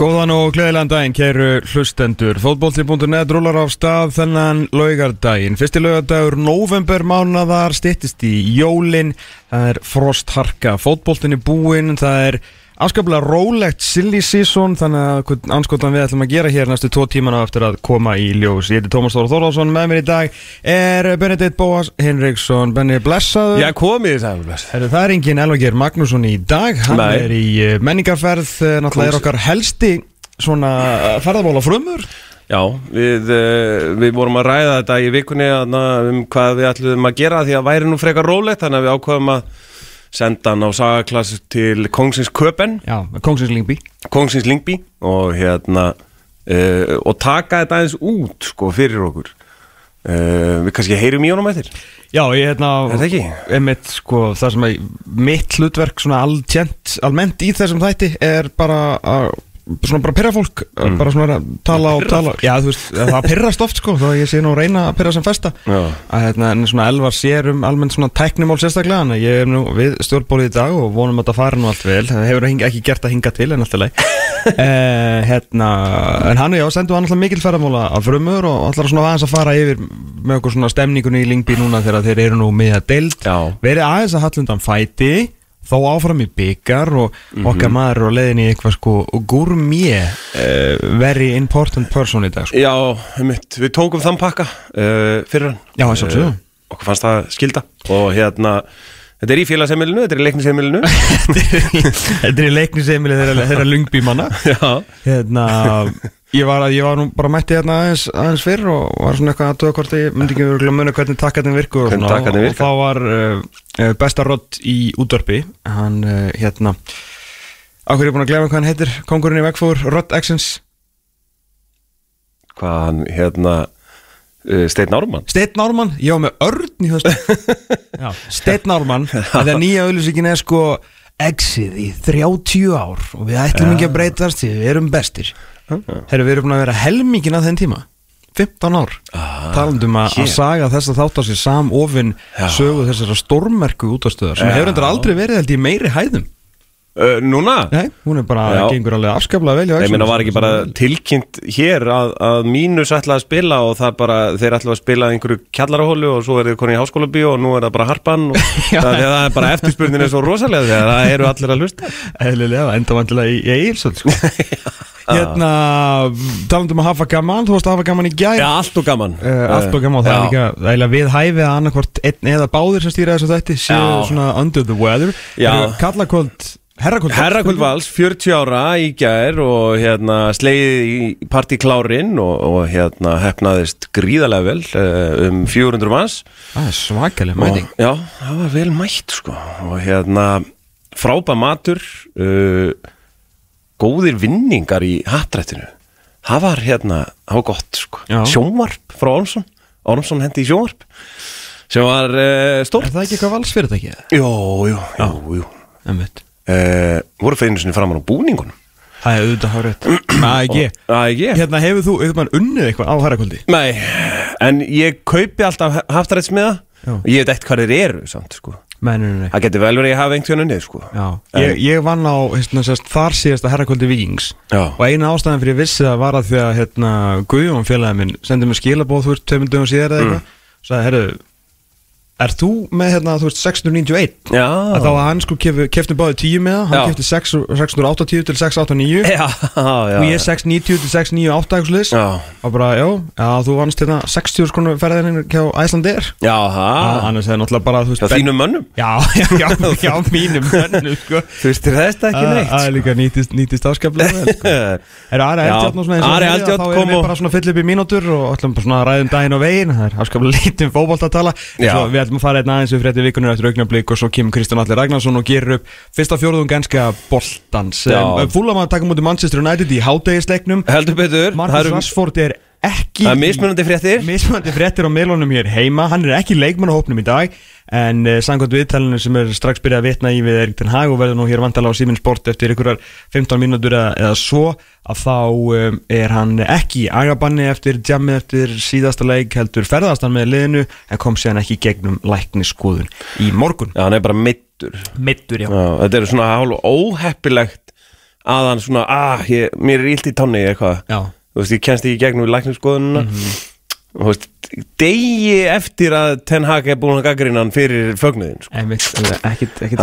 Góðan og gleðilegan daginn, kæru hlustendur. Fótbolti.net rúlar á stað þennan laugardaginn. Fyrsti laugardagur november mánadar stittist í jólin. Það er frostharka. Fótboltin er búinn. Það er afskaplega rólegt silly season. Þannig að anskotan við ætlum að gera hér næstu tvo tímana eftir að koma í ljós. Ég heiti Tómas Þóra Þórðarsson. Með mér í dag er Benedikt Bóas Henriksson. Benni, blessaður. Já, komið það. Herru, það er engin Elvager Magnússon í dag, hann Nei. er í eh, menningarferð, eh, náttúrulega er okkar helsti svona ferðabóla frumur. Já, við, við vorum að ræða þetta í vikunni um hvað við ætlum að gera því að væri nú frekar rólegt þannig að við ákvaðum að senda hann á sagaklass til Kongsins Köpen, Já, Kongsins Lingby. Kongsins Lingby og hérna uh, og taka þetta aðeins út sko fyrir okkur. Uh, við kannski heyrum í honum eftir. Já, ég hérna, Er einmitt, sko, það sem að mitt hlutverk svona almennt í þessum þætti er bara að svona bara pyrra fólk, bara svona að tala og tala, já þú veist, það pyrrast oft sko, þá ég sé nú að reyna að pyrra sem festa. Að hérna, en svona elvar sér um almennt svona tæknimál sérstaklega, en ég er nú við stjórnbólið í dag og vonum að það fari nú allt vel. Það hefur ekki gert að hinga til en alltaf leið eh, hérna, en hann og ég sendu hann alltaf mikil ferðamóla af frumur og allar svona aðeins að fara yfir með okkur svona stemningunni í Lingby núna þegar þeir eru nú með að deild. Já. verið aðeins að hallundan fæti þó áfram í byggar og okkar maður á leiðinni í eitthvað sko gourmet uh, very important person í dag sko. Já, einmitt, við tókum þann pakka uh, fyrir hann. Já, að sjálfsögðu. Eh, okkur fannst það skilda og hérna, þetta er í félagsheimilinu, þetta er í leiknisheimilinu. Þetta er í leiknisemili þeirra, þeirra lungby manna Já. hérna, ég var, að, ég var nú bara mætti hérna aðeins, aðeins fyrr og var svona eitthvað að tóða hvort ég myndi ekki örugglega muna hvernig takkarnir virku og, og, og þá var uh, besta rott í útvarpi. Hann uh, hérna Akkur er ég búin að glemja hvað hann heitir? Kongurinn í vegfór, Rott Exens Hvað hann, hérna, uh, Steinn Ármann. Steinn Ármann, ég var með örn í höstu Steinn Ármann. Þegar nýja auðlýsingin er sko Exið í 30 ár. Og við ætlum ekki að breytast því við erum bestir Herru, við erum búin að vera helmingin að þenn tíma 15 ár ah, Talandum að, hér. saga þess að þátt á sér samofin Já. sögu þessara stórmerku útastöðar sem hefur endur aldrei verið held í meiri hæðum Uh, núna? Nei, hún er bara, Já. gengur alveg afskaplega vel í Ég Exum. meina var ekki bara tilkynnt hér að, að mínus ætla að spila og það bara, þeir ætla að spila einhverju kjallarahólu og svo er þið konið í háskóla og nú er það bara harpan og það, það er bara eftirspurnin er svo rosalega þegar það eru allir að hlusta Hérna, talandum að hafa gaman Þú varst að hafa gaman í gær. Já, allt og gaman. Uh, allt og gaman og það Já. líka er eiginlega við hæfið að annarkvort einn eða báðir sem stýra þessu þætti séu Já. svona under the weather. Kallakvöld, herrakvöld Herrakvöld Vals, 40 ára í gær og hérna slegið í partíklárin og, og hérna hefnaðist gríðarlega vel uh, um 400 manns. Það er svakaleg og, mæting. Já, það var vel mætt sko. Og hérna frábæð matur uh, góðir vinningar í hattrættinu. Það var hérna, það var gott sko. Sjónvarp frá Ormsson. Ormsson hendi í sjónvarp. Sem var uh, Er stórt það ekki eitthvað valsfyrirtæki? Jú, jú, jú. Einmitt. Uh, voru fyrir einu sinni framan á búningunum? Það er auðvitað hárið ekki Hérna hefur þú, maður unnið eitthvað á herrakvöldi? Nei, en ég kaupi alltaf haftrættsmiða Já. og ég veit ekkert hvað þeir eru samt sko Nei, nei, nei. Það getur vel verið að hafa einhvern unnið sko. Já, ég, ég vann á hérna, sérst, þar síðasta herrakvöldi vikings Já. og eina ástæðan fyrir ég vissi það var að því að hérna, Guðjón félagið minn sendi mér skilabóð þú ert tveimur dögum síðar eða eitthvað. Og sagði, herru, er þú með hérna, þú veist, 691? Já. Að þá að hann sko kef, kefti báði 10 með það, hann Já. kefti 6, 680 til 689 Já, já og ég 690 til 698 eitthvað slis Já, og bara, já, já, þú vannst hérna 60 skonu ferðin hjá Æslandir já, það annars er náttúrulega bara, þú Já, veist, þínum mönnum? Já, já, já, já, mínum mönnu, sko. Þú veist, þetta ekki Það neitt það er líka nýtist, nýtist áskaplega vel, sko. Er Ari Já, Eldjátt nú svona þá erum við bara ætlum að fara einn aðeins við frétti vikunur eftir augnablík og svo kemur Kristján Allir Ragnarsson og gerir upp fyrsta fjóruðum ganska boltans. Já. Fúlam að taka mútið Manchester United í hátegisleiknum Heldur betur. Marcus Rashford er ekki Það er mismunandi fréttir. Mismunandi fréttir á meilunum hér heima. Hann er ekki í leikmannahópnum í dag en uh, samkvæmt viðtalinu sem er strax byrjað að vitna í við Erik Ten Hag og verður nú hér vantala á Simin Sport eftir ykkurar 15 mínútur eða, eða svo að þá um, er hann ekki í agabanni eftir jammið eftir síðasta leik heldur ferðast hann með liðinu en kom sér ekki í gegnum læknisskoðun í morgun. Já, hann er bara mittur mittur já. Já, þetta er svona hálf óheppilegt að hann svona, ah, ég, mér er illt í tánni eitthvað, Já, þú veist, ég kennst ekki í gegnum við lækningsskoðununa Mhm. og þú veist, degi eftir að Ten Hag er búin að gaggrina hann fyrir fögnuðin, sko.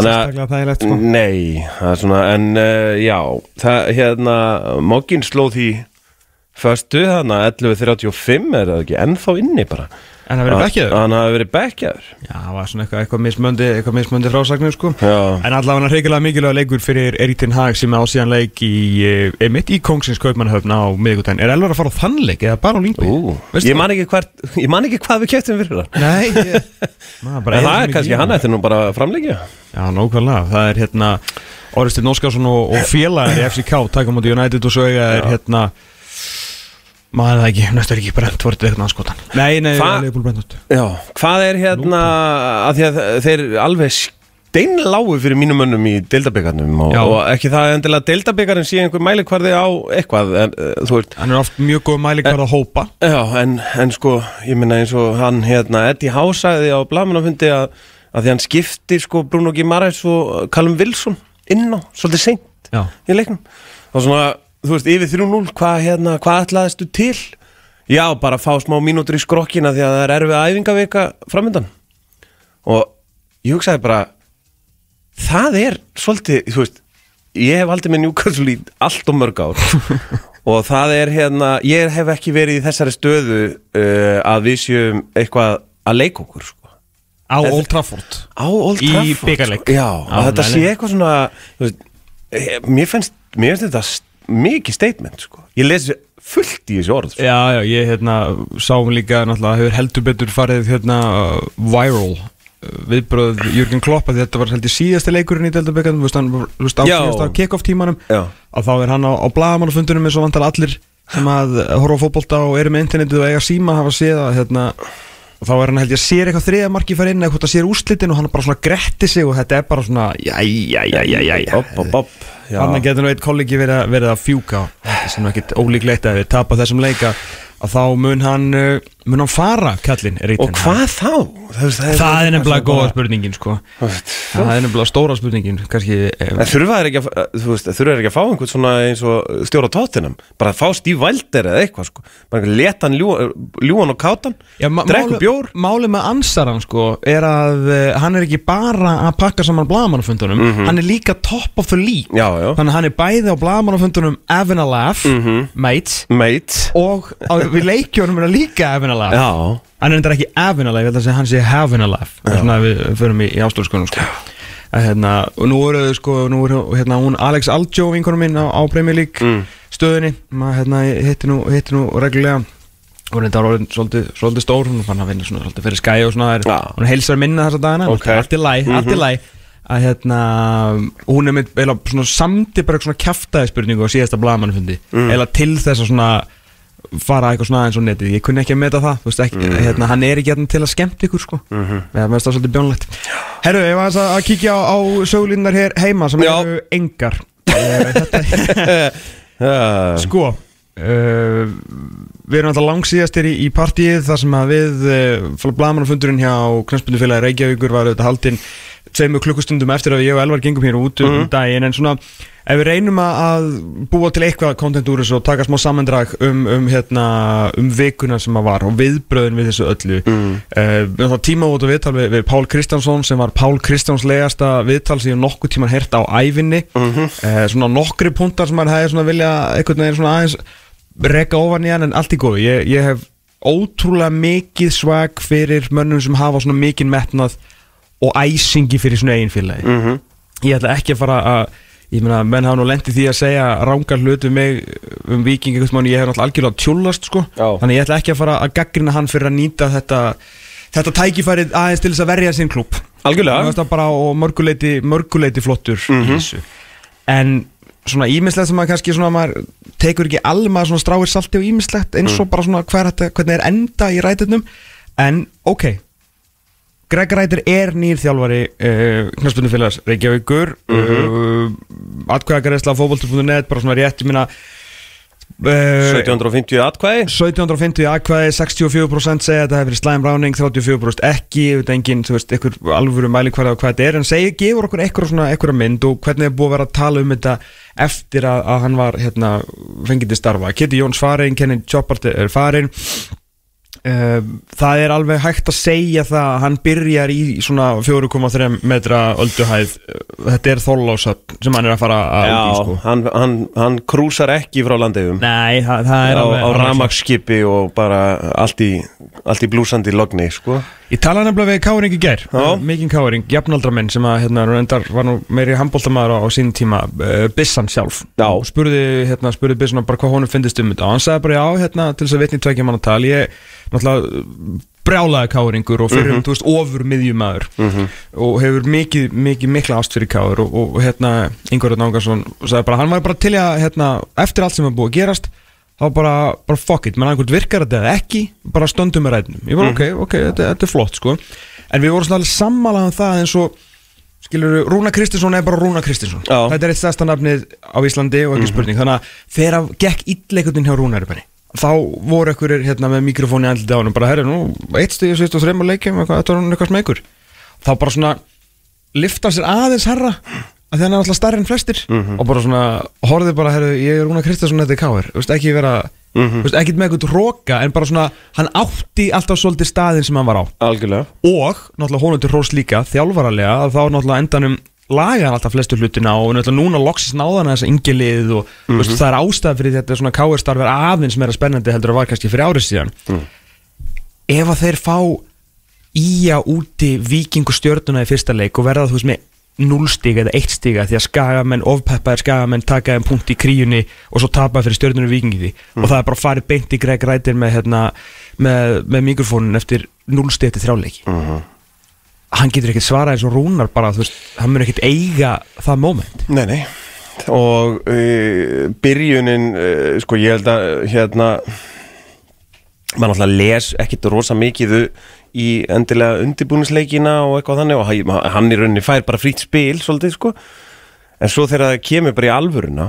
að- sérstaklega þægilegt sko. Nei, það er svona, en uh, já, það, hérna, Moggin sló því föstu, þannig að 11.35 er það ekki ennþá inni bara. En það verið bekkjaður Hann hafi verið bekkjaður. Já, það var svona eitthvað, eitthvað mismöndi eitthvað mismöndi frásagnir sko Já. En allavega hann hreikilega mikilvæg leikur fyrir Erik Ten Hag sem á síðan leik í eh, einmitt í Kongsins Kaupmannahöfn á miðvikudaginn Er Elvar að fara á þann leik eða bara á Lingby? Ú, Veistu ég man, ekki hvar, ég man ekki hvað við kjöptum fyrir það. Nei, ég, maður bara En það er kannski, hann ætti nú bara að framleggja. Já, nákvæmlega, það er hérna Orðistir Nóskarsson og, og félagar í FCK taka móti United og eiga er hérna maður það ekki, næstu er ekki Brentford eitthvað anskotan. Nei, nei, Hva- það er Leopold Brentford. Já, hvað er hérna, að því að þeir alveg steinláu fyrir mínum mönnum í deildabyggarnum og, Já. og ekki það endilega deildabyggarinn sé einhver mælikvarði á eitthvað, en, uh, þú veist, Hann er oft mjög góð mælikvarð að hópa. Já, en, en sko, ég minna eins og hann hérna, Eddie Howe sagði á blamunafundi að, að því hann skipti sko Bruno Guimaraes og Callum Wilson inn á, svolítið seint Já, í leiknum. Og svona, þú veist, yfir 3-0 hvað hérna, hvað ætlaðistu til? Já, bara fá smá mínútur í skrokkina því að það er erfið æfingavika framöndan og ég hugsaði bara það er svolítið, þú veist ég hef aldrei með Newcastle í allt og mörg ár og það er hérna, ég hef ekki verið í þessari stöðu uh, að við séum eitthvað að leika okkur sko. á Old Trafford á Old Í Trafford bikarleik. sko. Já, að þetta sé eitthvað svona þú veist, eh, mér finnst, mér finnst þetta mikið statement sko. ég lesi fullt í þessu orð sko. Já, já, ég hérna sáum líka náttúrulega hefur heldur betur farið hérna uh, viral uh, viðbröð Jürgen Klopp að þetta var heldur síðasti leikurinn í þú veist, á kick-off tímanum að þá er hann á, á blagamannafundunum eins og vantar allir sem að horfa á fótbolta og eru með internetið og eiga síma hafa séð að hérna og þá er hann held ég að sér eitthvað þriða marki fara inn eða hvort að sér úrslitin og hann bara svona gretti sig og þetta er bara svona, Bob, bob, bob Já. Þannig getur nú eitt kollegi verið, að- fjúka. Sem er ekkit ólíklegt að við tapa þessum leika að þá mun hann uh, mun hann fara, kallinn og hvað þá? Það, veist, Það er nefnilega góða bara- spurningin sko. Það er nefnilega stóra spurningin kannski, En eh, þurfa þær ekki, að- ekki að fá einhvern svona eins og stjóra tóttinam bara að fá Steve Wilder eða eitthvað sko. Bara að leta hann ljúan, og kátan drekku bjór. Málið með ansaran sko er að uh, hann er ekki bara að pakka saman blagamannafundunum hann er líka top of the league. Já, já, Þannig að hann er bæði á blagamannafundunum having a laugh, mate mate og á, við leikjónum er hann líka having a laugh Já, Hann er þetta ekki having a life, ég held að segja hann sé having a life Það er svona að við förum í, í ástóðskonum sko. að, hérna, Og nú eru sko Nú eru hérna, hún Alex Aljo vinkonum minn á, á Premier League Mm. stöðinni maður hérna, hitti nú, hitti nú reglulega og þetta var orðin svolítið, svolítið stór hún fann að vinna svona svolítið fyrir skæi og svona er, Já. hún heilsar minna þessa dagana Ok. allt í læ, allt í læ að hérna, hún er með eila, svona samdi bara svona kjaftaði spurningu á síðasta blaðmannfundi mm. eða til þess að svona fara eitthvað svona eins og netið, ég kunni ekki að meta það veist ekki, hérna, hann er ekki hérna til að skemmt ykkur sko, mm -hmm. það er svolítið bjónlegt. Herru, ég var að, kíkja á, á sögulínar hér heima sem eru engar. Sko uh, Við erum alltaf langsíðastir í, í partíið þar sem að við uh, blagamannafundurinn hjá Knastbundufélagi Reykjavíkur var auðvitað haldinn tveimur klukkustundum eftir að ég og Elvar gengum hér út um daginn en svona ef við reynum að- búa til eitthvað kontent úr þessu og taka smá sammendrag um, um, hérna, um vikuna sem að var og viðbröðin við þessu öllu mm. uh, tíma út og viðtal við, við Pál Kristjánsson sem var Pál Kristjáns legasta viðtal sem ég nokkuð tíman hert á ævinni. Uh, svona nokkri punktar sem maður hefði svona vilja einhvern veginn svona aðeins reka ofan í hann en allt í góðu. Ég, ég hef ótrúlega mikið svag fyrir mönnum sem hafa svona mikið metnað og æsingi fyrir svona eigin félagi Mhm. ég ætla ekki að fara að ég meina, menn hafa nú lendið því að segja rángar hlutu mig um viking ég hef náttúrulega algjörlega tjúlast sko. Já. þannig ég ætla ekki að fara að gaggrina hann fyrir að nýta þetta þetta tækifærið aðeins til þess að verja sinn klúb Algjörlega. Bara og mörguleiti, mörguleiti flottur í þessu en svona ímislegt sem maður kannski svona maður tekur ekki maður svona stráir salti og ímislegt eins og bara svona hver hvernig er enda í ræturnum en ok Greg Rætur er nýr þjálfari uh, knastbundufélags Reykjavíkur. Mm -hmm. uh, atkvæðagaræsla fótboltur.net bara svona rétt, ég minna uh, 1750 atkvæði? 1750 aðkvæði, 64% segja að þetta hefur verið slæm ráning, 34% ekki við veit engin, þú veist, einhver alvöru á hvað þetta er, en segir, gefur okkur eitthvað svona eitthvað mynd og hvernig er búið að vera að tala um þetta eftir að, að hann var hérna, fengið til starfa, Kitty Jóns farin Kenny Choppart er farin það er alveg hægt að segja það að hann byrjar í svona 4,3 metra ölduhæð þetta er þóllásöp sem hann er að fara að út í Já, sko. hann, hann, hann krúsar ekki frá landeigum Nei, það, það á, á ramagsskipi og bara allt í, allt í blúsandi logni sko. Ég talaði nefnilega við Káring í gær. Mikinn Káring, jafnaldramenn sem að hérna, reyndar, var nú meiri handbóltamaður á, á sín tíma uh, Bissan sjálf. Já. Og spurði, hérna, spurði Bissan bara hvað honum finnist um þetta. Og hann sagði bara já, hérna, til þess að vitni tveikja mann að tala ég, náttúrulega brjálaði Káringur og fyrir um, þú veist, ofur miðjumæður og hefur mikið, mikið, mikla ást fyrir Káur og, og, hérna, Ingvar Nágarsson sagði bara, hann var bara til að, hérna, eftir allt sem er búið að gerast þá bara, bara fuck it, menn einhvern virkar þetta eða ekki, bara stöndum með ræðnum ég var ok, ok, þetta, þetta er flott sko. En við vorum svona sammálaðan það eins og skilur, Rúna Kristinsson er bara Rúna Kristinsson. Já. þetta er eitt stærsta nafnið á Íslandi og ekki spurning, þannig að þegar að gekk illeikutin hjá Rúna Erbenni þá voru ekkur hérna með mikrofóni andliti á hann bara, herri, nú, eitt stíð, sýst og þreymur leikjum eitthvað, þetta var hann eitthvað smegur þá bara svona lifta sér aðeins herra að hann er alltaf stærri en flestir. Og bara svona, horfði bara, herru, ég er Rúna Kristinsson þetta er veist, ekki vera þú veist, ekki með eitthvað róka, en bara svona hann átti alltaf svolítið staðin sem hann var á. Algjörlega. Og náttúrulega til hrós líka þjálfaralega að þá náttúrulega endanum laga hann alltaf flestu hlutina og náttúrulega núna loksist náðan þessa yngjulið og mm veist, það er ástæð fyrir þetta svona káir starf er aðeins meira spennandi heldur að var kannski fyrir árið síðan. Ef að þeir fá íja úti vikingu stjörnuna í fyrsta leik og verða þú veist með 0 stiga eða 1 stiga því að skagamenn, ofpeppaðir skagamenn taka þeim punkt í kríunni og svo tapa fyrir stjörnunu vikingi því og það er bara farið beint í Greg Rætir með, hérna, með, með mikrofónin eftir 0 stiga til þrjáleiki hann getur ekkert svarað eins og rúnar bara, þú veist, hann mun ekkert eiga það moment. Nei, nei. Og uh, byrjunin uh, Sko ég held að hérna maður náttúrulega les ekkit rosa mikið í endilega undirbúnisleikina og eitthvað þannig og hann, í rauninni fær bara frýtt spil svolítið sko en svo þegar það kemur bara í alvöruna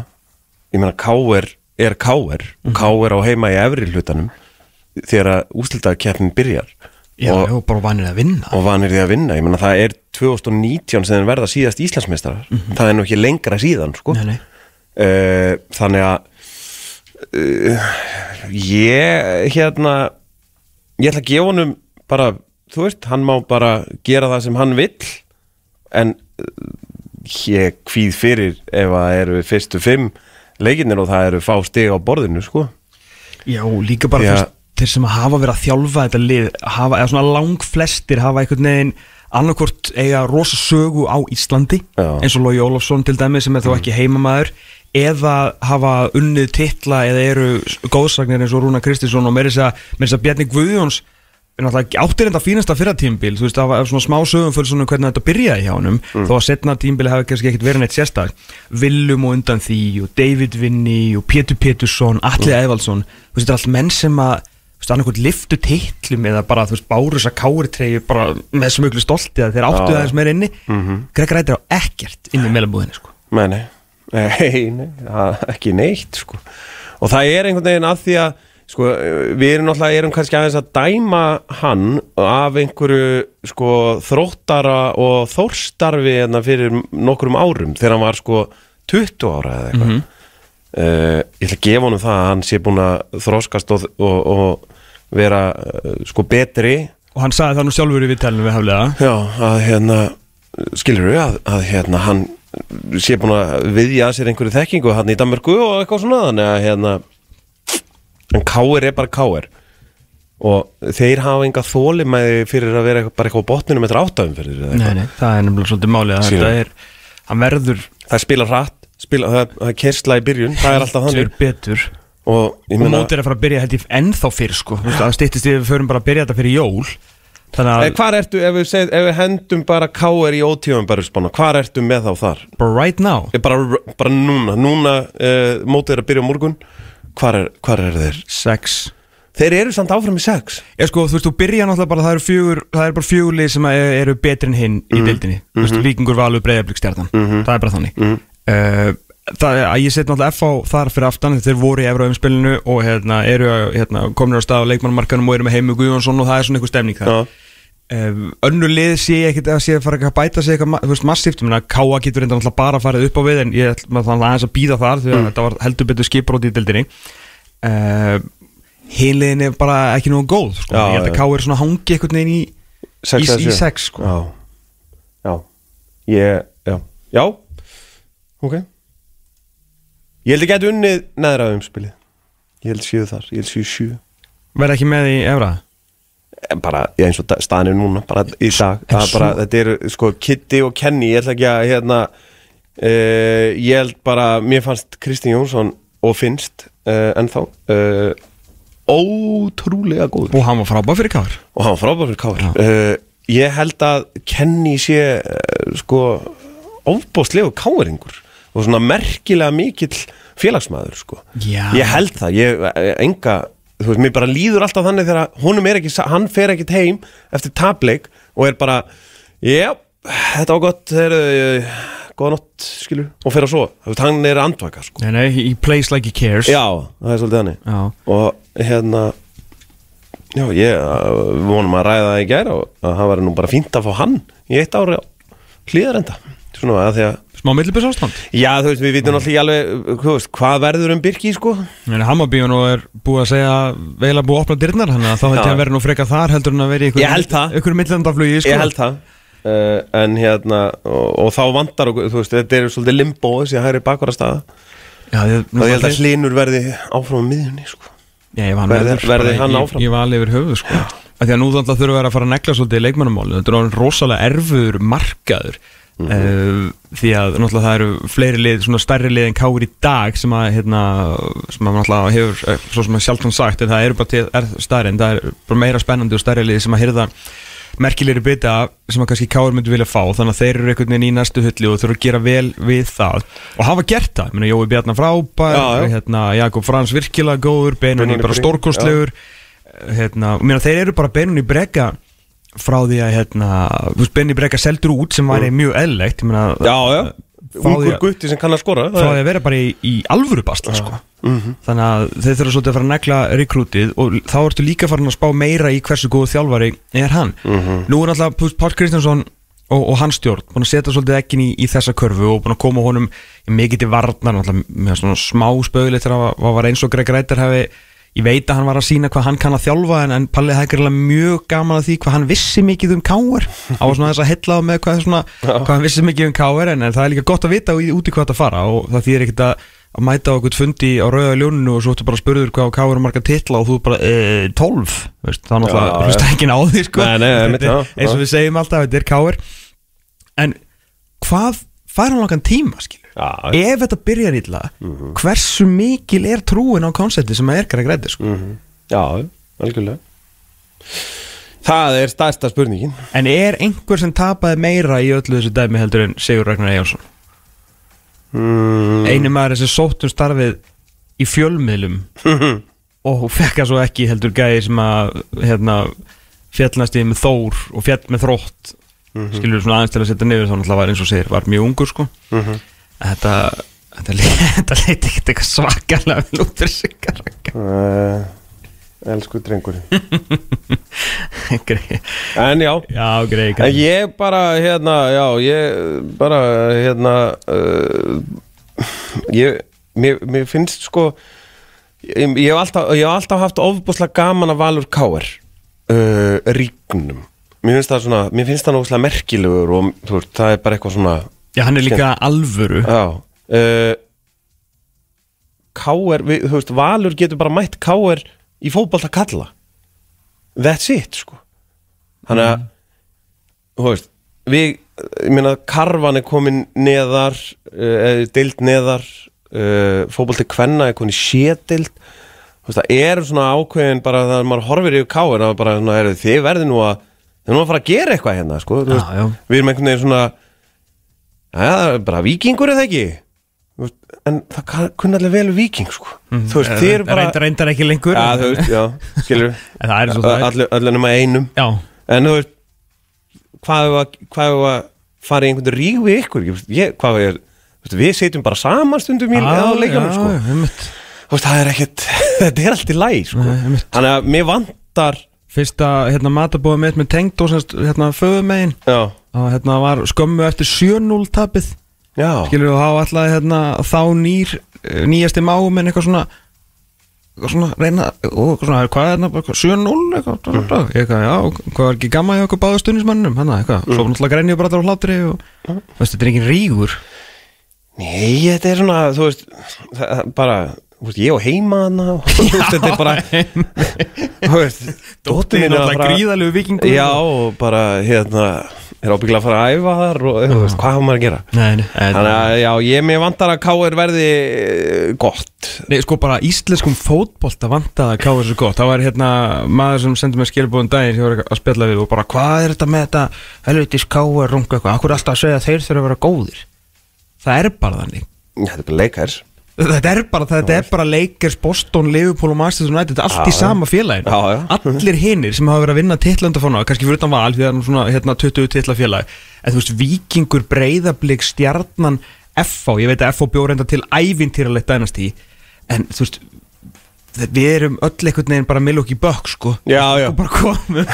ég meina K.R. er K.R. og K.R. á heima í efri hlutanum þegar að úslitakeppnin byrjar Já, og, og bara vanir að vinna og vanir því að vinna ég meina það er 2019 sem verða síðast Íslandsmeistarar það er nú ekki lengra síðan sko Nei, nei. uh, þannig að uh, ég hérna ég ætla að gefa honum bara, þú veist, hann má bara gera það sem hann vill en uh, ég kvíð fyrir ef að eru fyrstu fimm leikinnir og það eru fá stig á borðinu sko Já, líka bara Já. þeir sem hafa verið að þjálfa þetta lið hafa, eða svona lang flestir hafa einhvern veginn annarkvort eiga rosa sögu á Íslandi Já. Mm. eins og Lógi Ólafsson til dæmi sem er þó ekki heimamaður eða hafa unnið titla eða eru góðsagnir eins og Rúna Kristinsson og að, meira þess að Bjarni Guðjóns er náttúrulega áttir enda fínasta fyrra tímbil þú veist, það var svona smá sögum fyrir svona hvernig þetta byrjaði hjá honum, þó að setna tímbili hafi kannski ekkert verið neitt sérstak Willum og undan því og David Vinny og Pétur Pétursson, Atli mm. Eðvaldsson þú veist, þetta er allt menn sem að þú veist, annarkvæmt liftu titlum eða bara, þú veist, báru þess að kári treyju bara með smöglu stolti að þeir áttu það eins meira inni. Greg Rætir á ekkert inn í meðlambúðinni, sko. Nei, nei, nei, nei sko. við erum náttúrulega erum kannski aðeins að dæma hann af einhverju sko, þróttara og þórstarfi hérna fyrir nokkrum árum þegar hann var sko 20 ára eða eitthvað. Mm ég ætla að gefa honum það að hann sé búin að þróskast og, og, og vera uh, sko betri. Og hann sagði það nú sjálfur í viðtælinu við haflega Já, að hérna skilur við að, að hérna hann sé búin að viðja að sér einhverju þekkingu hann í Danmörku og eitthvað svona þannig að hérna en káir er bara káir og þeir hafa enga þólimæði fyrir að vera bara eitthvað á botninu með áttöfum fyrir eða Nei, nei, það er nefnilega svolítið málið að Síðan. þetta er, hann verður það spila hratt spila, það, það er kersla í byrjun það er alltaf þannig. Betur. Og og er að fara að byrja ég ennþá fyrr sko, það styttist við förum bara að byrja þetta fyrir jól. Þannig Eh, að Hvar ertu, ef við, segð, ef við hendum bara káir í ótífum bara spána, hvar ertu með þá þar? bara right now. Bara, bara núna, núna uh, mótið er að byrja morgun hvar er, hvar er þeir? sex. Þeir eru samt áfram í sex. Ég sko, þú veist, þú byrja náttúrulega bara, það eru fjögur, það eru bara fjögur lið sem að eru betri en hinn í deildinni. Þú veist, Víkingur, Valur, Breiðablík, Stjarnan. Það er bara þannig. Uh, það, að ég set náttúrulega F á þar fyrir aftan þeir voru í Evróumspilinu og hérna, eru hérna, komin á stað á leikmannmarkanum og eru með Heimi Guðjónsson og það er svona einhver stemning það Um, önnur lið sé ég ekkert að sé að fara eitthvað að bæta sig eitthvað veist, massíft, ég meina Káa getur reynda náttúrulega bara farið upp á við en ég ætla þannig aðeins að býða þar því að þetta var heldur betur skiprót í dildinni uh, hinliðin er bara ekki nógu góð sko. Já, ég held að. Káa er svona hangi einhvern veginn í, sex í, eða í sjö. sex sko. Já, já. Ég, já, já. Ok. Ég held að geta unnið neðra umspilið Ég held séu þar, ég held séu sjö. Verða ekki með í Evra? En bara, eins og staðinu núna bara í dag, er bara, þetta eru sko Kitty og Kenny, ég ætla ekki að hérna, uh, ég held bara mér fannst Kristinn Jónsson og finnst uh, ennþá uh, ótrúlega góður. Og hann var frábæð fyrir Káar og hann var frábær fyrir uh, ég held að Kenny sé sko ofbóðslegu káringur og svona merkilega mikill félagsmaður sko. Já. ég held það, ég enga þú veist, mér bara líður alltaf þannig þegar honum er ekki, hann fer ekkit heim eftir tableik og er bara já, þetta var gott þeir, uh, góða nótt, skilu og fer að svo, þú veist, hann er andvaka sko. Nei, nei, he plays like he cares. Já, það er svolítið hannig Já. og hérna já, ég uh, vonum að ræða það í gæra og að það var nú bara fínt að fá hann í eitt ári á hlýðarenda svona að því að smá millibis ástand já, þú veist, við vitum náttúrulega ekki alveg uh, veist, hvað verður um Birki, sko. En Hammarbíun og er búið að segja vel að búið að opna dyrnar þannig að þá held ég Já. að vera nú freka þar heldur en að vera í ykkur millandaflugi sko. ég held það. Uh, en hérna, og, og þá okkur, þú veist, þetta er svolítið limbo þessi hægri bakvara staða. Já, ég, og ég held að hlinur verði áfram á miðjunni, sko. Já, Verði- verði, verði hann ég, áfram? Ég var alveg yfir höfuð sko. Af Því að nú að þurfa að að fara að negla svolítið í leikmannamálinu Þetta er rosalega erfuður markaður Mhm. uh, Því að náttúrulega það eru fleiri lið, svona stærri lið en káir í dag sem að, hérna, sem að náttúrulega hefur, eh, svo sem að sjálfsson sagt en það eru bara til, er stærri en það er bara meira spennandi og stærri lið sem að hyrða merkilegri bita sem að kannski káir myndi vilja fá þannig að þeir eru einhvern veginn í næstu hulli og þurfa að gera vel við það og hafa gert það, Ég meina, Jói Bjarnar frábær Já, já. Hérna, Jakob Frans virkilega góður Benunni bara stórkostlegur hérna, og meina, þeir eru bara Benunni Breka frá því að hérna, Benunni Breka seldur út sem mjög já, já, frá því ungur gutti sem kann að skora frá því að vera bara í, í alvöru basla sko. Mhm. þannig að þeir þurfa svolítið að fara að negla rekrútið og þá ertu líka farin að spá meira í hversu góðu þjálfari er hann Mhm. nú er alltaf Pál Kristjánsson og, og hans stjórn búin að setja svolítið ekkin í, í þessa körfu og búin að koma honum mikið til varnar með svona smá til að það var eins og Greg Rættar hefði ég veit að hann var að sína hvað hann kann að þjálfa en, en Palli það er greiðlega mjög gaman að því hvað hann vissi mikið um káir á svona þess að heilla með hvað, svona, hvað hann vissi mikið um káir en, en það er líka gott að vita út í hvað þetta fara og það þýðir ekkert að að mæta á okkur fundi á rauða ljóninu og svo ættu bara að spurður hvað káir er marga titla og þú bara e, 12 veist, Já, náttúrulega já. hlusta ekki á því sko. Nei, nei, er- já, eins og við segjum alltaf þetta er káir en hvað fær hann langan tíma skilur Já, ef þetta byrjar illa hversu mikil er trúin á konsepti sem að er græði græði sko. Mhm. Já, algjörlega Það er stærsta spurningin en er einhver sem tapaði meira í öllu þessu dæmi heldur en Sigur Ragnar Ejánsson mm. einu maður sem sótt um starfið í fjölmiðlum og fekk að svo ekki heldur gæði sem að hérna, fjallnast í með Þór og fjall með þrótt skilur svona aðeins til að setja niður þá náttúrulega var eins og segir, var mjög ungur sko Mhm. Þetta þetta, þetta leiti ekkert eitthvað svakalega vel út fyrir Ragnar uh, Elsku drengurinn Grei- En já. Já, greið En ég bara, hérna, já, ég bara, hérna uh, ég, mér, mér finnst sko ég, ég, hef alltaf, ég hef alltaf haft ofbúslega gaman að valur káir uh, ríknum. Mér finnst það svona, mér finnst það náttúrulega merkilegur og þú veist, það er bara eitthvað svona já, hann er líka alvöru. Já uh, káir, við, þú veist, valur getur bara mætt káir í fótbolta kalla. That's it, sko. Þannig að þú veist, við ég meina karvan er komin neðar uh, deild neðar uh, fótbolti kvenna er komin í sédild þú veist, það er svona ákveðin bara þegar maður horfir yfir káir að bara, svona, er, þið verði nú að þið nú að fara að gera eitthvað hérna, sko. Þú Já, veist, já. við erum einhvern veginn svona það er bara vikingur það ekki? En það kunni allir vel viking, sko. Þú veist, þið eru bara reyndar, reyndar ekki lengur já, þú veist, já, skilur en það svo það allir, allir nema einum. Já, En þú veist hvað er að, að fara í einhvern rík við ykkur? Ég, hvað er, Þú veist, Við setjum bara saman stundum í á leikjunum sko. Þú veist, Það er ekkert, þetta er allt í læg sko. Þannig að mér vantar Fyrsta hérna, matabóða mitt með tengd og hérna, föðumegin Já, og hérna var skömmu eftir 7-0 tapið. Já, skilur og þá ætlaði hérna, þá nýr eh, nýjasti máuminn eitthvað svona eitthvað svona reyna og svona, hvað er hérna, bara eitthvað, 7-0 eitthvað, mm. eitthvað, já, hvað var ekki gamma í okkur báðu stundismannum, hann eitthvað, svo var náttúrulega grenju bara á hlátri og, veist, þetta er engin rígur. Nei, þetta er svona, þú veist, það, bara, þú veist, ég og heima hana og þú veist, þetta er bara, þú veist, Dóttir er fara- gríðalegu vikingur Já, og bara, hérna, er ábyggilega að fara að æfa þar og, þú veist, hvað hafa maður að gera? Nei, nei, Þannig að, já, ég mér vantar að K.R. verði eh, gott. Nei, sko bara íslenskum fótbolta vantaði að káða þessu gott Það var hérna maður sem sendi mér skilbúðum daginn sem var að spjalla við og bara hvað er þetta með þetta helvitis káða runga eitthvað Akkur er alltaf að segja að þeir þurfa að vera góðir Það er bara þannig þetta er bara leikars. Þetta er bara, þetta er bara Lakers, Boston, Liverpool og Manchester United. Þetta er allt í Já, sama félagin Já, já. Allir hinnir sem hafa verið að vinna titlöndafóna kannski fyrir utan val því það er svona hérna, 20 titlafélag. En þú veist, Víkingur, Breiðablík, Stjarnan FH, ég veit að FH bjóð reynda til ævintýralegt dænastí en þú veist við erum öll einhvern veginn bara Milwaukee Bucks sko. Já, já. og bara komum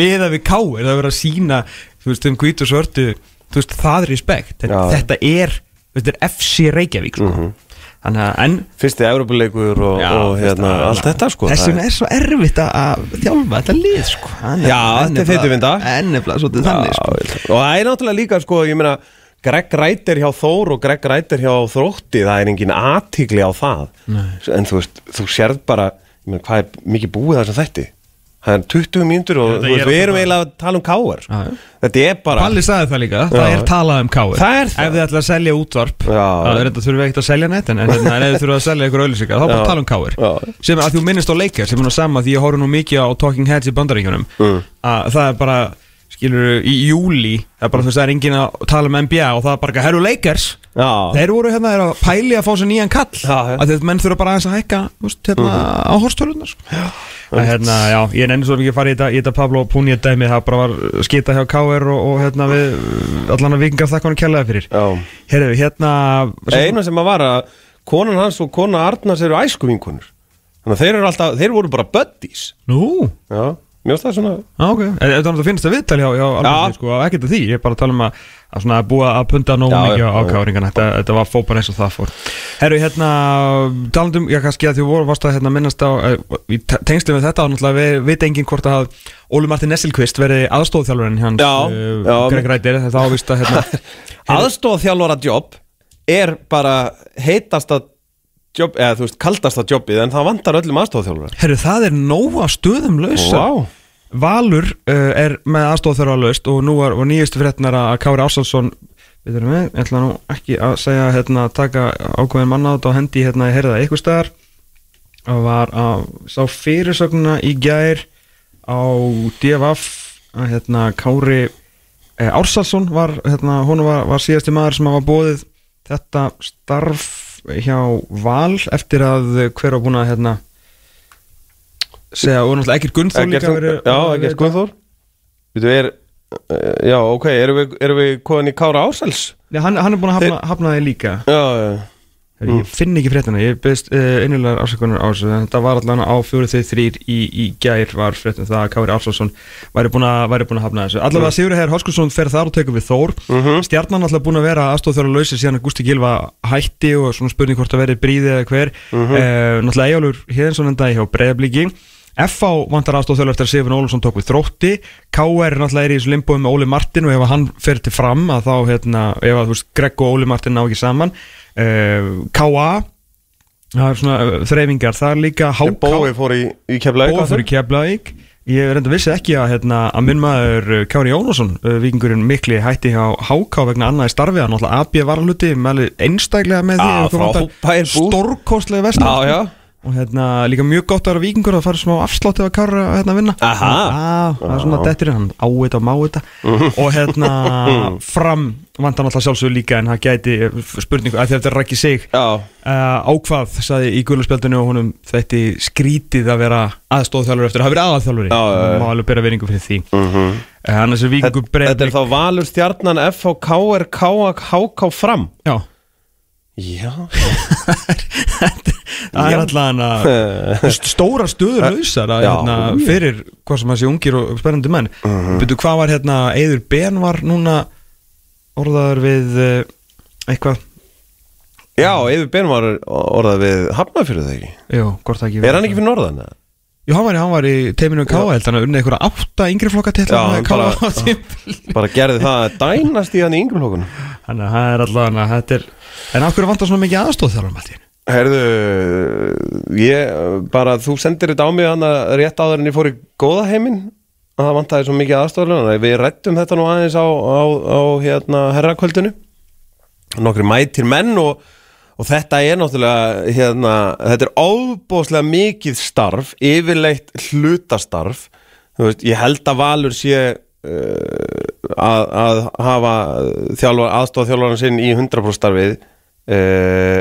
meða við káir, það er verið að sína þú veist, um hvítu svörtu þú veist, það er respekt, þetta er þetta er FC Reykjavík sko. Þannig að, en Fyrsti Európa-leikur og, Já, og hérna, fyrsta- allt þetta, sko. Þess það vegna er svo erfitt að- að þjálfa þetta lið sko. Já, þetta er svolítið þannig sko. og það er náttúrulega líka sko, ég meina Greg Ræter hjá Þór og Greg Ræter hjá Þrótti það er engin aðtíkli á það. Nei. en þú veist, þú sérð bara meina, hvað er mikið búið þessum þætti það er 20 mínútur og er við erum eiginlega að tala um káar þetta er bara Palli sagði það líka, það Já. er talað um það. Ef þið ætla að selja útvarp Já. Það er þetta þurfum við ekkert að selja neitt En, en, en ef þið þurfum að selja ykkur auðlýsingar Þá bara tala um káir Já. Sem að þú minnist á leikar Sem er nú sama því ég horf nú mikið á Talking Heads í bandaríkjunum Mm. Að það er bara Skilur í júli Það er bara þú veist það er engin að tala um NBA Og það er bara Herru leikars já, Þeir voru hérna þeir að pæli að fá sér nýjan kall. Já, að þetta menn þurfa bara aðeins að hækka veist, hérna, á horstölunar sko. að, hérna, já, ég nenni svo mikið að fara í þetta, í þetta Pablo Puniet dæmi það bara var skita hjá KR og, og hérna við allan að vikingar þakka hann kjallaði fyrir. Herru, hérna eina sem að var að konan hans og kona Arnars eru æskuvinkunur þannig að þeir eru alltaf, þeir mér finnst það svona á, ok. En Þetta er finnst það viðtal hjá, hjá alveg, sko, ekkert að því, ég er bara að tala um að, að svona búa að punta nóg mikið á, á já. káringana þetta, þetta var fór bara eins og það fór. Herru, hérna, talandum, já kannski að því voru varst að hérna, minnast á uh, í te- tengslum við þetta, náttúrulega við veit enginn hvort að Óli Martin Nesselqvist verði aðstóðþjálfurinn hans Já, uh, já. Greg Rættir, þetta ávist að hérna, aðstofþjálfara jobb er bara heitasta jobb, eða þú veist, kaldasta jobbið en það vantar öllum aðstofþjálfara herru, það er nóg af stöðum lausa. Vá. Valur uh, er með aðstóðþjálfara laust og nú er, og nýjustu fréttnar að Kári Ásalsson við erum með, ég ætla nú ekki að segja hérna, taka ákveðin manna á þetta og hendi hérna, heyrði það eitthvað staðar. Og var að sá fyrirsögnuna í gær á DFF að hérna Kári eh, Ársalsson var, hérna, hún var, var síðasti maður sem hafa bóðið þetta starf hjá Val eftir að hver var búin að hérna segja, og náttúrulega ekkert Gunnþór líka verið- já, ekkert Gunnþór. Þú er, já, ok, erum við, erum við komin í Kára Ásels? Já, hann, hann er búin að hafna, hafna því líka. Já, já, Heru, Ég finn ekki fréttina, ég beðist uh, innilegar afsökunar á þessu en Þetta var allan á fjóru þau þrýr í, í gær var fréttin það að Kári Ársálsson væri búin að, væri búin að hafna þessu. Allavega Sigur Herr Horskursson fer þar og tekur við Þór. Stjarnan alltaf búin að vera aðstóðþjóra lausi síðan að Gústi Gilva hætti og svona spurning hvort að veri bríði eða hver. Uh, Náttúrulega Eyjálfur Héðinsson endaði hjá Breiðablíki FH vantar aðstóðþjóla eftir að Sifun Ólafsson tók við þrótti. KR náttúrulega er í þessu limbói með Óli Martin og ef hann fer til fram að þá hérna, ef að þú veist Greg og Óli Martin ná ekki saman KA það er svona uh, þreifingar þar líka HK Bói fór í, í Keflavík Bói fyrir Keflavík. Ég reynda vissi ekki að hérna, að minn maður uh, Kári Jónasson, vikingurinn mikli hætti hjá HK vegna annaði starfi. Að náttúrulega AB var hluti með alveg einstaklega með því ef ykkur vantar frábær búð. stórkostlega já og hérna líka mjög gott að vera vikingur að fara smá afslátt ef að kára hérna að vinna. Aha. Já, það er svona detturinn, hann á þetta og má þetta og hérna fram vantar náttúrulega sjálfsögur líka en það gæti spurningu að þetta er rækki sig. Uh, ákvað, saði í guðlarspjaldinu og honum þetta skrítið að vera aðstóðþjálfur eftir að hafa verið já, já. má alveg bera veringu fyrir því. Mm -hmm. uh, annars er vikingur Þetta er þá Valur stjarnan FH KR KA HK fram. Já, Já það er alltaf stóra stöður lausar að, Já, hérna, fyrir hvað sem að sé ungir og spennandi menn uh. -huh. hvað var hérna, Eður Ben var núna orðaður við uh, eitthvað, Já, Eður Ben var orðað við Hafnarfjörðu þegar ekki jú, hvort það ekki Er hann ekki fyrir norðan? eða? Jú, hann var, hann var í teiminu K.A. held hann að unnið einhverja átta yngri flokka til hann bara- Þannig Bara gerði það að dænast í hann í yngrum hlókunum að það er alltaf þetta er En af hverju vantar svona mikið aðstóð þjálfum alltaf? Herðu, ég bara, þú sendir þetta á mig hann að rétt áður en ég fór í góða heiminn. Að það vantaði svo mikið aðstoflega við rættum þetta nú aðeins á, á, á hérna herrakvöldinu. Nokkri mætir menn og, og þetta er náttúrulega hérna, þetta er óbóðslega mikið starf yfirleitt hlutastarf. Veist, ég held að Valur sé uh, að, að hafa þjálfar, aðstofa þjálfarinn sinn í 100% starfið uh,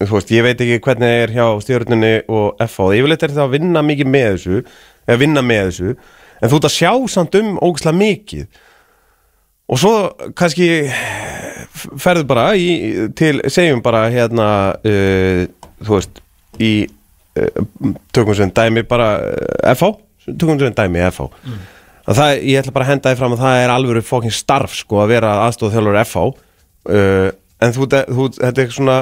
þú veist, ég veit ekki hvernig það er hjá stjórnunni og FH, yfirleitt er það að vinna mikið með þessu eða vinna með þessu en þú ert að sjá samt um ógislega mikið. Og svo kannski ferðu bara í, til, segjum bara hérna uh, þú veist í uh, tökum sem dæmi bara FH, tökum sem dæmi FH að það, ég ætla bara að henda því fram að það er alvöru fókin starf sko að vera aðstofa þjálfur FH uh, en þú, þú, þetta er svona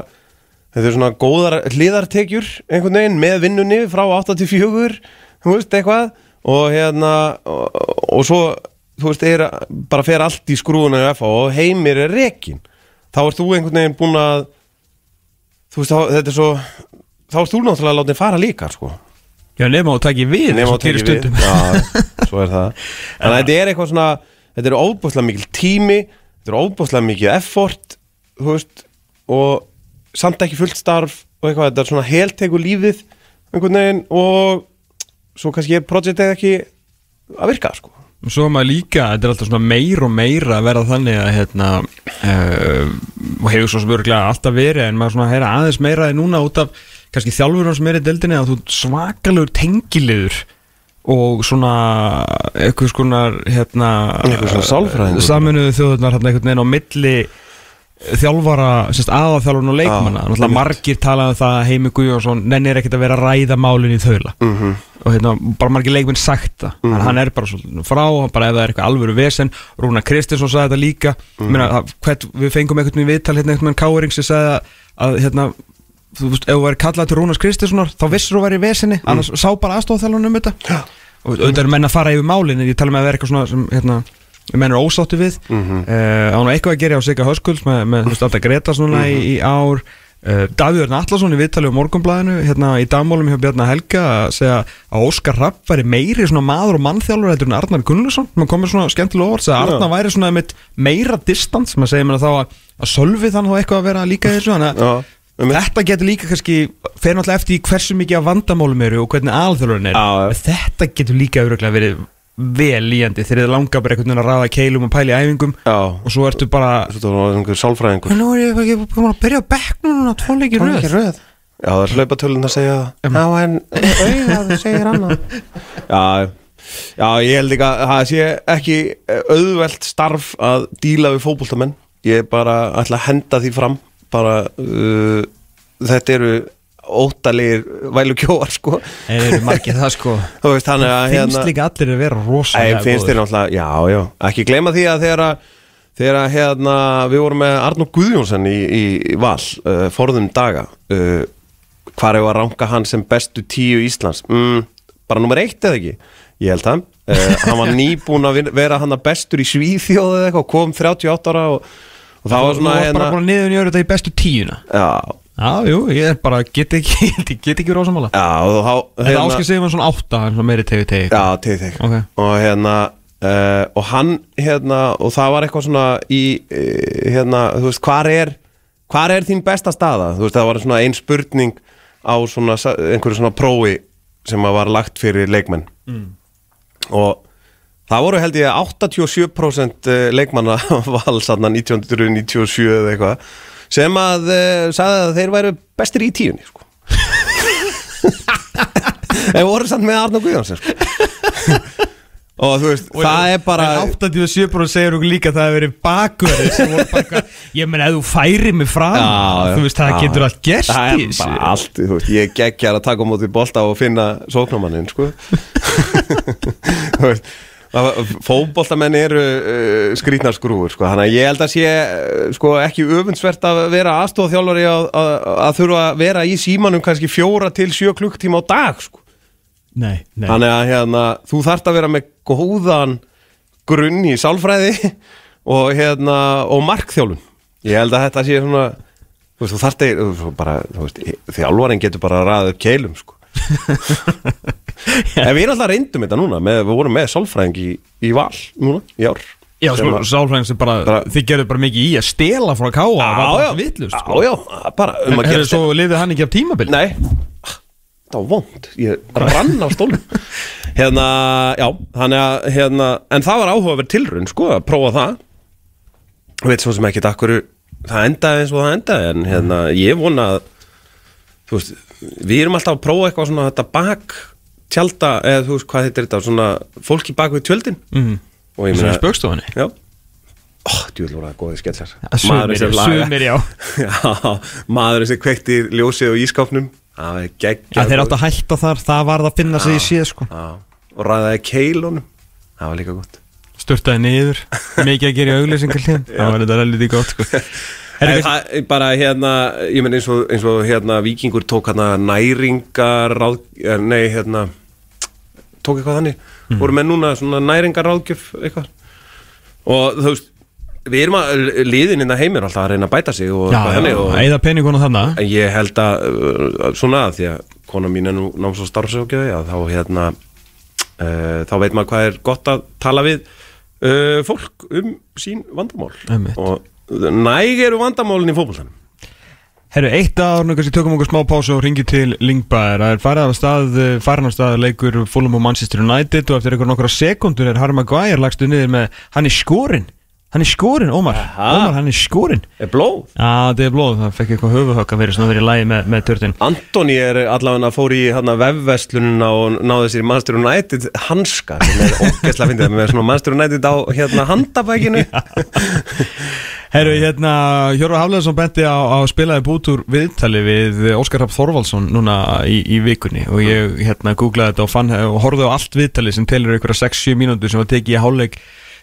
þetta er svona góðar hliðartekjur einhvern veginn með vinnunni frá 8 til 4 þú veist eitthvað. Og hérna og, og svo þú veist er, bara fer allt í skrúuna og heimir er rekin þá ert þú einhvern veginn búin að þú veist þá, þetta er svo þá ert þú náttúrulega að láta þig fara líka sko. Já, nema og taki við Nefn eins á gerir tekið við. Já, svo er það. Að þetta er eitthvað svona Þetta er óbúslega mikil tími Þetta er óbúslega mikið effort Þú veist Og samt ekki fullt starf Og eitthvað, þetta er svona helteku lífið einhvern veginn Og svo kannski er projektið ekki að virka, sko Og Svo er maður líka, þetta er alltaf svona meir og meira að vera þannig að hérna uh, og hefur svo sem örgulega alltaf verið en maður svona heyra aðeins meira en núna út af kannski þjálfurinn sem er í deildinni að þú ert svakalegur tengiliður og svona eitthvað skonar hérna Einhver svona sálfræðingur. saminuðu þjóðurnar hérna einhvern veginn á milli þjálfara, sérst aðalþjálfurinn og leikmanna, Já, náttúrulega margir talað um það að Heimi Guðjónsson nennir ekkert að vera að ræða málin í þaula mm -hmm. og hérna, bara margir leikminn sagt það mm Mhm. hann er bara svolítið frá, bara ef það er eitthvað alvöru vesen Rúna Kristinsson sagði þetta líka Mhm. Meina, að, hvern, við fengum einhvern veginn viðtal hérna einhvern veginn Káring sem sagði að, að hérna, þú veist, ef þú væri kallað til Rúnas Kristinssonar þá vissir þú væri í veseni, Mhm. annars sá bara aðstofþjálfun um þetta og auðvitað eru menn að fara yfir málin en ég tala með að vera eitthvað svona sem hérna, menn eru ósáttu við mm Mhm. -hmm. eitthvað að gera á Sigga Höskulds með, með alltaf Gretas núna Mhm. í, í ár Uh, Davíður Allarsson í viðtali á morgunblæðinu hérna í dagmálum hjá Bjarnar Helga að segja að Óskar Rapp væri meiri svona maður og mannþjálfur heldur en Arnar Gunnlaugsson maður komið svona skemmtilega orð að Arnar væri svona með meira distans maður segir mér þá að, að Sölvi þannig þá eitthvað að vera líka þessu þannig að um þetta getur líka kannski fer náttúrulega eftir í hversu mikið af vandamálum eru og hvernig alþjálfurinn er Já. þetta getur líka örugglega verið vel líjandi þegar þið langar bara einhvern veginn að raða keilum og pæli æfingum Já, og svo ertu bara svo það var einhver sálfræðingur. Nú er ég ekki búin að byrja á bekknum núna tvoleiki röð. röð? Já, það er hlaupatölun að segja það. Já, en auðvitað segir annað. Já, já, ég held ekki að það sé ekki auðvelt starf að díla við fótboltamenn. Ég er bara ætla að henda því fram bara, uh, þetta eru óttalegir vælukjóar sko. Þeir eru margir það sko. Þú veist, þannig að hérna- Finnst líka allir að vera rosalega finnst þér náttúrulega, já, já. Ekki gleyma því að Þegar að hérna, við vorum með Arnór Guðjónsson í, í, í val uh, forðum daga uh, hvar hefur að ranka hann sem bestu tíu Íslands? Mm, bara nummer eitt eða ekki? Ég held það, uh, hann var nýbúin að vera hann að bestur í Svíþjóð eða eitthvað kom 38 ára og, og það var Þú svona var bara hérna, búin að niður nýjör þetta í bestu tíuna. Já, Já, jú, ég er bara, get ekki, get ekki rosamála. Já, og þá Þetta áskil segir maður svona átta, hann svona meiri tegi tegi Já, til þig Ok. og hérna uh, og hann hérna og það var eitthvað svona í uh, hérna, þú veist, hvar er hvar er þín besta staða? Þú veist, það var svona ein spurning á svona, sa- einhverju svona prófi sem að var lagt fyrir leikmenn. Og það voru held ég 87% leikmanna vals þarna 1997 eða eitthvað sem að uh, sagði að þeir væru bestir í tíunni sko. en voru samt með Arnó Guðjónsson sko. og þú veist, það er bara En 87% segir okkur líka að það hefur verið eitthvað, Ég meina, ef þú færi mig fram Já, Þú veist, það já. getur allt gerst Það er bara allt, þú veist, ég geggjar að taka á móti bolta og finna sóknarmannin, sko Þú veist Fótboltamenn eru uh, skrýtnar skrúfur, sko. Þannig að ég held að sé, uh, sko, ekki öfundsvert að vera aðstofþjálfari að, að, að þurfa að vera í símanum kannski fjóra til sjö klukktíma á dag, sko. Nei, nei. Þannig að hérna, þú þarft að vera með góðan grunn í sálfræði og, hérna, og markþjálun Ég held að þetta sé svona þú, veist, þú þarft að bara, þú veist, þjálfarinn getur bara að ræða upp keilum sko. En við erum alltaf reyndum þetta núna með, við vorum með sálfræðing í, í val núna, í ár. Já, sko, sálfræðing sem bara, bara- þið gerðu bara mikið í að stela frá káa já, bara vitlust já, sko. já, bara um að gera svo lifið hann ekki af tímabil Nei, það var vond Ég rann á stólum Hérna, já, þannig að hérna, En það var áhugaverð tilraun, sko Að prófa það. Veit svo sem ekki akkur Það endaði eins og það endaði En hérna, ég vona að Þú veist, við erum alltaf að prófa eitthvað svona Þetta bak tjalda Eða þú veist, hvað heitir þetta Svona fólki bak við tjöldin. Mhm. Og ég meina, í spöggstofunni já. Voru það góði sketsar Sumir, já, já maðurinn sem kveikti ljósið á ískápnum Það var Já, geggjað þeir áttu að hætta þar, það varð að finna sig í síð sko. Og ræðaði keilunum. Það var líka gott. Sturtaði niður, mikið að gera í auglýsingar Það var þetta lítið gott sko. Það er bara hérna Ég menn eins og, eins og hérna Víkingur tók hérna næringar ráð, eh, Nei, hérna Tók eitthvað þannig Mhm. Voru með núna svona næringar ráðgjöf eitthvað Og þú veist Við erum að liðin innan heimir alltaf að reyna að bæta sig og já, þannig og, eða þannig ég held að uh, svona að því að kona mín er nú náms og starfsögjöði að þá hérna uh, þá veit maður hvað er gott að tala við uh, fólk um sín vandamál Einmitt. og næg eru vandamálin í fótboltanum Herru, eitt ár, nú kannski tökum okkur smá pásu og ringi til Lingbaer Það er farið af stað, eh, farin af stað leikur Fulham og Manchester United og eftir einhver nokkra sekundur er Harry Maguire lagstu niður með hann er skorinn, hann er skorinn, Ómar. Aha. Ómar, hann er skorinn. Er blóð? Já, það er blóð, það fekk eitthvað höfuhögg að vera svona verið í lagi með, með törtin Antoni er allavega fór í hérna, vefverslunina og náði sér í Manchester United hanska. Sem er ógeðslega fyndið með svona Manchester United á hérna handabækinu. Herru, hérna, Hjörður Hafleðarsson benti á, á spilaði bútur viðtali við Óskar Rapp Þorvaldsson núna í, í vikunni. Og ég hérna googlaði þetta og, fann, og horfði á allt viðtali sem telur ykkur 6-7 mínútur sem var tekið í hálfleik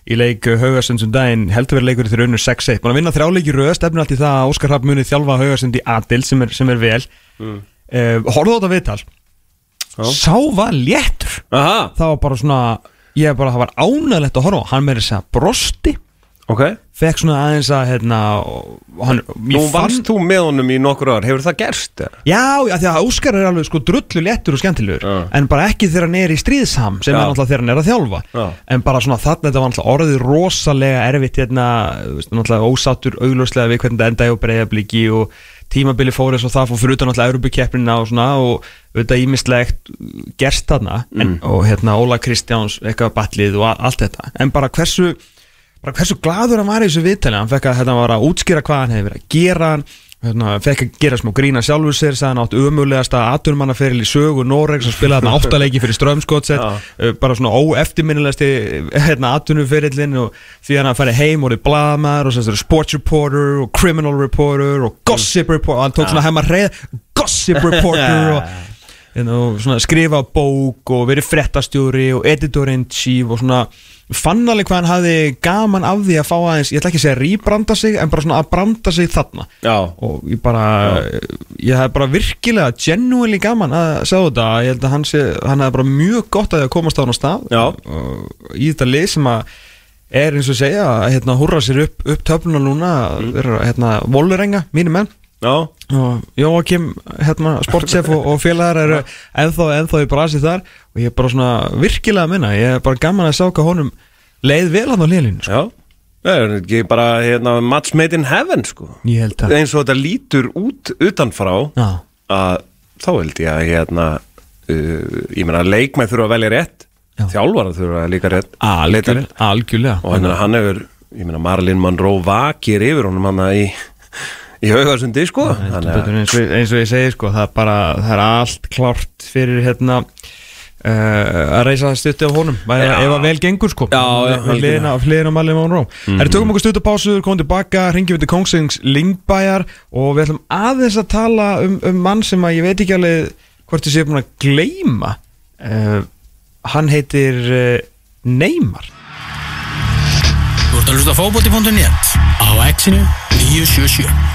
í leik Haugarsund um daginn. Heldur verið leikur þegar unnur 6-1 búin að vinna þrjáleiki röð, stefnir allt í það að Óskar Rapp muni þjálfa Haugarsund í Adil sem er, sem er vel. Mm. uh, horfði á þetta viðtal. Sá var léttur. Aha, það var bara svona ég bara, það var ánægilegt að horfa hann með þess að brosti ok fekk svona aðeins að hérna, hann, Nú ég fann, þú með honum í nokkur ár, hefur það gerst? eða? já, já, því að Óskar er alveg sko drullu léttur og skemmtilegur Já. en bara ekki þegar hann er í stríðsham sem Já. er náttúrulega þegar hann er að þjálfa Já. en bara svona þarna þetta var náttúrulega orðið rosalega erfitt hérna, náttúrulega ósáttur augljóslega við hvernig þetta endaði og breyðabliki og tímabili fór þess og það fór fyrir utan náttúrulega Európa-keppnina og svona og auðvitað ímislegt gerst þarna en, og hérna Óla Kristjáns eitthvað batlið og allt þetta en bara hversu bara hversu gladur hann var í þessu viðtali. Hann fekk að hérna var að útskýra hvað hann hefði verið að gera. Hérna, fekk að gera smá grína sjálfur sér hann átt umulegasta aturmannaferil í sögu Noregs og spilaði hann áttaleiki fyrir strömskotset uh, bara svona óeftirminnilegasti hérna aturnuferillin og því hann að færi heim og er blaðmaður og sérst sports reporter og criminal reporter og gossip reporter og hann tók svona heim að reyða gossip reporter og svona, skrifa bók og verið frettastjóri og editor-in-chief og svona fann alveg hvað hann hafði gaman af því að fá aðeins, ég ætla ekki að segja rýbranda sig en bara svona að branda sig þarna. Já, og ég bara ég hef bara virkilega genuinely gaman að sjá þetta, ég held að hann, hann hafði bara mjög gott að því að komast á hann á stað. Já. í þetta lið sem að er eins og segja að hérna, húrra sér upp, upp töfluna núna mm. hérna, vollurenga, mínu menn og Jóakim, hérna, sportsef og, og félagar eru ennþá, ennþá í brasi þar og ég er bara svona virkilega að minna, ég er bara gaman að sjá hvað honum leið vel hann á liðlinu sko. Það er bara hérna, match made in heaven sko ég að eins og þetta lítur út utanfrá Já, að þá held ég að hérna uh, ég meina leikmenn þurfa að velja rétt Já. þjálfara þurfa að líka rétt Algjörlega, algjörlega. og hann, hefur, ég meina Marlin Monroe vakir yfir honum hann í, í haugasundi sko. Eins, og, eins og ég segi sko, það er bara, það er allt klárt fyrir hérna uh, að reysa stutti af honum. Já. ef að vel gengur sko. Hliðina hliðina á Malin Monroe mm -hmm. tökum okkur stutt á pásu, komum tilbaka ringjum við til Kongsings Lingbæjar og við ætlum aðeins að tala um, um mann sem að ég veit ekki alveg hvort ég sé búin að gleyma. Uh, hann heitir uh, Neymar. Þú ert að hlusta á fótbolti.net á exinu 977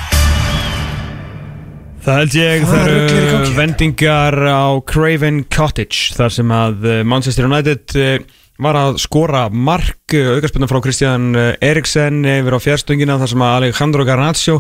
Það held ég það er eru vendingar á Craven Cottage þar sem að eh, Manchester United eh, var að skora mark aukarspunna frá Kristján Eriksen yfir á fjárstöngina þar sem að Alejandro Garnaccio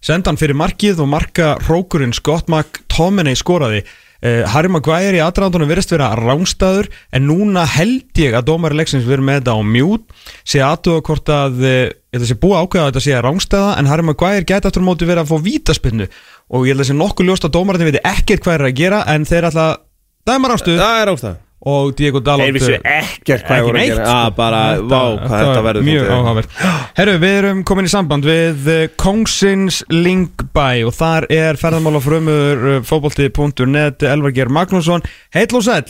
senda hann fyrir markið og marka rókurinn Scott McTominay skoraði. Harry Maguire í aðdraðandunum verðist vera rángstæður en núna held ég að dómari leiksins verið með þetta á mjút sé aðtuga hvort að þetta sé búið ákveða að þetta sé rángstæða en Harry Maguire geti aftur móti verið að fá vítaspinnu og ég held að sé nokkuð ljóst að dómarinn veit ekkert hvað er að gera en þeir ætla að dæma rángstuð það er ástæð og Diego Dalot Þeir vissu ekkert hvað voru að gera. Sko. ah, bara, vá, hvað þetta verður Mjög áhugavert. Herru, við erum komin í samband við eh, Kongsins Lingbæ og þar er ferðamálafrömmur fótbolti.net Elvar Geir Magnússon. Heill og sæll.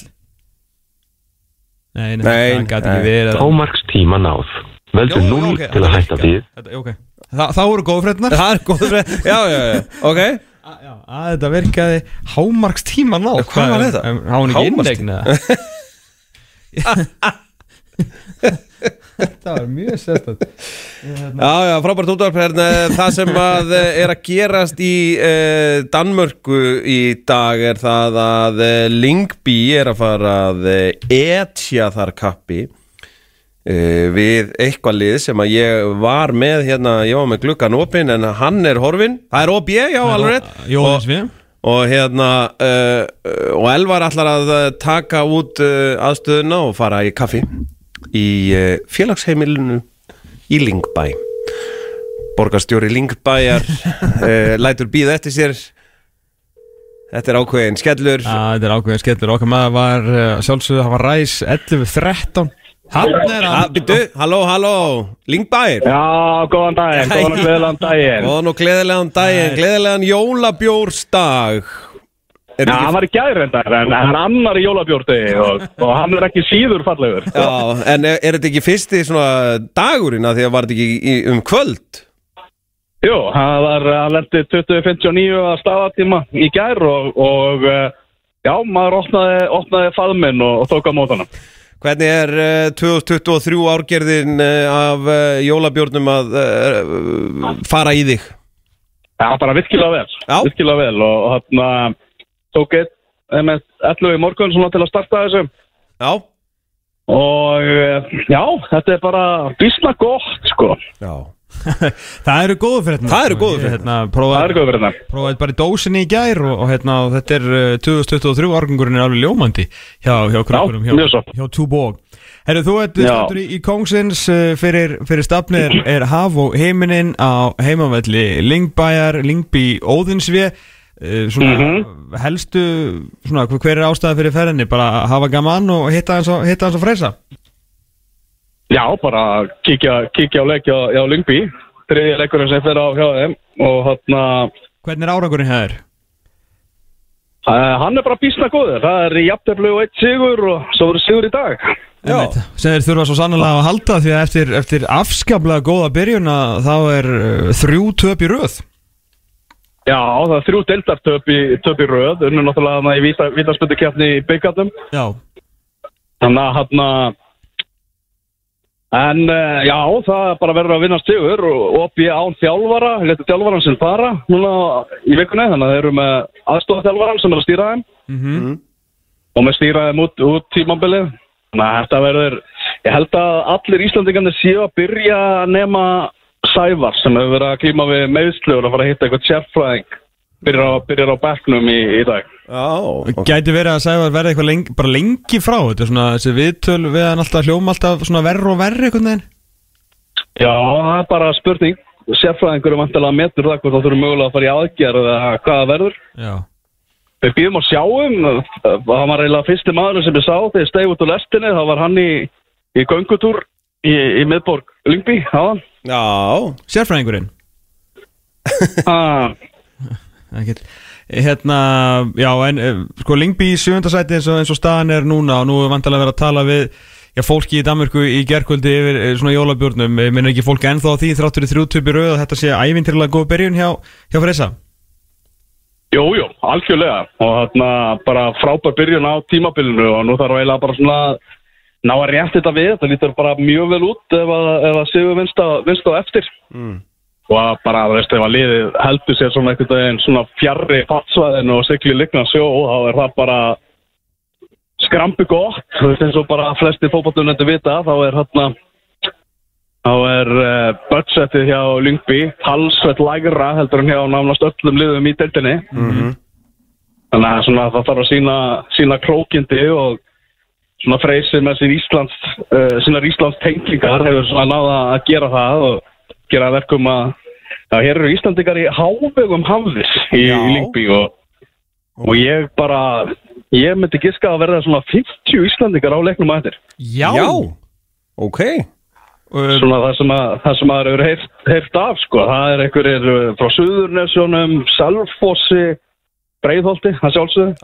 Nei, nei, Nei, það gæti ekki nei. verið. Hámarkstíma náð. Veldu Jó, 0 ok, til þetta að hætta virkar. Þa, Þá eru góð frétnar Það er góð fyrir Já, já, já, ok. Að þetta virkaði hámarkstíma ná Hvað var þetta? Hámarkstíma? innegna Þetta var mjög sérstætt Já, já, frábært útvarp hérna, Það sem að eh, er að gerast í uh, Danmörku í dag er það að uh, Lingby er að fara að uh, etja þar kappi við eitthvað lið sem að ég var með hérna, ég var með gluggan opinn en hann er horfinn, það er OB, já, alveg rétt. Við og hérna uh, og Elvar ætlar að uh, taka út uh, aðstöðuna og fara í kaffi í uh, félagsheimilinu í Lingbæ borgarstjóri Lingbæjar lætur býða eftir sér. Þetta er ákveðin skellur. Þetta er ákveðin skellur. Okkar maður var sjálfsögðu, hann var ræs 11-13 Hann er hann Býttu, halló, halló, Lingbæjar Já, góðan daginn, góðan og gleðilegan daginn. Og nú gleðilegan daginn, gleðilegan jólabjórsdag. Já, hann var í gærendar, en hann er annar í jólabjórti og, og hann er ekki síður fallegur. Já, en er, er þetta ekki fyrsti svona dagurinn að því að var þetta ekki í, um kvöld? Jú, hann var, hann lendi 2059 að staðatíma í gær og, og eh, já, maður opnaði, opnaði faðminn og, og tók á mótana Hvernig er uh, 2023 árgerðin uh, af uh, jólabjórnum að fara í þig? Já, bara virkilega vel, Já. virkilega vel og hann tók eitt með 11 í morgun svona til að starta þessu Já, og eh, já, þetta er bara bísna gott, sko já. Það eru góðu frétnar Það eru góðu fréttirnar. hérna, Það er prófaði, fyrir prófaði bara í dósinni í gær og, og, hérna, og þetta er uh, 2023 árgangurinn er alveg ljómandi hjá, hjá krökkunum Já, hjá, mjög svo. hjá Túbóg Herru, þú ert Já. stættur í, í Kongsins uh, fyrir, fyrir stafnir er haf og heiminin á heimavelli Lingbæjar, Lingby, Óðinsvið uh, svona Mhm. helstu svona, hver er ástæða fyrir ferðinni bara hafa gaman og hitta hans og, hitta hans og freysa Já, bara kíkja, kíkja á leik hjá, hjá Lyngby. Þriðja leikurinn sem fer á hjá þeim og hann Hvernig er árangurinn hér? uh, hann er bara bísna góður. Það er jafnteflu og eitt sigur og svo verður sigur í dag. Já. Sem þeir þurfa svo sannlega að halda því að eftir, eftir afskaplega góða byrjun að þá er uh, þrjú töp í röð. Já, það er þrjú deildartöp í, töp í röð. Unnu náttúrulega þarna í vita, vítaspöndukefni í byggandum Já, þannig að hann en uh, já, það er bara verður að vinna sigur og opið án þjálfara letur þjálfaran sem fara núna í vikunni þannig að þeir eru með aðstofa þjálfaran sem er að stýra þeim. Mm og með stýraðum út, út tímambilið þannig að þetta verður ég held að allir Íslandingarnir séu að byrja að nema Sævar sem hefur verið að klíma við meðslu og að fara að hitta eitthvað sérfræðing byrjar á, byrjar á bekknum í, í dag Já, ok. gæti verið að segja að verða eitthvað lengi, bara lengi frá þetta er svona þessi viðtöl við hann alltaf hljóma alltaf svona verri og verri einhvern veginn? Já, það er bara spurning. Sérfræðingur er vantilega að metur það hvort það þurfum mögulega að fara í aðgerð eða hvað það verður. Já, við býðum að sjáum hann var eiginlega fyrsti maður sem ég sá þegar ég stegi út úr lestinni, þá var hann í, í göngutúr í, í miðborg Lyngby, já Já, Sérfræðingurinn? Ah, Ekkert. Hérna, já, en eh, sko Lingby í sjöndasæti eins og, eins og staðan er núna og nú er vantilega verið að tala við já, fólki í Danmörku í gerkvöldi yfir eh, svona jólabjörnum, minnur ekki fólki ennþá því þráttur í þrjútubi rauð að þetta sé ævintirlega góð byrjun hjá, hjá Freysa? Jú, jú, algjörlega. Og þarna bara frábær byrjun á tímabilinu og nú þarf eiginlega bara svona að ná að rétt þetta við, þetta lítur bara mjög vel út ef að, ef að séu vinst á eftir. Mm. Og að bara, þú veist, ef að liðið heldur sér svona einhvern veginn svona fjarrri fattsvæðinu og sigli likna sjó, þá er það bara skrampi gott, þú veist, eins og bara flesti fótballunendur vita, þá er hérna þá er uh, budgetið hjá Lyngby talsveit lægra heldur en hjá námast öllum liðum í deildinni Mhm. þannig að svona, það þarf að sína, sína klókindi og svona freysir með sín Íslands uh, sínar Íslands tengingar hefur svona náða að gera það og gera verkum að Já, hér eru Íslandingar í hávegum hafðis í, í Lyngby og, og ég bara, ég myndi giska að verða svona 50 Íslandingar á leiknum að eftir. Já, Já. ok Uh, Svona það sem að, það sem að eru heyrt, heyrt af, sko. Það er einhverjir uh, frá Suðurnesjónum, Salfossi, Breiðholti, það sjálfsögðu.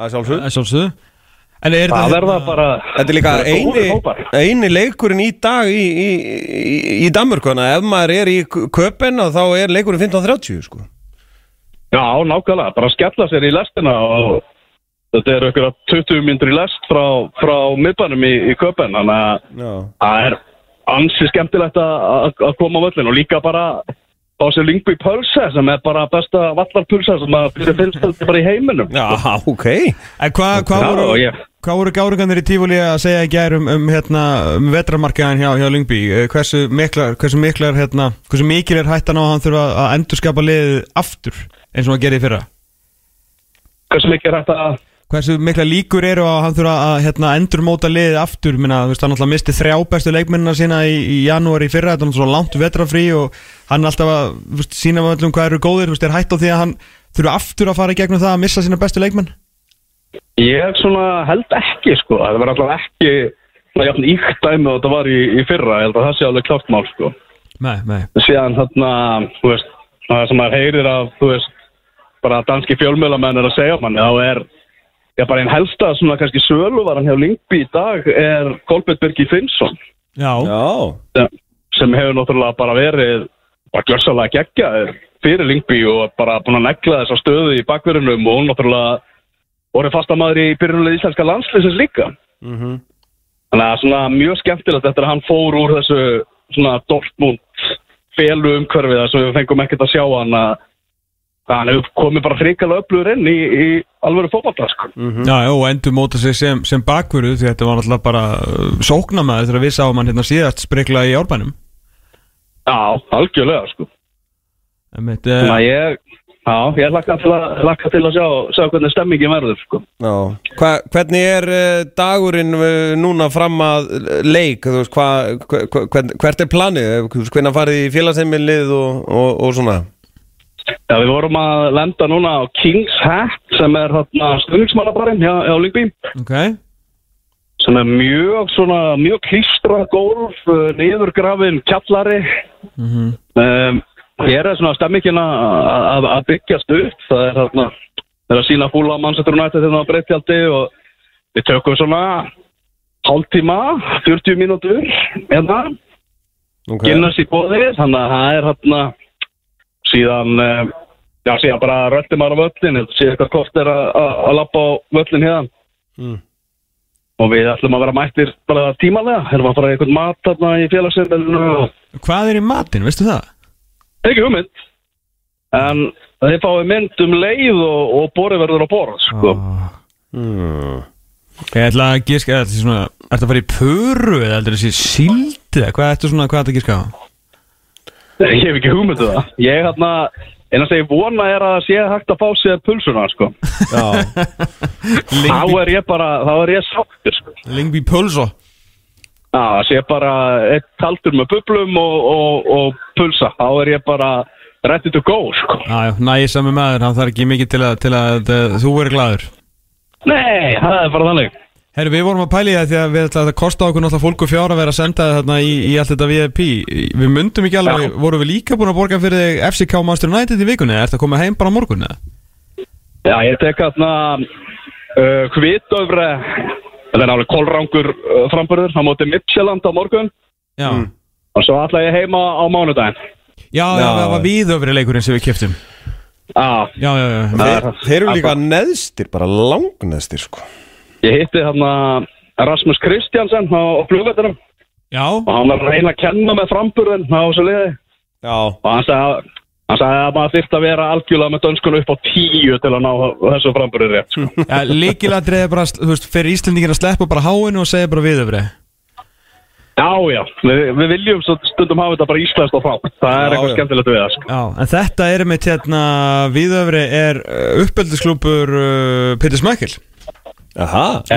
En er Það verða bara... Þetta er líka eini, eini leikurinn í dag í, í, í, í Danmörku ef maður er í köpen þá er leikurinn 15.30 sko. Já, nákvæmlega, bara skella sér í lestina og þetta eru einhverja 20 myndur í lest frá, frá miðbænum í, í köpen, þannig að Já. það er ansi skemmtilegt að- að að koma á völlin og líka bara á sér lingbu í pölse sem er bara besta vallarpulsa sem að byrja finnst þetta bara í heiminum. Já, ok. En hvað hva voru, ég- hva voru gáringarnir í tífúli að segja í gær um, um, hérna, um vetramarkaðan hjá, hjá Lyngby? Eh, hversu miklar, hversu miklar hérna, hversu mikil er hættan á að hann þurfa að endurskapa liðið aftur eins og hann gerði í fyrra? Hversu mikið er þetta að hversu mikla líkur eru að hann þurfa að hérna, endurmóta liðið aftur? Minna, þú veist, hann alltaf misti þrjá bestu leikmennina sína í, í janúar í fyrra, þetta er náttúrulega langt vetrafrí og hann er alltaf að veist, sína öllum hvað eru góðir, þú veist, er hætt á því að hann þurfa aftur að fara í gegnum það að missa sína bestu leikmenn? Ég svona held ekki sko, það verður alltaf ekki svona jafn íkt dæmi og þetta var í, í fyrra, ég held að það sé alveg klárt mál sko. Nei, nei. Síðan þarna, þú veist, það sem maður heyrir af, þú veist, bara danski fjölmjölamenn er að segja manni, þá er, já bara einn helsta svona kannski söluvaran hjá Lyngby í dag er Kolbjörn Birgi Finnsson Já, Já, sem, sem hefur náttúrulega bara verið bara glössalega geggjaður fyrir Lyngby og bara búin að negla þessa stöðu í bakverðinum og hún náttúrulega voru fastamæður í byrjunulega íslenska landsleisins líka. Mhm. Þannig að svona mjög skemmtilegt eftir að hann fór úr þessu svona Dortmund felu umhverfið þar sem við fengum ekkert að sjá hann að að hann hefur komið bara hrikalega öflugur inn í, í alvöru fótballta sko. já, já, og endur móta sig sem, sem bakvöru því þetta var náttúrulega bara uh, sóknamaður þegar við sáum hann hérna síðast sprikla í árbænum Já, algjörlega sko. Einmitt, Þannig uh, að ég, já, ég lakka til að, lakka til að sjá, sjá hvernig stemmingin verður sko. já hva, Hvernig er uh, dagurinn uh, núna fram að leik Þú veist, hva, hva, hvert er planið Hvernig farið í félagsheimilið og, og, og svona Já, við vorum að lenda núna á King's Hat sem er hérna stundingsmannabarinn hjá, hjá Lyngby. Ok. Sem er mjög svona, mjög klístra gólf, uh, niðurgrafin kjallari. Mhm. um, Hér er svona stemmingin að- byggjast upp. Það er hérna, það er að sína fúla mannsettur nættið þegar það er breyttjaldi og við tökum svona hálftíma, 40 mínútur hérna, okay. Guinness í bóði, þannig að það er hérna síðan uh, já, síðan bara röldi maður á völlin síðan eitthvað kost er að- að að lappa á völlin hérna Mm. og við ætlum að vera mættir bara tímalega erum að fara eitthvað mat þarna í félagsefninu og Hvað er í matinn, veistu það? ekki hugmynd en þið fáið mynd um leið og, og borið verður á borð sko. Ah. mm. Ég ætla að gíska, er þetta að fara í pöru eða heldur þessi síld eða hvað hvað ertu að gíska á? ég hef ekki hugmynd um það ég hérna, eina sem ég vona er að sé hægt að fá sér pulsuna sko. Þá er ég bara, þá er ég sáttur sko. Lingby pulso Já, það sé bara eitt kaldur með bublum og, og, og pulsa. Þá er ég bara ready to go, sko. Já, já, næsami maður, hann þarf ekki mikið til að, til að, að þú verður glaður Nei, það er bara þannig Herru, við vorum að pæli það því að við ætlaði að kosta okkur náttúrulega fólku fjár að vera að senda það þarna í, í allt þetta VIP Við myndum ekki alveg, Já. vorum við líka búin að borga fyrir þig FCK Master United í vikunni? Eða ertu að koma heim bara morgun eða? Já, ég tek þarna uh, Hvitöfre Það er nálega kólrangur uh, framburður Það móti Midtjylland á morgun. Já, Og svo ætla ég heima á mánudaginn. Já, já, Já. það var viðöfri leikurinn sem við kiptum Já, Já, já, já, Þeir, þeir eru líka neðstir, bara langneðstir sko ég hitti þarna Rasmus Kristjansen á, á flugvettunum já, og hann var reyna að kenna með framburðin á þessu liði. Já, og hann sagði, hann sagði að maður þyrfti að vera algjörlega með dönskunum upp á tíu til að ná þessu framburðin rétt sko. já líkiladrið er bara, þú veist, fyrir Íslandingin að sleppa bara háinu og segja bara viðöfri Já, já, við, við viljum svo stundum hafa þetta bara íslenskt og fátt. Það er Já, eitthvað já. skemmtilegt við það sko. Já, en þetta er með hérna viðöfri er uppöldisklúpur uh, Petur Smækil Aha. Já,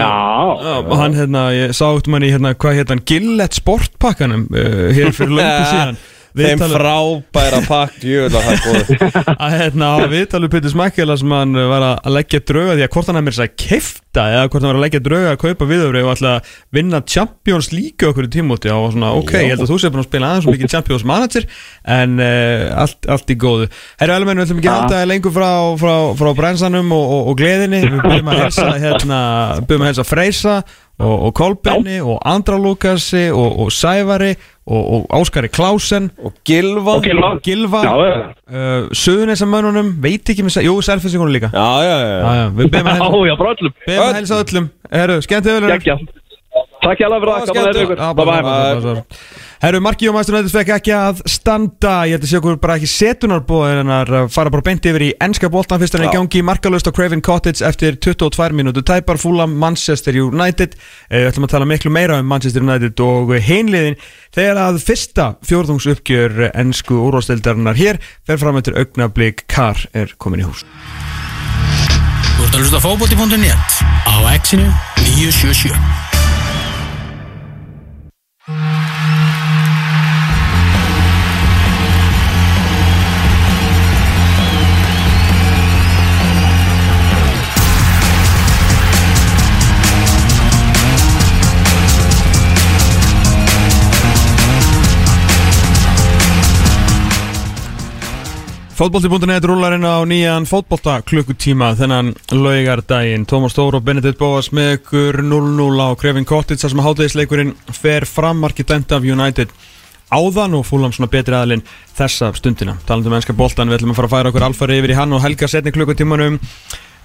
Já, og hann hérna, ég sá út mann í hérna, hvað hérna, Gillette sportpakkanum uh, hér fyrir löngu síðan Þeim frábæra pakk Jöfnlega það er góð að hérna á viðtalu Pétur Smakkela sem hann var að leggja drauga því að hvort hann er mér að kefta eða hvort hann var að leggja drauga að kaupa viðöfri og ætla að vinna Champions League okkur í tímóti og svona ok, ég held að þú sé búin að spila aðeins og mikið Champions Manager en uh, allt, allt í góðu. Herru Elmenn, við ætlum ekki að halda lengur frá, frá, frá brænsanum og, og, og gleðinni. Við byrjum að helsa hérna, byrjum að helsa Freysa og, og Kolbenni og Andra Lukasi og, og Sævari og, og Áskari Klausen Og Gilva Gilva Gilva uh, Suðunesamönnunum, veit ekki með, jú, selfinsingunum líka. Já, já, já, Já, já, við beðum að helsa, öllum. Helsa öllum. Takk hjá alveg fyrir það, að Herru, Marki og Mæstur Nættis fekk ekki að standa. Ég held að sé okkur bara ekki setunarbúð en að fara bara beint yfir í ennska boltan fyrst er í gangi. Markalust á Craven Cottage eftir 22 minútu tæpar fúla Manchester United. Eh, Við ætlum að tala miklu meira um Manchester United og hinliðin. Þegar að fyrsta fjórðungsuppgjör ennsku úrvastildarinnar hér fer fram eftir augnablík Kar er komin í hús. Þú ert að hlusta á fótbolti.net á exinu 977 Fótbolti.net rúlar inn á nýjan fótbolta klukkutíma þennan laugardaginn. Tómas Stór og Benedikt Bóas með ykkur 0-0 á Krefin Cottage þar sem hátegisleikurinn fer fram markið dæmt af United. Áðan og fúlam svona betri aðlinn þessa stundina. Talandi um ennska boltan, við ætlum að fara að færa okkur alfari yfir í hann og helga setni klukkutímanum.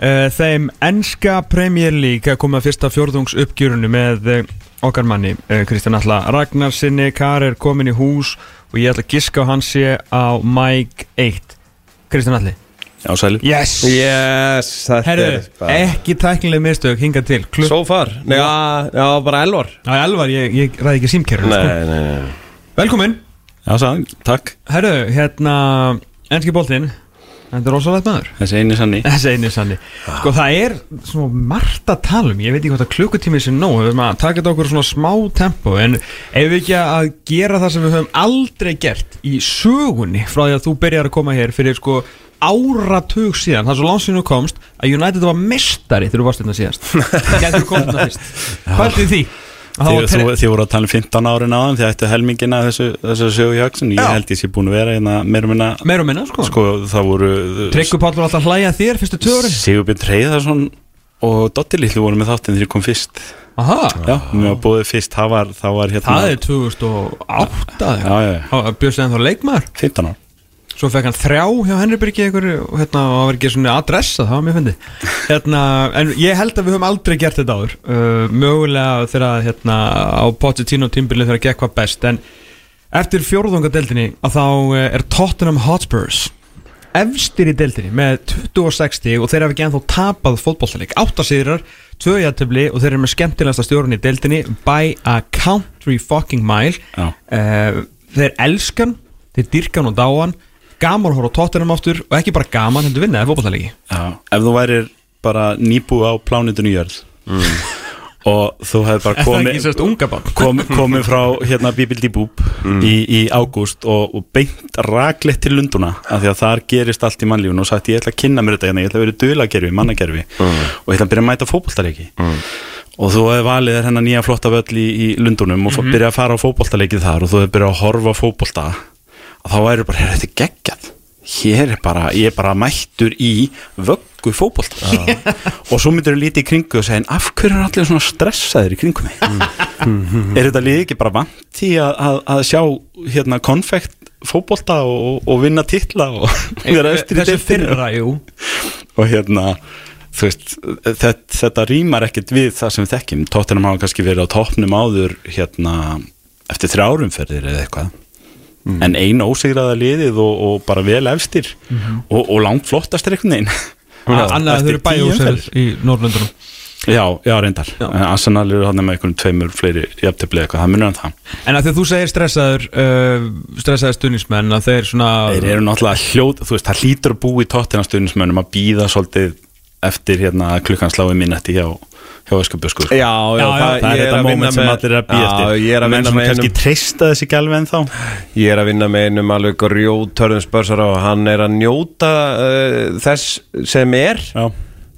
Uh, þeim ennska Premier League koma að fyrsta fjórðungs uppgjörunu með uh, okkar manni uh, Kristján Alla Ragnarsinni, Kar er komin í hús og ég ætla að giska á hans sé á Mike 1 Kristján Alli Já, sæli Yes, Yes, þetta Herru, er bara ekki tæknileg mistök hinga til. Klukk So far. Nei, já, já, bara elvar. Á Elvar, ég, ég ræði ekki símkerfin sko. Nei, nei, nei. Velkomin. Já, sæl, takk. Herru, hérna Enski boltinn Þetta er rosalegt maður. Þessi eini sanni. Þessi einu sanni. Sko það er svona margt að tala um. Ég veit ekki hvort að klukkutími sé nóg. Við höfum að taka þetta okkur svona smá tempo. En ef við ekki að gera það sem við höfum aldrei gert Í sögunni Frá því að þú byrjar að koma hér fyrir sko áratug síðan Það er svo þú komst Að United var mestari þegar þú varst þetta síðast. Gætur þú komst þetta fyrst. Hvað er því? Að Þið, voru að tala um 15 árin áðan Þið ættu helmingina þessu, þessu sögu í högsun Ég held ég sé búin að vera hérna meira og minna Meir og minna sko, Sko, það voru var alltaf að hlæja að þér fyrstu árin. Sigurbjörn Reyðarsson og Dotti Lillu voru með þáttinn þegar ég kom fyrst. Aha, Já, mér var búið fyrst. Það var, það var hérna það er 2008 Já, já, já, Björst eða þá leikmaður. 15 ár Svo fekk hann þrjá hjá Henrybyrgi og hérna, það var ekki svona adressa, það var mjög fyndi hérna, En ég held að við höfum aldrei gert þetta áður. Uh, Mögulega þegar hérna, á Pochettino tímbili þegar gekk hvað best En eftir fjórðungadeldinni að þá uh, er Tottenham Hotspurs Efstir í deldinni með 2060 og þeir hafa ekki ennþá tapað fótbolltaleik Áttasýðrar, tvö jættöfli og þeir eru með skemmtilegasta stjórn í deldinni By a country fucking mile. Uh, Þeir elskan, þeir dyrkan og dáan gaman að horfa á tóttunum aftur og ekki bara gaman hendur vinna eða fótballtaleiki Já, ef þú værir bara nýbúið á plánitinu jörð og þú hefði bara komið ekki sérst unga barn? kom, komið frá hérna Bíbildi Búb í, í ágúst og, og beint raklegt til Lunduna af því að þar gerist allt í mannlífun og sagt ég ætla að kynna mér þetta hérna, ég ætla að vera dulagerfi, mannagerfi og ég ætla að byrja að mæta fótboltaleiki. Og þú hefði valið þér hennar nýja flotta völl í, í Lundunum og mm byrja að fara á fótboltaleikið þar og þú hefði byrjað að horfa á og þá væri bara, "Heyrðu, þetta er geggjað. Hér er bara, ég er bara mættur í vöggu fótbolta. Og svo myndir þú lítið í kringu og segja en af hverju er allir svona stressaðir í kringu mig? Er þetta líka ekki bara vant í að, að, að sjá hérna konfekt fótbolta og, og vinna titla og vera eftir Þessu fyrra, og hérna veist, þetta, þetta rýmar ekkert við það sem við þekkjum, tóttinam hafa kannski verið á toppnum áður hérna eftir þrjárumferðir eða eitthvað en ein ósigraða liðið og, og bara vel efstir. Og, og langt flottast einhvern veginn. Annað að þau eru umferðir. í Norrlöndunum Já, já, reyndar. Já. En Arsenal eru hann með einhvern tveimur fleiri jafntöfli eitthvað, það munur hann það. En að því að þú segir stressaður uh, stressaður stuðnismenn að þeir svona Þeir eru náttúrulega hljóð, þú veist, það hlýtur að búa í tóttinastöðnismönnum að býða svolítið eftir hérna klukkan slái minnetti hjá, hjá Öskubjöskur Já, já, Já, já, það, Það er þetta moment sem allir er að býja Já, eftir. ég er að Menn vinna sem með kannski einum treysta þessi alveg en þá Ég er að vinna með einum alveg grjótörðum spörsar og hann er að njóta uh, þess sem er. Já.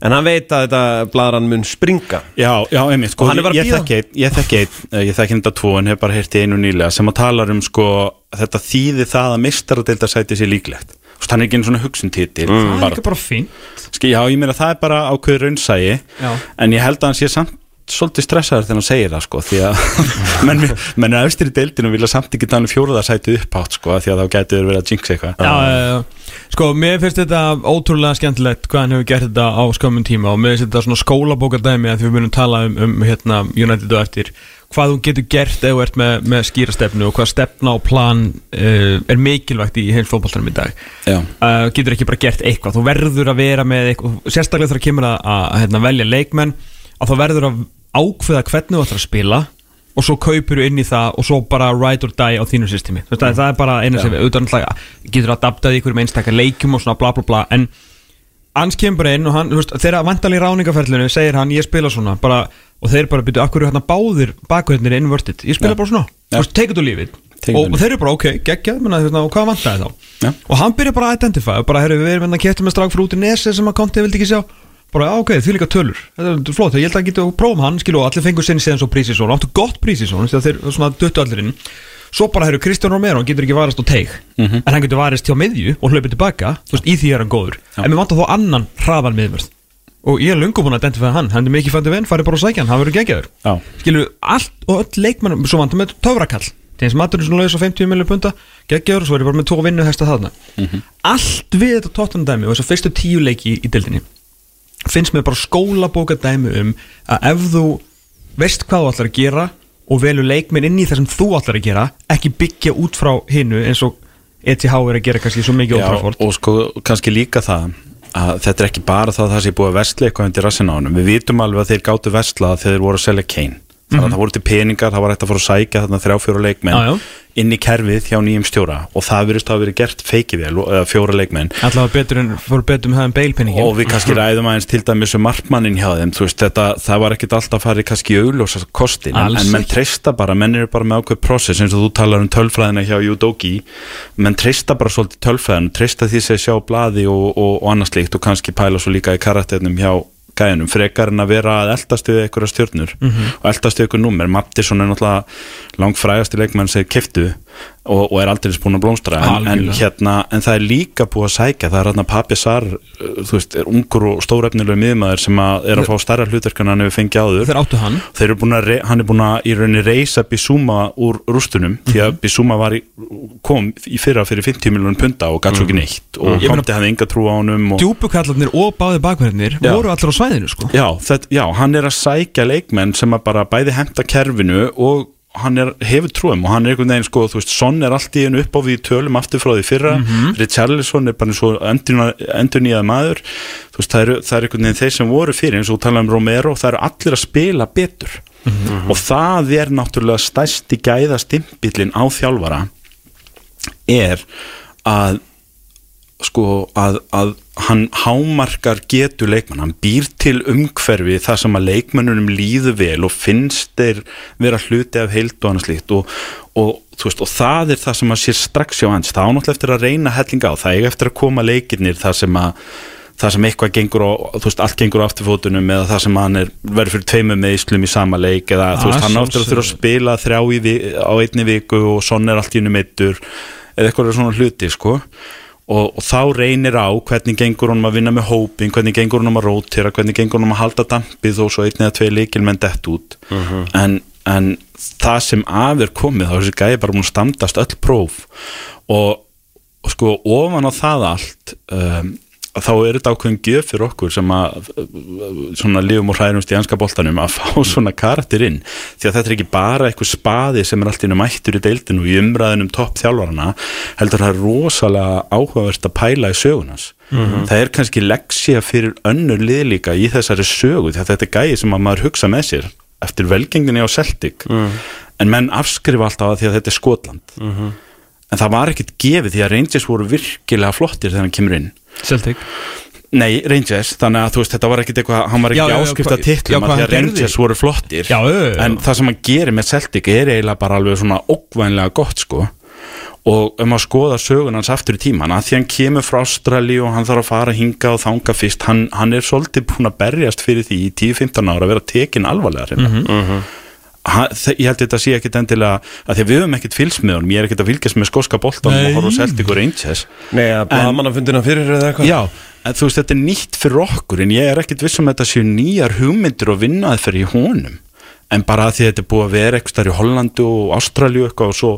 En hann veit að þetta blaðran mun springa. Já, já, einmitt, sko, Og hann er bara að ég þekki einn, ég þekki einn, eh, ég þekki þetta tvo en hef bara heyrt í einu nýlega sem að tala um sko, þetta þýði það að mistaradeildarsæti sé líklegt. Þú veist, hann er ekki einn svona hugsun titil Það er ekki bara fín ski, Já, ég meina það er bara ákveður raunsægi Já. en ég held að hann sé samt svolítið stressaður þegar hann segir það sko því að menn, menn er í deildinu vilja samt ekki tala um fjóruðarsæti upphátt sko því að þá getur verið að jinx eitthvað Já, já, já. Sko, mér finnst þetta ótrúlega skemmtilegt hvað hann hefur gert þetta á skömmun tíma og mér finnst þetta svona skólabókardæmi að því við munum tala um, um hérna, United og eftir hvað þú getur gert ef þú ert með, með skýra stefnu og hvað stefna og plan uh, er mikilvægt í heils fótballtanum í dag. Uh, getur ekki bara gert eitthvað. Þú verður að vera með eitthvað sérstaklega þegar kemur að, að, að hérna, velja leikmenn að þá verður að ákveða hvernig þú ætlar að spila og svo kaupir þú inn í það og svo bara ride or die á þínu systemi. Mm það er bara eina sem við auðvitað náttúrulega getur adaptað í ykkur með einstakar leikjum og svona bla bla bla en hans kemur inn og hann, þegar vantal í ráningaferlinu segir hann ég spila svona. Bara, og þeir bara byrju, akkur eru hérna báðir bakhverjnir inverted, ég spila Já. bara svona. Veist, take it or leave it. Take it og, or og þeir eru bara ok, geggjað, menna, hérna, og hvað vantaði þá? Já. og hann byrja bara að identify og bara, herru, við erum hérna kæftum með strák frá út í nesi sem að konti vildi ekki sjá. Bara, já, ok, því líka tölur. Þetta er flott, ég held að hann geti prófum hann, skilu, og allir fengur sinni síðan svo prísisón, áttu gott prísisón þegar þeir svona duttu allir inn. Svo bara, herru, Kristján Romero, hann getur ekki varast á teig. En hann getur varist hjá miðju og hlaupið tilbaka. Þú veist, í því er hann góður. En mér vantar þó annan hraðan miðvörð og ég er lungum búin að identify hann. Hann er mikið fændi venn, farið bara á sækjan, hann. Verður geggjaður. Já, skilur allt og öll leikmennum svo vantum með töfrakall. Til eins maturinn svona laus á 50 millir punta geggjaður og svo er ég bara með tvo vinnu hesta þarna. Allt við þetta tóttan dæmi og þessar fyrstu tíu leiki í, í dildinni finnst mér bara skólabóka dæmi um að ef þú veist hvað þú ætlar að gera og velur leikminn inn í það sem þú ætlar að gera ekki byggja út frá hinnu eins og ETH er að gera kannski svo mikið já og sko kannski líka það að þetta er ekki bara það að það sé búið að vestla eitthvað undir rassin á honum, við vitum alveg að þeir gáttu vestla þegar þeir voru að selja Kane þannig að það voru til peningar, það var hægt að fara að sækja þarna þrjá fjóra leikmenn já. inn í kerfið hjá nýjum stjóra. Og það virðist að verið gert feikið vel, eða fjóra leikmenn. Allavega betur en fór betur með það en beilpenningi og við kannski ræðum aðeins til dæmis um markmannin hjá þeim, þú veist, þetta, það var ekkit alltaf farið kannski í augljósa kostin Alls en menn treysta bara, menn eru bara með ákveð process eins og þú talar um tölfræðina hjá Judogi menn treysta bara svolítið tölfræðinu treysta því sem sjá blaði og, og, og annars líkt og kannski pæla svo líka í karakternum hjá gæðinum, frekar en að vera að eldast við einhverja stjórnur og eldast við einhver númer, Mattisson er náttúrulega langt frægasti leikmann sem kiftu og, og er aldrei búin að blómstra en, en, hérna, en það er líka búið að sækja það er hérna Papi Sar uh, þú veist, er ungur og stórefnilega miðmaður sem að er að fá starra hlutverk en hann hefur fengið áður. Þeir áttu hann. Búin að, hann er búin að í rauninni reysa Bissúma úr rústunum því Mhm. að Bissúma var í, kom í fyrra fyrir 50 miljonum punta og gætt svo ekki neitt og Mhm. Ég meina- komti hefði enga trú á og, djúbukallarnir og báði bakverðinir voru allir á svæðinu sko. Já, þetta, já, hann er að sækja leikmenn sem að bara bæði hemta kerfinu og hann er, hefur trúum og hann er einhvern veginn sko, þú veist, Son er allt í einu upp á við tölum aftur frá því fyrra, Mhm. Richarlison er bara eins og endur nýjað maður þú veist, það eru, það eru einhvern veginn þeir sem voru fyrir eins og þú talaði um Romero, það eru allir að spila betur Mhm. og það er náttúrulega stærsti gæða stimpillin á þjálfara er að sko að, að hann hámarkar getur leikmann, hann býr til umhverfi þar sem að leikmannunum líður vel og finnst þeir vera hluti af heild og annað slíkt. Og, og, þú veist, og það er það sem að sér strax hjá hans, það á náttúrulega eftir að reyna hellinga á, það er eftir að koma leikirnir þar sem að það sem eitthvað gengur á, þú veist, allt gengur á afturfótunum eða það sem hann er verið fyrir tveimum meðislum í sama leik eða þú Ah, veist, hann áttur að þurfa að spila þrjá í, á einni viku og sonn er allt í unum meittur eða eitthvað svona hluti, sko og, og þá reynir á hvernig gengur honum að vinna með hópin, hvernig gengur honum að rótira, hvernig gengur honum að halda dampið og svo einni eða tvei leikilmenn dett út. En, en það sem af er komið, þá er þessi gæði bara múin að standast öll próf. Og, og sko ofan á það allt um, þá er þetta ákveðin gjöf fyrir okkur sem að svona lífum og hræðumst í anska boltanum að fá svona karakter inn. Því að þetta er ekki bara eitthvað spaði sem er allt innum mættur í deildinu og í umræðinum topp þjálfarana heldur það er rosalega áhugavert að pæla í sögunas það er kannski leksja fyrir önnur lið líka í þessari sögu því að þetta er gæði sem að maður hugsa með sér eftir velgenginni á Celtic. En menn afskrifa alltaf að því að þetta er Skotland. En það var ekkert gefið því að Rangers voru virkilega flottir þegar hann kemur inn Celtic Nei, Rangers, þannig að þú veist, þetta var ekkert eitthvað, hann var ekki hvað- að að hvað því að hann gerði? Rangers voru flottir Já, já, já. en það sem hann gerir með Celtic er eiginlega bara alveg svona ókvænlega gott sko og um að skoða sögun hans aftur í tíman að því hann kemur frá Ástrali og hann þarf að fara hinga og þanga fyrst hann, hann er svolítið búin að berjast fyrir því í 10-15 ára að vera tekin alvarlega mm Mhm. Ég held þetta sé ekkit endilega að því að við höfum ekkit fylgst með honum. Ég er ekkit að fylgjast með skoska boltanum Nei. og horfa Celtic og Rangers. Nei, að blaðmanna fundina fyrir eða eitthvað? Já, en þú veist, þetta er nýtt fyrir okkur en ég er ekkit viss um að þetta séu nýjar hugmyndir og vinnaði fyrir í honum. En bara að því að þetta er búið að vera eitthvað stær í Hollandu og Ástralju eitthvað og svo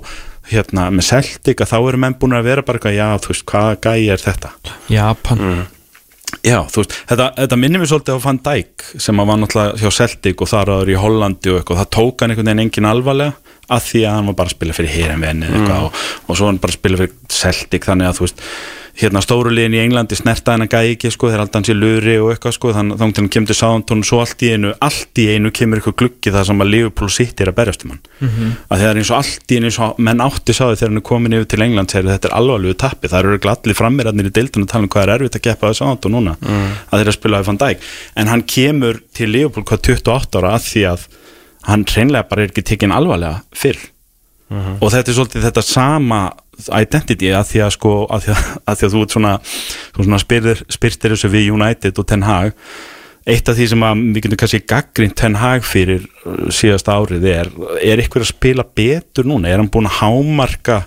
hérna með Celtic að þá eru menn búin að vera bara eitthvað, já, þú veist, hvaða gæi er þetta? Japan Já, þú veist, þetta, þetta minnir mér svolítið á Van Dijk sem var náttúrulega hjá Celtic og þar áður í Hollandi og eitthvað, það tók hann einhvern veginn engin alvarlega að því að hann var bara að spila fyrir hérinvenni eitthvað og, og svo hann bara að spila fyrir Celtic þannig að þú veist, hérna stóru liðin í Englandi snerta hann að gæi ekki sko, þeir halda hans í luri og eitthvað sko, þannig að hann kemur til og svo allt í einu, allt í einu kemur eitthvað gluggi það sem að Liverpool City er að berjast um hann. Að það er eins og allt í einu og menn átti sáðu þegar hann er komin yfir til England segir þetta er alvarlegu tappi, það eru allir frammeirarnir í deildinu að tala um hvað er erfitt að keppa átt og núna að þeir að spila við Van Dijk. En hann kemur til Liverpool hvað 28 ára að því að hann reynlega bara er ekki tekinn alvarlega fyrr. Og þetta er svolítið þetta sama identity að því að sko að því að, að, því að þú ert svona, svona spyrir, spyrtir þessu við United og Ten Hag. Eitt af því sem að við getum kannski gaggrind Ten Hag fyrir uh, síðasta árið er, er ykkur að spila betur núna, er hann búin að hámarka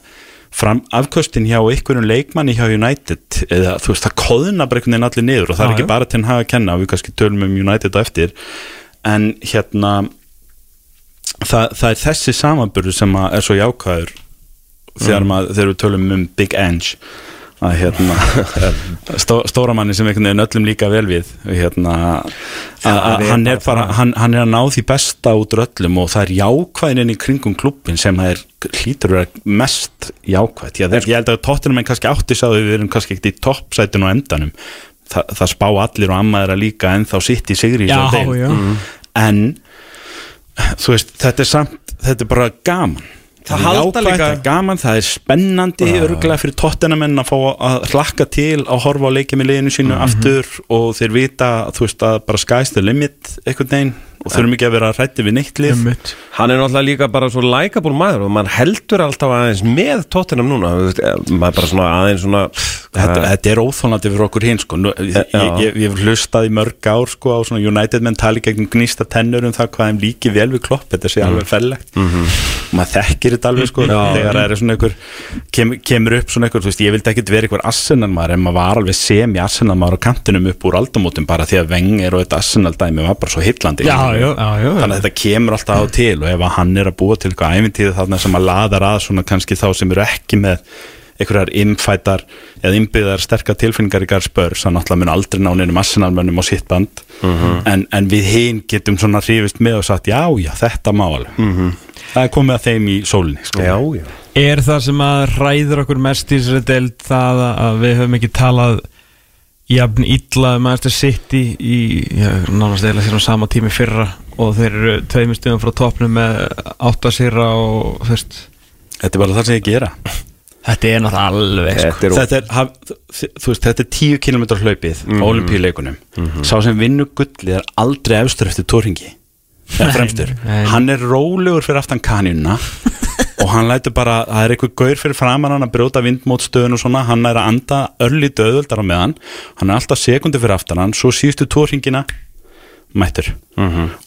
fram afköstin hjá einhverjum leikmanni hjá United? Eða þú veist það koðna bara einhvern veginn allir niður og það Já, er ekki bara Ten Hag að kenna við kannski tölum um United á eftir. En hérna það, það er þessi samanburður sem er svo jákvæður þegar, maður, þegar við tölum um Big Ange að hérna stó, stóramanni sem einhvern veginn öllum líka vel við hérna að, að hann er bara hann, hann er að ná því besta út úr öllum og það er jákvæðin í kringum klubbin sem það er hlýtur að vera mest jákvæð að þeir, ég held að tóttinum en kannski átti sá við erum kannski ekkert í toppsætinu á endanum. Þa, það spá allir og ammaður að líka en þá sitt í sigri í Já, já. en þú veist, þetta er samt þetta er bara gaman Það er halda jákvætt, líka- það er gaman, það er spennandi örgulega fyrir tóttinamenn að fá að hlakka til að horfa á leikið með liðinu sínu aftur og þeir vita þú veist að bara sky's the limit einhvern veginn og þurfum ekki að vera hrætti við neitt lið. Hann er náttúrulega líka bara svo lækabúl maður og mann heldur alltaf aðeins með tóttinam núna þú veist, eh, maður er bara svona aðeins svona Þetta, þetta er óþólandi fyrir okkur hinn sko. Nú, ég, hef hlustað í mörg ár sko, á svona United menn tali gegn gnýsta tennur um það hvað þeim líki vel við klopp. Þetta sé alveg fellegt. Maður þekkir þetta alveg sko, þegar það er svona einhver kem, kemur upp svona einhver þú veist, ég vildi ekkit vera einhver Arsenal maður en maður var alveg semi Arsenal maður á kantinum upp úr aldamótum bara því að Wenger og þetta Arsenal dæmi var bara svo hillandi Já, já, já, þannig að þetta kemur alltaf á til og ef að hann er að búa til eitthvað æfintíð þarna sem að laðar að svona kannski þá sem eru ekki með einhverjar innfætar eða innbyggðar sterkar tilfinningar í garð spörs þannig að mun aldrei ná neinum assenalmönnum á sitt band. En, en við hinn getum svona hrifist með og sagt já, já, þetta má alveg. Það er komið að þeim í sólinni sko. Já, já. Er það sem að ræður okkur mest í þessari deild það að við höfum ekki talað jafn illa um Manchester City í já, nánast eða sér á sama tími fyrra og þeir eru tveimur stöðum frá toppnum með áttasýra og veist. Þetta er bara það sem ég gera. Þetta er náttúrulega alveg sko. Þetta er þetta er, haf, veist, þetta er 10 km hlaupið mm -hmm. olimpíuleikunum sá sem vinnur gullið er aldrei efstur eftir tóringi eða fremstur, nei. hann er rólegur fyrir aftan kanjuna og hann lætur bara, það er eitthvað gaur fyrir framan hann að brjóta vindmótstöðun og svona hann er að anda örli döðuldar á meðan hann er alltaf sekundi fyrir aftan hann svo síðustu tóringina mættur.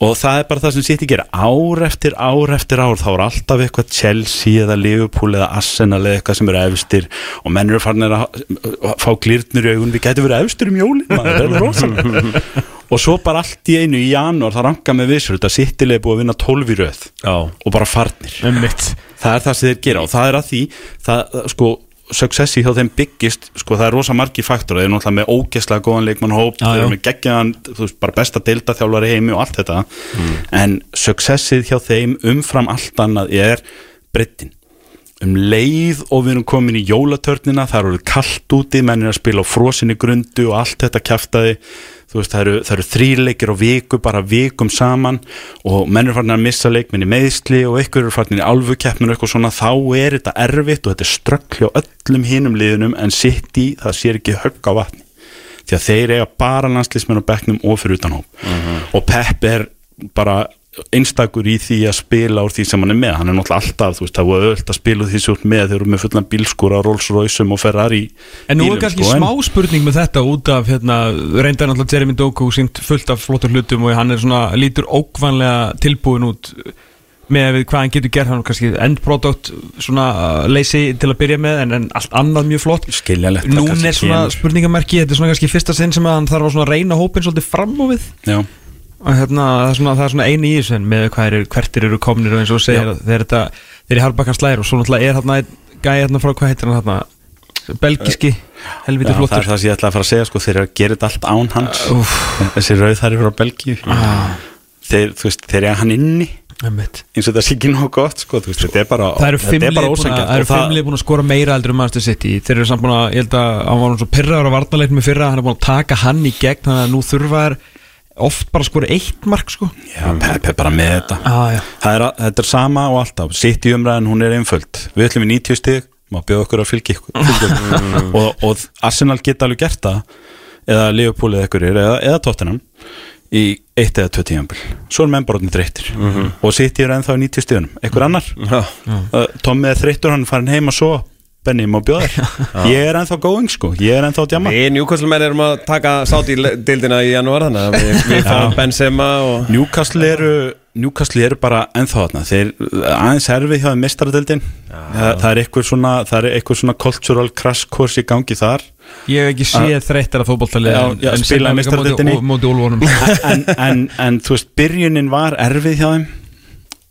Og það er bara það sem sitt í gera ár eftir ár eftir ár þá er alltaf eitthvað Chelsea eða Liverpool eða Arsenal eða eitthvað sem eru efstir. Og menn eru farin að að fá glýrnur í augun. Við getum verið efstir um jólin og svo bara allt í einu í janúar það ranka með vissur þetta. Sittilega búið að vinna 12 í röð Já. og bara farnir. Það er það sem þeir gera og það er að því það, sko, successi hjá þeim byggist sko, það er rosa margir faktor þeir eru náttúrulega með ógeslega góðan leikmannhóp þeir eru með geggjaðan, þú veist, bara besta deildaþjálfari heimi og allt þetta. En successið hjá þeim umfram allt annað er breyttin um leið og við erum komin í jólatörnina, það eru kallt úti menn er að spila á frosinni grundu og allt þetta kjaftaði. Þú veist, það eru, eru þrýleikir á viku, bara vikum saman og menn eru farin að missa leikminni meðsli og ykkur eru farin í alvukeppnur og eitthvað svona, þá er þetta erfitt og þetta er ströggli á öllum hinum liðunum en sitt í, það sér ekki högg á vatni. Því að þeir eiga bara landslýsmenn á bekknum og fyrir utanhóp og Pep er bara einstakur í því að spila úr því sem hann er með. Hann er náttúrulega alltaf, þú veist, það var öll að spila úr því sem þú ert með þeir eru með fullan bílskúra, Rolls Royce og Ferrari En nú er kannski sko, smá spurning með þetta út af hérna, reyndar náttúrulega Jeremy Doku sínt fullt af flottur hlutum og hann er svona lítur ókvanlega tilbúin út með hvað hann getur gert. Hann er kannski endproduct svona uh, leysi til að byrja með en, en allt annað mjög flott. Skiljanlegt, það Nún er svona kemur. spurningamerki þetta er svona kannski fyrsta sinn sem hann þarf að svona reyna hópin svolítið fram á við. Já, hérna, það, er svona, það er svona eini í þessu en með er, hvertir eru komnir og eins og segir að þeir, þetta, þeir í harbakkan slæðir og svo náttúrulega er hérna einn gæði hérna frá hvað heitir hann hérna belgiski, helviti Já það flottur. er það sem ég ætla að fara að segja sko, þeir eru að gera þetta allt án hans. Úff. þessi rauð þar eru frá Belgíu. Þeir, þú veist, þeir eiga hann inni. Eins og þetta sé ekki nóg gott sko, þú veist, þetta er bara Það eru fimm þetta er bara að- ósanngjarnt. það eru og það- fimm lið búin að skora meira heldur um Manchester City. Þeir eru samt búin að, ég held að hann var nú svo pyrraður á varnarleiknum í fyrra Hann er búin að taka hann í gegn Þannig að nú þurfa þær oft bara að skora eitt mark sko. Já, Pep er bara með þetta. Ah, er, að- þetta er sama og alltaf. Sitt í umræðin, hún er einföld. Við ætlum í 90 stig, má bjóða okkur að fylgja ykkur fylgja okkur. og, og Arsenal geta alveg gert það eða Liverpool eða ykkur eða, eða Tottenham í eitt eða tvö tíðanbíl svo er menn bara orðnir þreyttir og sitt ég er ennþá í 90 stigunum. Einhver annar, Já. uh, Tommi er þreyttur hann farin heim og svo Benny má bjóða þér. Ég er ennþá going sko, ég er ennþá að djama Við Newcastle menn erum að taka sátt í dildina í janúar þannig að við, við fáum Benzema og Newcastle eru Newcastle eru bara ennþá þarna. Þeir aðeins erfið hjá þeim mestaradöldin það, það er eitthvað svona það er eitthvað svona cultural crash course í gangi þar. Ég hef ekki séð þreyttara fótboltalið Já, en- spila úlfónum en, en, en þú veist byrjunin var erfið hjá þeim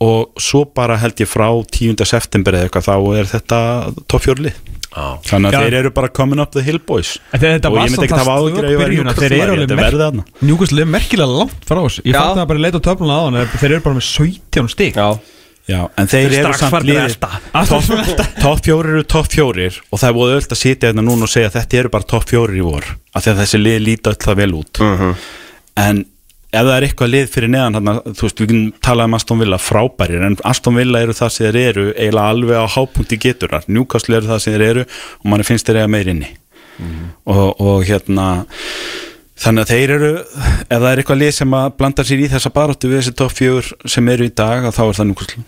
og svo bara held ég frá 10. september eða eitthvað þá er þetta toppjörli þannig að Já. þeir eru bara coming up the hill boys. Og ég myndi ekki hafa byrjun að þeir eru þarna. Njúkastlega er merkilega langt frá þessu. Ég fann það bara að leita á töfluna á hann Þeir eru bara með 17 stík Já, Já, en þeir eru strax samt. Topp top fjórir eru topp fjórir og það er búið öll að sitja hérna núna og segja þetta eru bara topp fjórir í vor af því að þessi lið líta öll það vel út. En ef það er eitthvað lið fyrir neðan þarna, þú veist, við kunum talað um Aston Villa frábærir en Aston Villa eru það sem þeir eru eiginlega alveg á hápunkti geturar Newcastle eru það sem þeir eru og manni finnst þeir eiga meir inni. Og, og hérna þannig að þeir eru ef það er eitthvað lið sem að blanda sér í þessa baróttu við þessi topp fjögur sem eru í dag þá er það Newcastle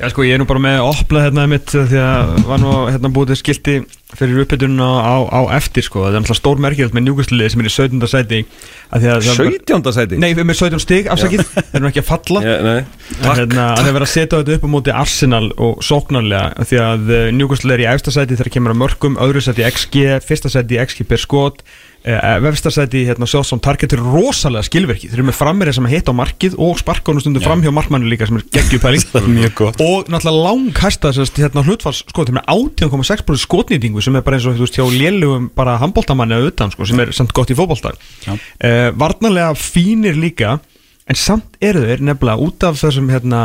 Já sko ég er nú bara með að opla hérna mitt því að var nú hérna búið skilti fyrir uppbytunum á, á, eftir sko það er náttúrulega stór merkilegt með njúkastlið sem er í 17. sæti að því að það- 17. sæti Nei, með 17 stig afsakið, þeir eru ekki að falla Já. En hérna, þeir vera að setja þetta upp á móti Arsenal og sóknarlega því að Newcastle er í efsta sæti þegar kemur að mörgum, öðru sæti XG fyrsta sæti XG per skot uh, vefsta sæti hérna sjálfs som target er rosalega skilverki, þeir eru með frammeira sem hitta á markið og sparka honum stundum fram hjá markmannu líka sem er geggjupæling er og náttúrulega langhæsta hérna, hlutfalls sko, þeir eru með 18,6% skotnýtingu sem er bara eins og veist hjá lélugum bara handbóltamanni að utan sko, sem er samt gott í fótbólta Já. uh, varnarlega fínir líka en samt eru þeir nefnilega út af þessum hérna,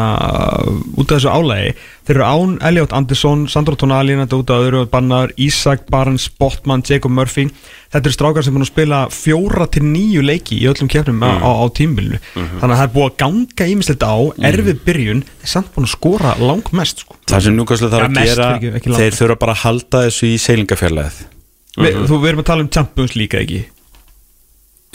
út af þessu álægi þeir eru án Elliot Anderson, Sandro Tonali þetta út af öðru bannar, Isaac Barnes Botman, Jacob Murphy. Þetta eru strákar sem búin að spila fjóra til nýju leiki í öllum kefnum á, á, á tímbilinu þannig að það er búið að ganga ímislegt á erfið byrjun, þeir samt búin að skora langmest sko. Það sem núkastlega þarf Ja, að mest, gera ekki langt. Þeir þurfa bara að halda þessu í seilingafjarlæð Vi, þú, við erum að tala um Champions líka ekki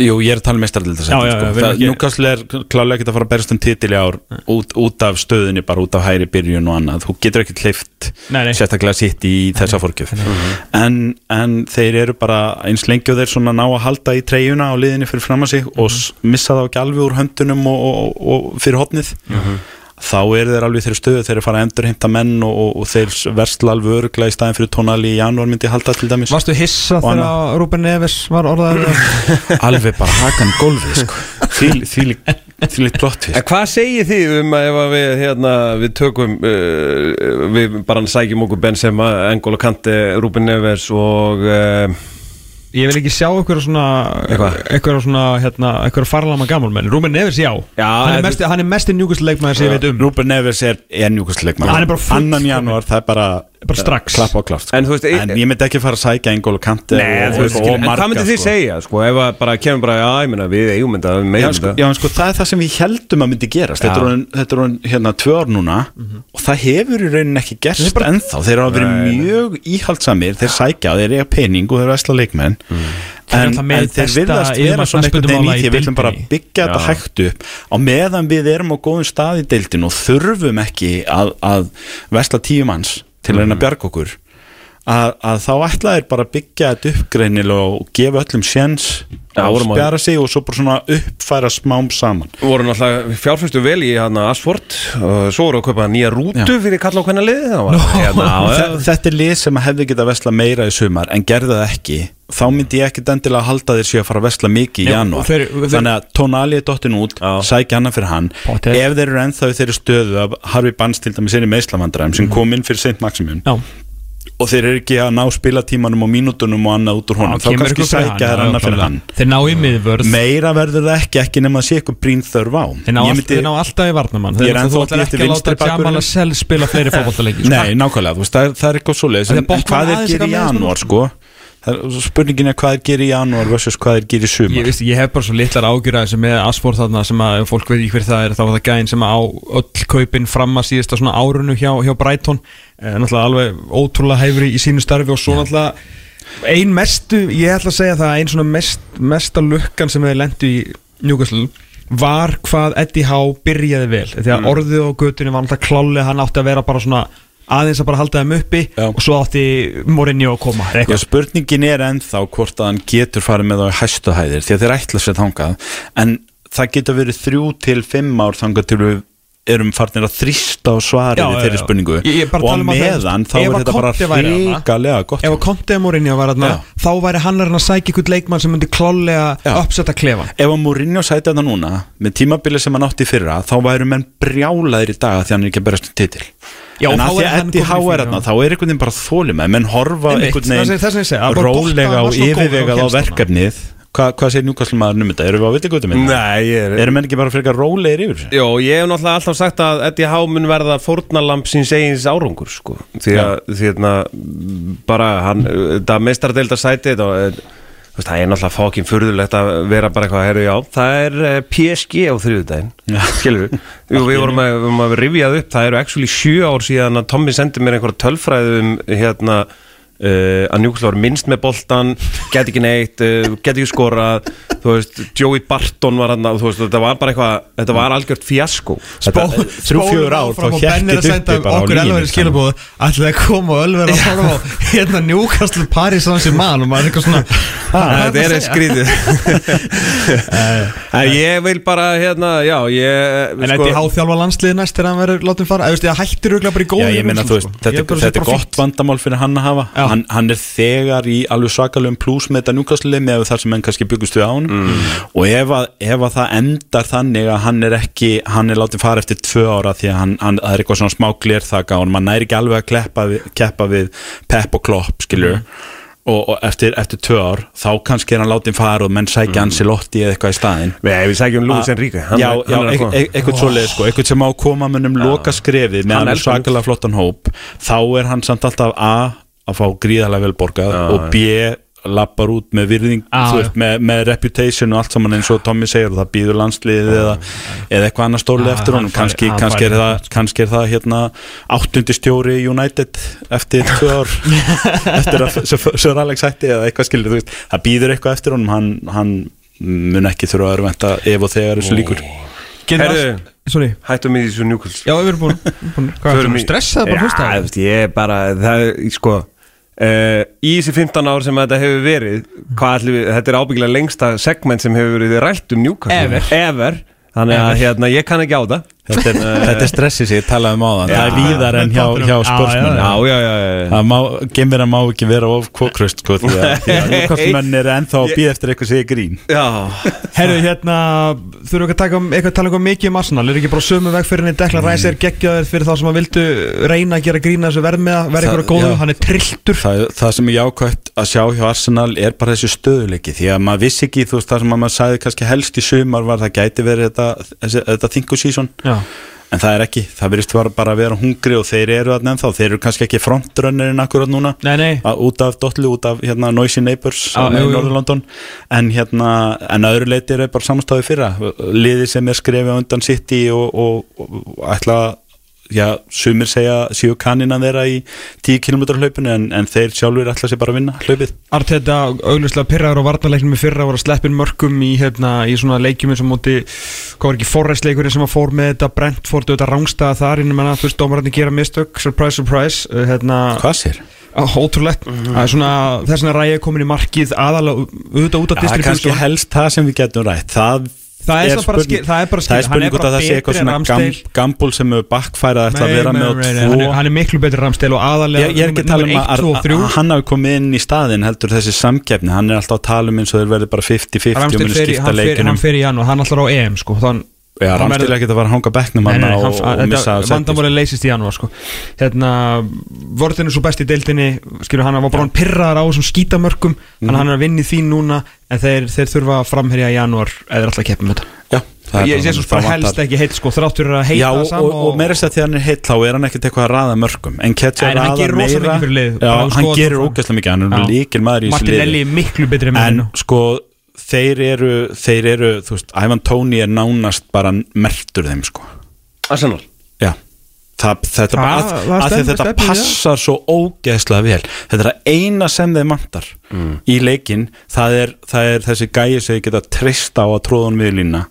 Jú, ég er að tala um erum ekki- Núkastlega er klálega ekki að fara að berast um titil í ár út, út af stöðunni, bara út af hæri byrjun og annað. Þú getur ekki hleyft Nei, nei. sérstaklega sitt í þessa fórgjöf en, en þeir eru bara eins lengi og þeir svona ná að halda í treyjuna á liðinni fyrir fram að sig og s- missa þá ekki alveg úr höndunum og, og, og, fyrir hotnið þá eru þeir alveg í þeirri stöðu þeir eru að fara að endurheimta menn og, og, og þeir versla alveg örgla í staðin fyrir tónali í janúar myndi halda til dæmis Varstu hissa þegar annað. Ruben Neves var orðaður alveg bara hakan gólfið sko. því, líkt plott En hvað segir þið um að ef að við, hérna, við tökum, uh, við bara sækjum okkur Benzema, Engolo Kante, Ruben Neves og uh, Ég vil ekki sjá eitthvað svona Eitthvað? svona, hérna, eitthvað farlama gamalmenn Ruben Neves, já, Já, hann, er mest, hann er mest leikmaður sem ég veit um. Rúben Neves er, er njúkastleikmann Hann er bara full- annan janúar það er bara, Bara strax. klapp á klárt sko. En þú veist, en ég myndi ekki fara að sækja Engól og og, og, og en hvað myndið þið sko. segja, sko, ef að bara kemur bara, já, ég meina, við eigum þetta, við meðum sko, þetta. já, en sko, það er það sem við heldum að myndi gerast. Þetta Já. er þetta er orðin, hérna tvö ár núna og það hefur í rauninni ekki gerst ennþá. Þeir hafa verið mjög íhaldsamir þeir sækja, þeir eiga pening og þeir eru æsla leikmenn. Eru en, en þeir virðast vera yfirmann svona einhvern veginn í því við viljum bara byggja þetta hægt upp. Á meðan við erum á góðum stað í deildin og þurfum ekki að, að vesla tíu manns til að reyna að bjarga okkur að, að þá ætla þeir bara að byggja þetta upp greinilega og gefa öllum séns Já, og vorum að- spjara sig og svo bara svona uppfæra smám saman. Voru náttúrulega fjárfæstu vel í hérna Asford og svo voru að kaupa nýja rútu fyrir kalla á hvernig það var. Hérna, já, Þetta er lið sem hefði getað að vesla meira í sumar en gerði það ekki þá myndi ég ekkit endilega halda þeir sér að fara að vesla mikið í Já, janúar. þeir- þeir- þannig að Tonali er dottin út Já. sækja hana fyrir hann. Pottet. ef þeir eru ennþá í þeirri stöðu að Harfi Bans til dæmis er í meislavandræðum sem kom inn fyrir Saint Maximun Já, og þeir eru ekki að ná spilatímanum og mínútunum og annað út úr honum. Þá kannski sækja þeir hana fyrir hann. Þeir ná í miðvörð. Meira verður það ekki ekki nema að sé eitthvað brín þörf á. Þeir ná, all, myndi- þeir ná alltaf í varnamann Ég er Þeir ennþá að eftir ekki að láta Jamal bakvörðurinn. Lascelles spila fleiri fótballtaleiki sko. Nei, nákvæmlega, veist, það, er- það er eitthvað svoleiðis En en, þeir hvað er aðeins gerir í janúar sko spurningin er hvað er gerir í janúar versus hvað er gerir í Ég, sumar veist, ég hef bara svo litlar ágjur að með Asford þarna sem að fólk veit ekki hver það er þá var það gæðin sem að á öll kaupin fram að síðasta svona árunu hjá, hjá Brighton. Eh, náttúrulega alveg ótrúlega hæfri í sínu starfi og svo náttúrulega ein mestu, ég ætla að segja það ein svona mest, mesta lukkan sem þeir lendu í Newcastle var hvað Eddie Howe byrjaði vel. Því að orðið á götunni var náttúrulega klálega hann átti að vera bara svona aðeins að bara halda þeim uppi Já. og svo átti Mourinho að koma Já, spurningin er ennþá hvort að hann getur farið með þá í hæstu hæðir því að þeir ætla sér þangað. En það getur verið þrjú til fimm ár þangað til við erum farnir að þrýsta á svarið Já, í þeirri spurningu. Ég- ég og um að meðan þá er að þetta bara væri hrikalega gott. Ef að Conte Mourinho var Já. þá væri hann að að sækja ykkur leikmann sem myndi klálega uppsetta klefan Ef að Mourinho sæti þetta núna með tímabili sem hann átti fyrra þá væru menn brjálaðir í dag því hann er ekki að berast um titil Já, en að því er að í Howe er fyrir, já. þá er einhvern veginn bara þólum menn horfa einhvern það er- það er að veginn rólega og yfirvegað á hélst þarna. verkefnið Hva, hvað segir njúkastlumaður um þetta? Erum við á vittigötum minna? Nei, ég er Erum menn ekki bara frekar rólegir yfir þessu? Jó, ég hef náttúrulega alltaf sagt að Eddie Howe mun verða fórnalamp síns eigins árangur sko. því að því að bara hann, þetta meistaradeildar sæti þetta, veist, það er náttúrulega fókin furðulegt að vera bara eitthvað herri já, það er eh, PSG á Já. skilur við, Jú, við vorum að, við vorum að rifjað upp, það eru actually sjö ár síðan að Tommy sendi mér einhverja tölfræðu um hérna Uh, að Newcastle var minnst með boltan get ekki neitt, uh, get ekki skorað þú veist, Joey Barton var hann þú veist, þetta var bara eitthvað, þetta var algjört fjasko Þetta- þrjú, fjögur ár, er þetta senda uppi bara á okkur línunni, elveri skilabóð ætlaði að koma og elveri að horfa á hérna Newcastle Paris sans í mann og maður er eitthvað svona þetta er skrítið en ég vil bara hérna, já, ég En Eddie Howe þjálfa landsliði næst þegar hann verður látið fara. Ég hættir auðvitað bara í góð veist, þetta, þetta er gott vandamál fyrir hann að hafa. Hann, hann er þegar í alveg svakalum pluss með þetta njúkastlega með þar sem hann kannski byggust við á hann Mm. og ef að, ef að það endar þannig að hann er ekki, hann er látið fara eftir tvö ára því að hann, hann er eitthvað svona smá glérþaka og mann næri ekki alveg að kleppa við, keppa við pepp og klopp, skilur Mm. og, og eftir, eftir tvö ár þá kannski er hann látið fara og menn sækja mm. Ancelotti eða eitthvað í staðinn Nei, við sækjum Lúis Enrique hann já, er- já, hann er að e- koma. e- eitthvað svoleið sko, eitthvað sem á að koma munum loka skrefið með Hann er svakalega flottan hóp þá er hann samt alltaf A að fá gríðarlega vel borgað og B lappar út með virðing Já, þú veist, með, með reputation og allt saman eins og Tommy segir og það býður landsliðið eða, eða eitthvað annað stórlega Já, eftir honum. kannski, kannski, er það, kannski er það hérna áttundi stjóri United eftir tvö ár. Eftir að Sir- Sir Alex hætti eða eitthvað skilur þú veist, það býður eitthvað eftir honum. Hann, hann mun ekki þurfa að örventa ef og þegar þessu líkur Herðu. Hættum í þessu njúkuls Já, við erum búin, búin Hvað er það? í- Stressað bara fyrst Já, þú veist, ég er bara, það er, sko uh, Í þessi 15 ár sem þetta hefur verið við, þetta er ábyggilega lengsta segment sem hefur verið rætt um njúkast Ever. Ever. Þannig að hérna, ég kann ekki á það Þetta er, þetta er stressið sem ég talaði um áðan. Það er víðar en hjá, hjá sportsmenn. Það má, gemir að má ekki vera of kókrust sko, því að, að Newcastle-menn eru ennþá að býða eftir eitthvað segja grín. Já. Herru, hérna, þurfum við ekki að taka um, eitthvað að tala um mikið um Arsenal, er ekki bara sömu veg fyrir henni? Dekla Ræs er geggjaður fyrir þá sem að vildu reyna að gera grína þessu verð með að vera Það- eitthvað góðu, hann er trilltur. Það, það sem er jákvæmt að sjá hjá Arsenal er bara þessu stöðuleiki því að maður vissi ekki, að en það er ekki, það verðist bara, að vera hungri og þeir eru þarna ennþá, þeir eru kannski ekki frontrunnerinn akkurat núna. Nei, nei. Að, út af Dotlu, út af hérna, Noisy Neighbors Já, í. Norður-London en hérna, en að öðru leiti er bara samstáði fyrra, liði sem er skrefið undan City og, og, og ætla já, sumir segja séu kanina þeirra í 10 km hlaupinu en, en þeir sjálfur ætla sér bara að vinna hlaupið. Arteta auglustlega pyrraður á varnarleiknum í fyrra voru að sleppin mörgum í, hérna, í svona leikjum eins og móti hvað var ekki forræsleikurinn sem að fór með þetta Brentford og þetta rángstaða þar innum en að þú veist dómararnir gera mistök, surprise surprise uh, hérna, Hvað sér? ótrúlegt. Það er svona þess vegna ræði komin í markið aðalega auðvitað út af Það er kannski helst það sem við getum rætt. Það Það er, bara skil, það er bara skil það er spurning út að það sé eitthvað svona gam, gambul sem hefur bakkfærað ætla að vera með hann, er- hann er miklu betri ramstil og aðalega Ég, ég er ekki að tala um að, 1, 2 og 3 að hann hafi komið inn í staðin heldur þessi samkeppni, hann er alltaf að tala um eins og þeir verði bara 50-50 og muni skipta leikunum hann fer í janúar, hann allar á EM sko, þann Já, hann Ramstil er ekki að fara að hanga bekknum hann nei, og, og missa þetta sæti. vandamáli leysist í janúar sko. hérna, vorðin er svo best í deildinni skilur hann var bara hann pyrraðar á þessum skítamörkum. Þannig að hann er að vinna í því núna en þeir, þeir þurfa að framherja í janúar eða alltaf að keppa með þetta. Já, það ég sé svo bara það helst ekki heitt sko, þráttur að heita Já, og, saman og, og meira þess að því að hann er heitt þá er hann ekkert eitthvað að raða mörgum en Ketja Nei, en hann raða gerir rosa meira. mikið fyrir liðið, Já, hann gerir það. ógæslega mikið, hann er líkil maður í þessu Martinelli liði. er miklu betri með En hennu sko, þeir eru þeir eru, þú veist, Ivan Tóni er nánast bara mertur þeim sko. Arsenal? Já. Það, þetta, Það- að, að því að stefnir- þetta það. passar svo ógeðslega vel. Þetta er að eina sem þeir mantar í leikin það er, það er þessi gæi sem þeir geta trist á að tróðan við lína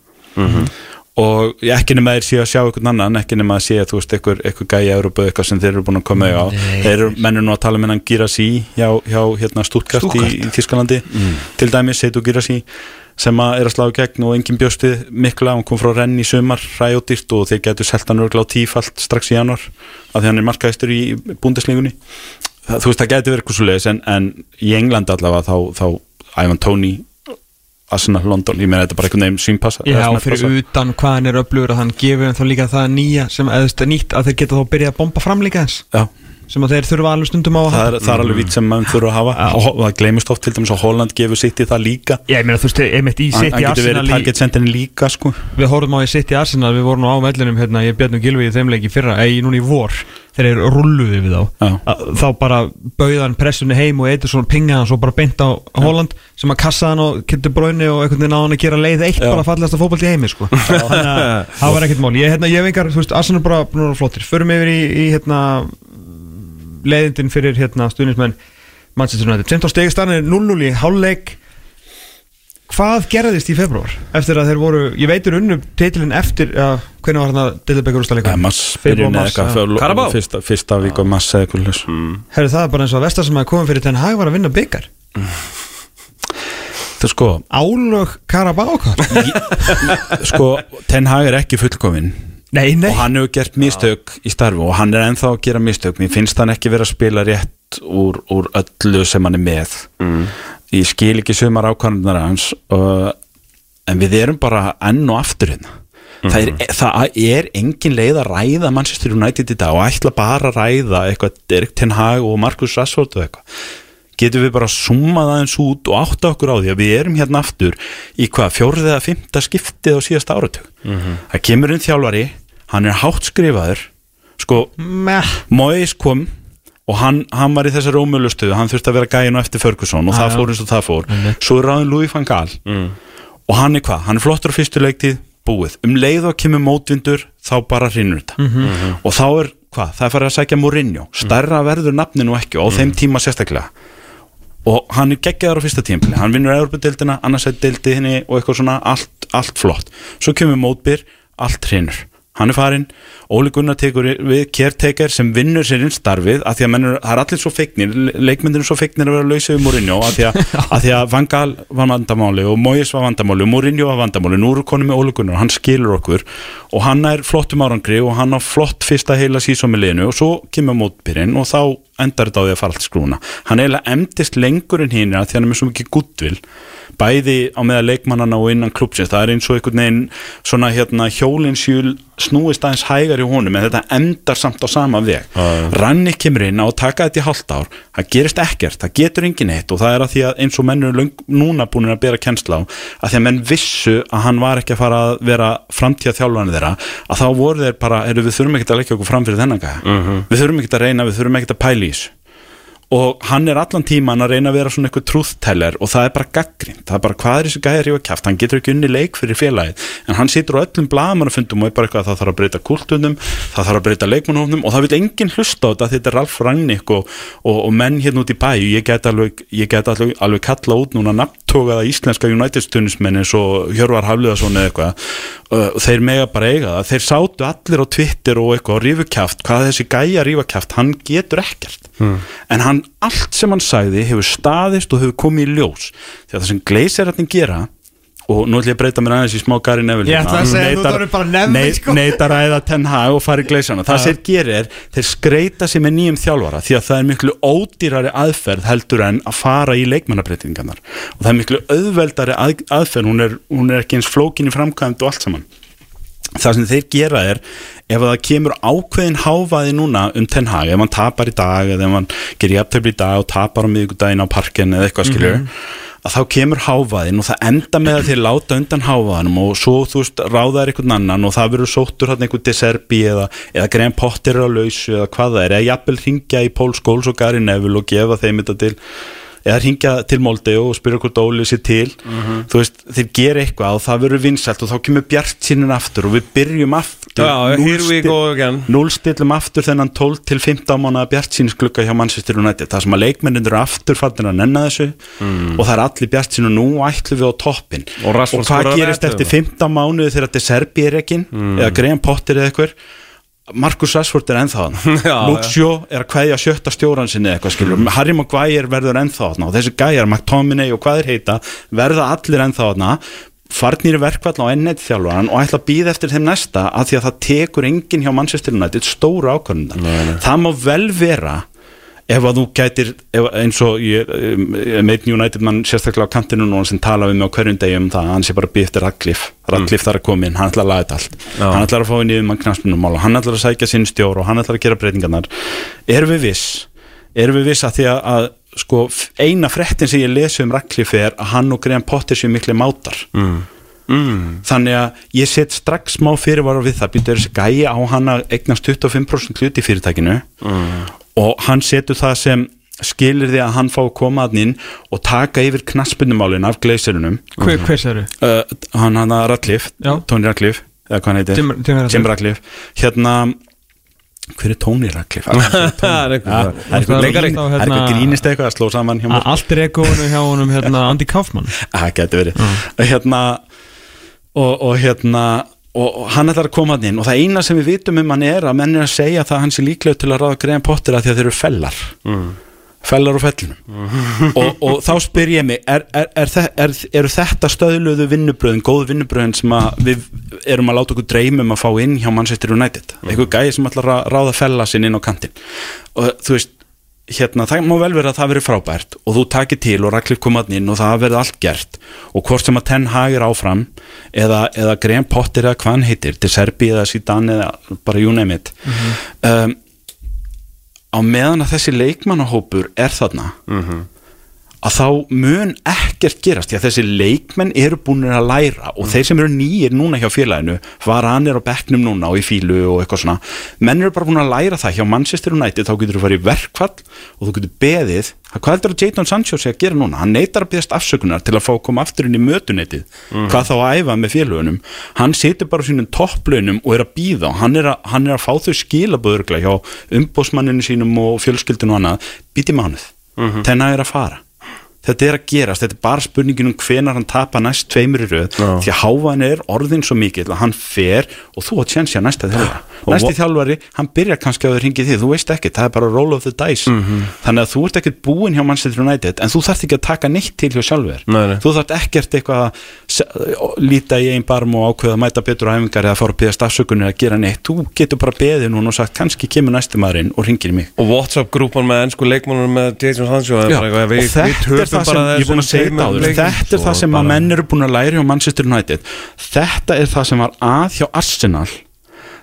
og ekki nema þeir séu að sjá einhvern annan ekki nema að sé þú veist einhver, einhver gæi í Európa eitthvað sem þeir eru búin að koma á. Þeir eru mennur nú að tala með hann Girassi hjá, hjá hérna Stuttgart, Stuttgart. Í, í Þískalandi til dæmis Seitu Girassi sem að er að slá í gegn og engin bjósti mikla, hann kom frá renn í sumar ræjóttýrt og þeir getur selt hann örgla á tífalt strax í januar, af því hann er markaðistur í búndislingunni þú veist, það getur verið eitthvað svo leiðis en, en í Englandi allavega þá, þá Ivan Tóni Arsenal London, ég meina þetta er bara einhvern veginn svínpassa Já, fyrir utan hvað hann er öflugur að hann gefur þeim þá líka það nýja sem þú veist, nýtt að þeir geta þá byrjað að bomba fram líka eins. Já, sem að þeir þurfa alveg stundum á að það er, það er alveg vitt sem maður þurfa að hafa. Og það gleymist oft til dæmis að Holland gefur sitt í það líka. Já, ég meina þú veist, einmitt í sitt í Arsenal líka sko. Við horfum á í sitt í Arsenal, við vorum nú á vellinum hérna, ég björnum Gilvi í þeim leiki fyrra eða núna í vor, þeir eru rulluði við þá Já. að, þá bara bauðan pressunni heim og eitthvað svona pinga hann svo bara beint á Holland sem að kassa hann og kynntu bróinu og einhvern veginn á hann að gera leið eitt Já. bara fallast að fótbolt í heimi sko. þannig að það var ekkert mál ég, hérna, hef engar, þú veist, Arsenal bara búin að flottir förum yfir í, í hérna, leiðindin fyrir hérna, stuðnismenn Manchester United 15 stegistarn er 0-0 í hálfleik hvað gerðist í februar eftir að þeir voru, ég veitur unnu titilin eftir, ja, hvernig var hann að Dillebekkur úrstæðleika? mass byrjun eða eitthvað fyrsta, fyrsta vík og mass eða eitthvað hljus Herru það er bara eins og að vestar sem að koma fyrir Ten Hag var að vinna byggar þú sko, Álög Karabákar sko Ten Hag er ekki fullkominn. Nei, nei. Og hann hefur gert mistök í starfi og hann er ennþá að gera mistök. Mér finnst hann ekki vera að spila rétt úr, úr öllu sem hann er með. Mm. Ég skil ekki sumar ákvarðunar hans uh, en við erum bara enn og aftur hérna. Það, er, það er engin leið að ræða Manchester United í dag og ætla bara að ræða eitthvað Erik Ten Hag og Marcus Rashford og eitthvað. Getum við bara summað aðeins út og átta okkur á því að við erum hérna aftur í hvað, fjórið eða fymta skiptið á síðasta áratug? Það kemur inn þjálfari, hann er hátt skrifaður. Sko, Meh. Mois kom og hann, hann var í þessari ómjölustöðu hann þurfti að vera gæin á eftir Ferguson og Já, það fór eins og það fór. Svo er ráðin Louis van Gaal. Og hann er hvað, hann er flottur á fyrstu leiktíð búið, um leið og kemur mótvindur þá bara hrinnur þetta. Og þá er hvað, það er farið að sækja Mourinho. Stærra verður nafninu ekki og á þeim tíma sérstaklega. Og hann er geggjaður á fyrsta tímpili, hann vinnur Európa-deildina, annarsætt deildi henni og eitthvað svona allt, allt flott. Svo kemur mótbyr, allt hrinur hann er farinn, Óli Gunnar tekur við caretaker sem vinnur sér inn starfið að því að mennur, það er allir svo feiknir leikmyndir er svo feiknir að vera lausið um Mourinho að því að, að því að Van Gaal var vandamáli og Moyes var vandamáli og Mourinho var vandamáli. Nú eru konum með Óli Gunnar, hann skilur okkur og hann er flottum árangri og hann á flott fyrsta heila sísón með liðinu og svo kemur mótbyrinn og þá endar þetta á því að fara allt skrúna. Hann eiginlega emdist lengur en hinn að því hann er með svo mikið gutvill bæði á meða leikmannana og innan klubsins það er eins og einhvern veginn svona hérna hjólinsjúl snúist aðeins hægar í honum en þetta endar samt á sama veg. Ranni kemur inn á að taka þetta í hálft ár. Það gerist ekkert, það getur engin eitt og það er að því að eins og menn eru löng, núna búin að bera kennsla á að því að menn vissu að hann var ekki að fara að vera framtíða þjálfani þeirra að þá voru þeir bara, við þurfum ekki að leggja okkur fram fyrir þennan gæja. Við þurfum ekki að reyna, við þurfum ekki að pæla í þessu og hann er allan tíman að reyna að vera svona eitthvað trúþteller og það er bara gaggrind það er bara hvað er þessi gæði að rífa kæft hann getur ekki unni leik fyrir félagið. En hann situr á öllum blagamannafundum og er bara eitthvað að það þarf að breyta kultunum það þarf að breyta leikmannhófnum og það vil enginn hlusta á þetta þetta er Ralf Rangnick og, og, og menn hérna út í bæ. Ég get alveg, ég get alveg, alveg kalla út núna nafntógaða íslenska United stunismenn eins og Hjörvar Hafliðason eða eitthvað þeir mega bara eiga það. Þeir sátu allir á Twitter og eitthvað og rífu kæft hvað þessi gæja rífa kæft, hann getur ekkert. En hann, allt sem hann sagði hefur staðist og hefur komið í ljós. Því að það sem gleisirarnir gera og nú ætlum ég að breyta mér aðeins í smá Gary Neville Ég ætla að segja, þú þarf bara Neville, sko. neitar að eða Ten Hag og fara í gleisana það sem gerir er, þeir skreita sig með nýjum þjálfara því að það er miklu ódýrari aðferð heldur en að fara í leikmannabreitingarnar og það er miklu auðveldari að, aðferð hún er, hún er ekki eins flókin í framkvæmd og allt saman. Það sem þeir gera er ef það kemur ákveðin háfaði núna um Ten Hag, ef hann tapar í dag eða ef hann gerir jafntöfli í dag og tapar á miðvikudaginn á parken eða eitthvað skilur að þá kemur háfaðin og það enda með að þeir láta undan háfaðinum og svo þú veist ráðaður einhvern annan og það verður sóttur hann einhvern deserbi eða, eða grein pottir á lausu eða hvað það er, eða jafnvel ringja í Pól Skóls og Gary Neville og gefa þeim þetta til eða ringja til Molde og spyrja hvort Óli sér til. Þú veist, þeir gera eitthvað og það verður vinsælt og þá kemur bjart sínin aftur og við byrjum aftur núlstillum aftur þennan 12 til 15 mánuða bjart sínisglugga hjá Manchester United. Það sem að leikmennin eru aftur fattin að nenna þessu og það er allir bjart sín og nú ætlum við á toppin Og Rashford hvað gerist eftir 15 mánuði þegar þetta er er ekki eða Graham Potter eða eitthvað Markus Rashford er ennþá hann Luke Shaw er að kveðja sjötta stjóran sinni eitthvað skilur, Harry Maguire verður ennþá hann og þessi gæjar, McTominay og hvað er heita verða allir ennþá hann farnir í verkvall á ennett þjálfaran og ætla að býða eftir þeim næsta að því að það tekur enginn hjá Manchester United stóru ákvörðundar það má vel vera ef að þú gætir ef, eins og ég, um, United mann sérstaklega á kantinu núna sem tala við mig á hverjum degi um það að hann sé bara býð eftir Radcliffe Radcliffe þarf að koma inn, hann ætlar að laga þetta allt. Hann ætlar að fá inn í mann knaspunum mál og hann ætlar að sækja sinn stjór og hann ætlar að gera breytingarnar. Erum við viss? Erum við viss að því að, að sko, eina frettin sem ég lesi um Radcliffe er að hann og Graham Potter séu miklu mátar. Mm. þannig að ég set strax smá fyrirvara við það. Býtur þessi gæi á hann að eignast 25% hluti í fyrirtækinu og hann setur það sem skilir því að hann fá að koma að inn og taka yfir knaspindumálin af gleisirunum Hver, hver séru? uh, hann hann að Radcliffe, Já. Tony Radcliffe eða hvað hann heitir, Jim- Jim Radcliffe. Jim Radcliffe. Hérna hver er Tony Radcliffe? Það er eitthvað grínist eitthvað að sló saman hjá mér? Allt er ekkoinu hjá honum hérna Andy Kaufman. Það getur verið. Hérna og, og hérna og, og hann ætlar að koma hann inn og það eina sem við vitum um hann er að menn er að segja það að hann sé líklega til að ráða Graham Potter að því að þeir eru fellar. Fellar úr fellinum og, og þá spyr ég mig er, er, er, er, eru þetta stöðluðu vinnubröðin, góðu vinnubröðin sem við erum að láta okkur dreymum að fá inn hjá Manchester United? Eitthvað gæði sem ætlar að ráða fella sinn inn á kantinn. Og þú veist hérna, það má vel vera að það veri frábært og þú takir til og ræklir komaðn inn og það verði allt gert. Og hvort sem að Ten Hag er áfram eða, eða Graham Potter eða hvað hann heitir til Serbi eða Zidane eða bara you name it. Um, á meðan að þessi leikmannahópur er þarna að þá mun ekkert gerast því að þessi leikmenn eru búin að læra og þeir sem eru nýjir núna hjá félaginu varanir á bekknum núna og í fílu og eitthvað svona menn eru bara búin að læra það hjá Manchester United þá getur þú farið í verkfall og þú getur beðið hvað heldur að Jadon Sancho sé að gera núna? Hann neytar að beðast afsökunar til að fá að koma aftur inn í mötunetið. Hvað þá að æfa með félagunum hann situr bara sínum topplaunum og er að býða og hann er að, hann er að fá þau skilaböðurgla hjá umbósmanninu sínum og fjölskyldinu og annað. Býti mánuð, mm -hmm. þennan er að fara þetta er að gerast, þetta er bara spurningin um hvenar hann tapar næst tveimur í röð. Því að hávan er orðin svo mikill að hann fer og þú átt tjensi að næsta þjálfari næsti þjálfari, hann byrjar kannski að þau ringi því, þú veist ekki, það er bara roll of the dice. Þannig að þú ert ekkert búinn hjá Manchester United en þú þarft ekki að taka neitt til hjá sjálfur. Nei, nei. þú þarft ekkert eitthvað að líta í einn barm og ákveða að mæta betur á æfingar eða fara að beða stafsökunni að gera neitt. Þú getur bara beðið núna og sagt kannski kemur næsti maðurinn og ringir mig. Og Whatsapp-grúpan með ennsku leikmannum með Jason það er við, og þetta við er það sem, ég er búin að segja þetta áður. þetta er það sem að menn eru búin að læra hjá Manchester United. Þetta er það sem var að hjá Arsenal.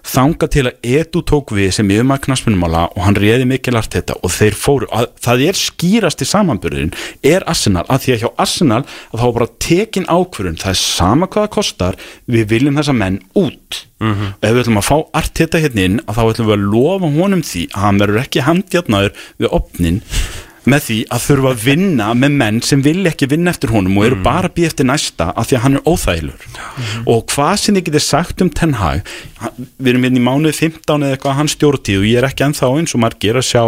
Þanga til að Edu tók við sem yfirmaður knaspunumála og hann reði mikilart þetta og þeir fóru, að, það er skýrast í samanbyrðin, er Arsenal að því að hjá Arsenal að þá bara tekin ákvörun, það er sama hvað það kostar við viljum þessa menn út. Og ef við ætlum að fá Arteta hérna inn að þá ætlum við að lofa honum því að hann verður ekki handjarnaður við opnin með því að þurfa að vinna með menn sem vilja ekki vinna eftir honum og eru bara að býja eftir næsta af því að hann er óþægilur og hvað sem þið getur sagt um Ten Hag hann- við erum hérna í mánuði 15 eða eitthvað hans stjórntíð og ég er ekki ennþá eins og margir að sjá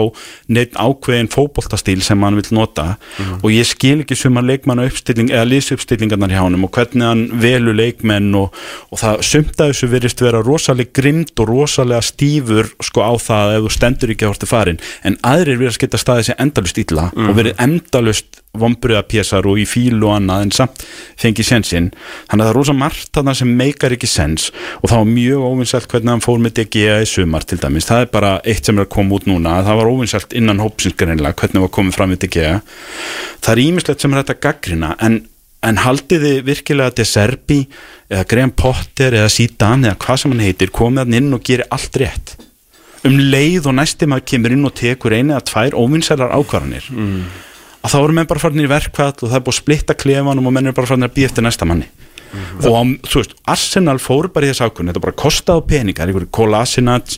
neitt ákveðin fótboltastíl sem hann vil nota. Og ég skil ekki sumar leikmanna uppstilling eða liðsuppstillingarnar hjá honum og hvernig hann velu leikmenn og, og það sumt að þessu verist vera rosalega grimt og rosalega stífur sko á það að ef þú stendur ekki að hortu farin en aðrir verið að skita staðið sér endalust illa og verið endalust vombriða pésar og í fíl og annað en samt fengi sensinn þannig að það er rosa margt þarna sem meikar ekki sens og það var mjög óvinsælt hvernig hann fór með DGA í sumar til dæmis. Það er bara eitt sem er að koma út núna. Það var óvinsælt innan hópsinsgarinnlega hvernig var komið fram við DGA það er ímislegt sem er þetta gaggrina en En haldið þið virkilega til Serbi eða Graham Potter eða Zidane eða hvað sem hann heitir komið hann inn og gerir allt rétt um leið og næsti maður kemur inn og tekur einu eða tvær óvinnsælar ákvarðanir mm. að þá eru menn bara farin í verkvall og það er búið að splitta klefanum og menn eru bara farin að býja eftir næsta manni. Og á, þú veist, Arsenal fór bara í þessu ákvörðin, þetta bara kostaði peningar einhverju Kolasinac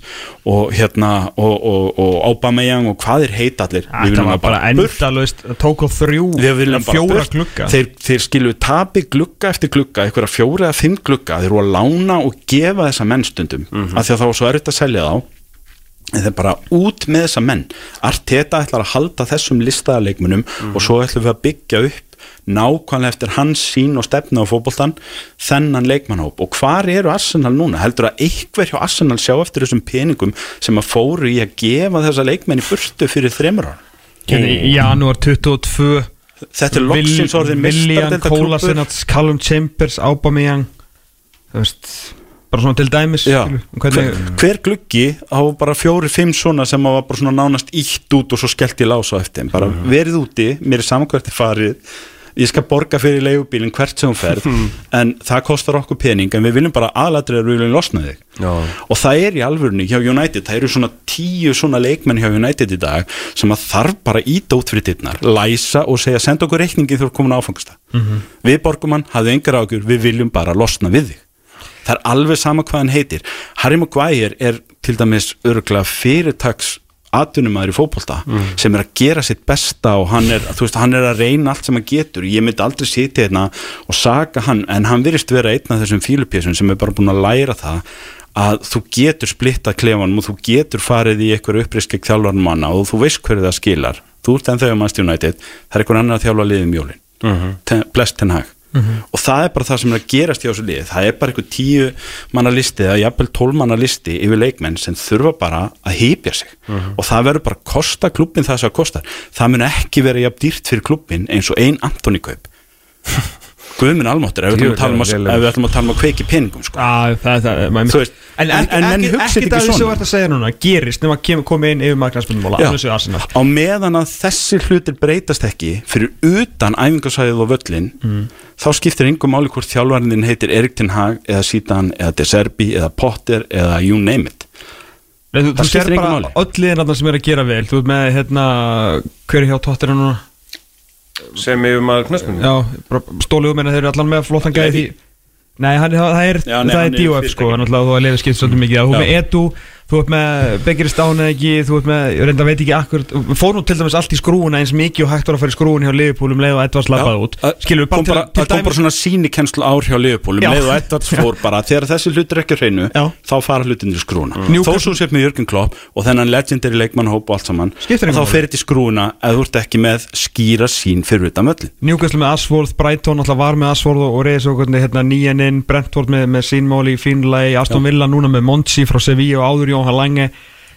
og hérna og, og, og Aubameyang og hvað er heita allir. Við Þetta viljum bara það tók á þrjú Við fjóra glugga. Þeir, þeir skilu tapi glugga eftir glugga einhverja fjóra eða fimm glugga. Þeir eru að lána og gefa þessa menn stundum af að það en þeir bara út með þessa menn Arteta ætlar að halda þessum listaðarleikmunum og svo ætlum við að byggja upp nákvæmlega eftir hans sín og stefna á fótboltan þennan leikmannhóp og hvar eru Arsenal núna? Heldur að einhver hjá Arsenal sjá eftir þessum peningum sem að fóru í að gefa þessa leikmenn í burtu fyrir þreymur ára? Í janúar 22 Þetta er loksins orðin William. Kolasinac, Callum Chambers Aubameyang þú veist bara svona til dæmis hver, hver gluggi á bara fjóri, fimm svona sem var bara svona nánast ítt út og svo skellt í lás á eftir bara verið úti, mér er samankvært farið. Ég skal borga fyrir leigubílinn hvert sem hún ferð. En það kostar okkur pening en við viljum bara aðladrið að við viljum losna þig. Já. og það er í alvörunni hjá United það eru svona tíu svona leikmenn hjá United í dag sem að þarf bara íta út fyrir dittnar, læsa og segja senda okkur reikningi þegar þú ert komin á áfangasta við borgum hann, hafðu engar ágjur við viljum bara losna við þig það er alveg sama hvað hann heitir. Harry Maguire er til dæmis örgulega fyrirtaks atvinnumæður í fótbolta sem er að gera sitt besta og hann er, veist, hann er að reyna allt sem hann getur. Ég myndi aldrei sitja hérna og saga hann, en hann virðist vera einn af þessum fílupésum sem er bara búin að læra það að þú getur splittað klefanum og þú getur farið í eitthvað uppriskik þjálfarnum manna og þú veist hverju það skilar. Þú ert enn þegar mannst United, það er einhvern annar að þjálfa liðum jólin, mm -hmm. ten hag og það er bara það sem er að gerast hjá þessu liði. Það er bara einhver tíu manna listi eða jafnvel tólf manna listi yfir leikmenn sem þurfa bara að hýpja sig. Og það verður bara að kosta klubbin það sem það kostar. Það mun ekki vera jafn dýrt fyrir klubbin eins og ein Antoni kaup Guðminn almáttur ef við ætlum að tala um að, ætlum að, tala um að kveiki peningum sko. að, það, það, veist, en, en- en ekki, ekki ekki það sem þú ert að segja núna gerist nema að komi inn yfir Arsenal. Á meðan að þessi hlutir breytast ekki fyrir utan æfingarsæðið og völlin þá skiptir engum máli hvort þjálfarinn heitir Erik Ten Hag eða Zidane eða De Serbi eða Potter eða you name it. Þú, Það þú sér bara máli. öll liðin sem er að gera vel. Þú ert með hérna hver er hjá Tottenham núna sem yfir maður knöspunni Já, bara stólu um en þeir eru allan með flottan gæði því Nei, hann, það er, Já, nei, það hann er DOF sko, fyrirtæki. náttúrulega þú að lifa skipt svolítið mikið Þú ert Já. með Edu, þú ert með Begir Stána ekki, þú ert með, ég reynda veit ekki akkur Fór nú til dæmis allt í skrúuna eins mikið og hægt var að fara í skrúun hjá Liverpool um leið og Edvards lappaði út. Skilur við bara til, það kom bara svona sínikenslu ár hjá um Já. leið og Edvards fór bara. Þegar þessi hlutur ekki hreinu Já. þá fara hlutin í skrúna Mm. þó svo sér með Jörgen Klopp og þennan legendary leikmannhóp og allt saman og þá fer þetta í skrúna ef þú ert ekki með skýra sín fyrir utan möllin Og, hérna, Jóhann Lange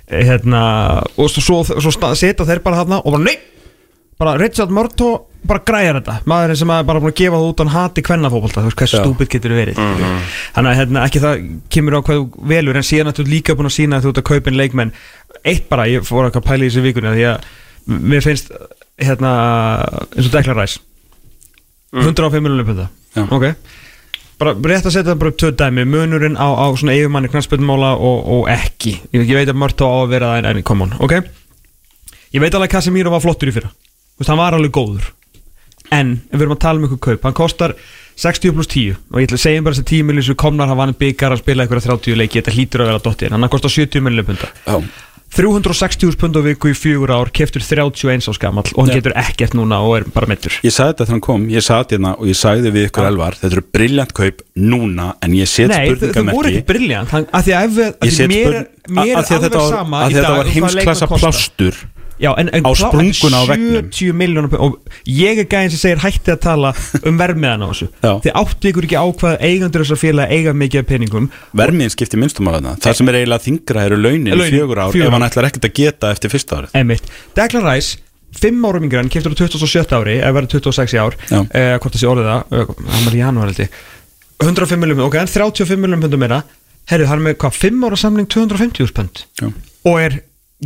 eh, hérna, og svo, svo, svo setja þeir bara þarna og bara nei! Bara Richard Murto bara græjar þetta. Maðurinn sem er bara búin að gefa það út hann hati kvennafóbolta, þú veist hversu Já. stúpid getur þið verið þannig að hérna, ekki það kemur á hvað velur en síðan að þú líka búin að sína að þú ert að kaupa inn leikmenn. Eitt bara, ég fór að pæla í þessu vikunni því að mér finnst hérna, eins og Declan Rice. 105 miljonum punda. Já. ok bara rétt að setja bara upp tvö dæmi. Munurinn á, á svona yfirmanni knarspöldmála og, og ekki. Ég, ég veit að Mörto á að vera það en, come on ok? Ég veit alveg að Casemiro var flottur í fyrra. Veist, hann var alveg góður. En við erum að tala um ykkur kaup hann kostar 60 pluss 10 og ég ætla að segja bara þessi 10 miljonum sem komnar hann vann byggar að spila ykkur 30 leiki þetta hlýtur að vera dottið hann kostar 70 miljonum punda. Já. 360 pund á viku í fjögur ár keftur 31 á skamall og hann Já. getur ekkert núna og er bara mittur Ég sagði þetta þegar hann kom, ég sagði hérna og ég sagði við ykkur elvar, þetta eru briljant kaup núna en ég set Nei, þau, þau voru ekki spurningamerki briljant af því að ef af því mér, mér alveg þetta sama í þetta dag var hvað heimsklassa plástur Já, en, en á sprunguna á veggnum. 70 miljónum og ég er gæðin sem segir hætti að tala um vermiðan á þessu. Þið áttu ykkur ekki ákvað eigendur þessar félag eiga mikið af peningum Vermiðin skiptir minnstum á þarna. Það sem er eiginlega þingra eru launin í fjögur ár fjögur ef hann ætlar ekkert að geta eftir fyrsta árið. Einmitt. Declan Rice, 5 árum yngri hann keftur á 27 ári, ef verður 26 í ár. Eh, hvort það sé orðið það eh, hann var í ég. 105 miljónum, ok, en 35 miljónum pundum meira. Herru, hann er með hvað, 5 ára samling 250 pund? Já. og er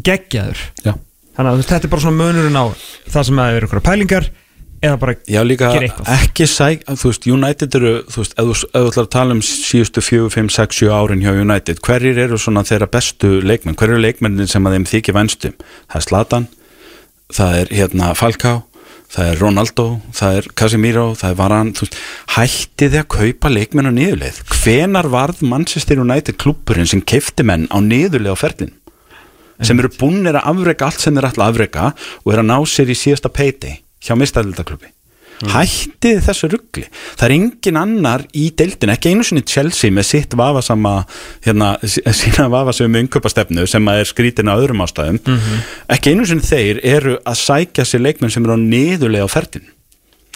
geggjaður. Já. Þannig að þetta er bara svona munurinn á það sem að eru ykkur pælingar eða bara Já líka gera eitthvað. ekki sæk þú veist, United eru, þú veist, ef þú, ætlar að tala um síðustu 4, 5, 6, 7 árin hjá United, hverjir eru svona þeirra bestu leikmenn, hverjir eru leikmennin sem að þeim þykir vænstum, það er Zlatan það er hérna Falcao það er Ronaldo, það er Casemiro það er Varan, veist hætti þið að kaupa leikmenn á niðurleið? Hvenar varð Manchester United klúpurinn sem keifti menn á niðurleið á ferlin sem eru búinir að afreka allt sem þeir ætla að afreka og er að ná sér í síðasta payday hjá mistæðildaklubbi mm. hættið þessu ruggli það er engin annar í deildin ekki einu sinni Chelsea með sitt vafasama hérna, sí- sína vafasömu umköpastefnu sem að er skrítin á öðrum ástæðum. Ekki einu sinni þeir eru að sækja sér leikmenn sem eru á niðurlega á ferðin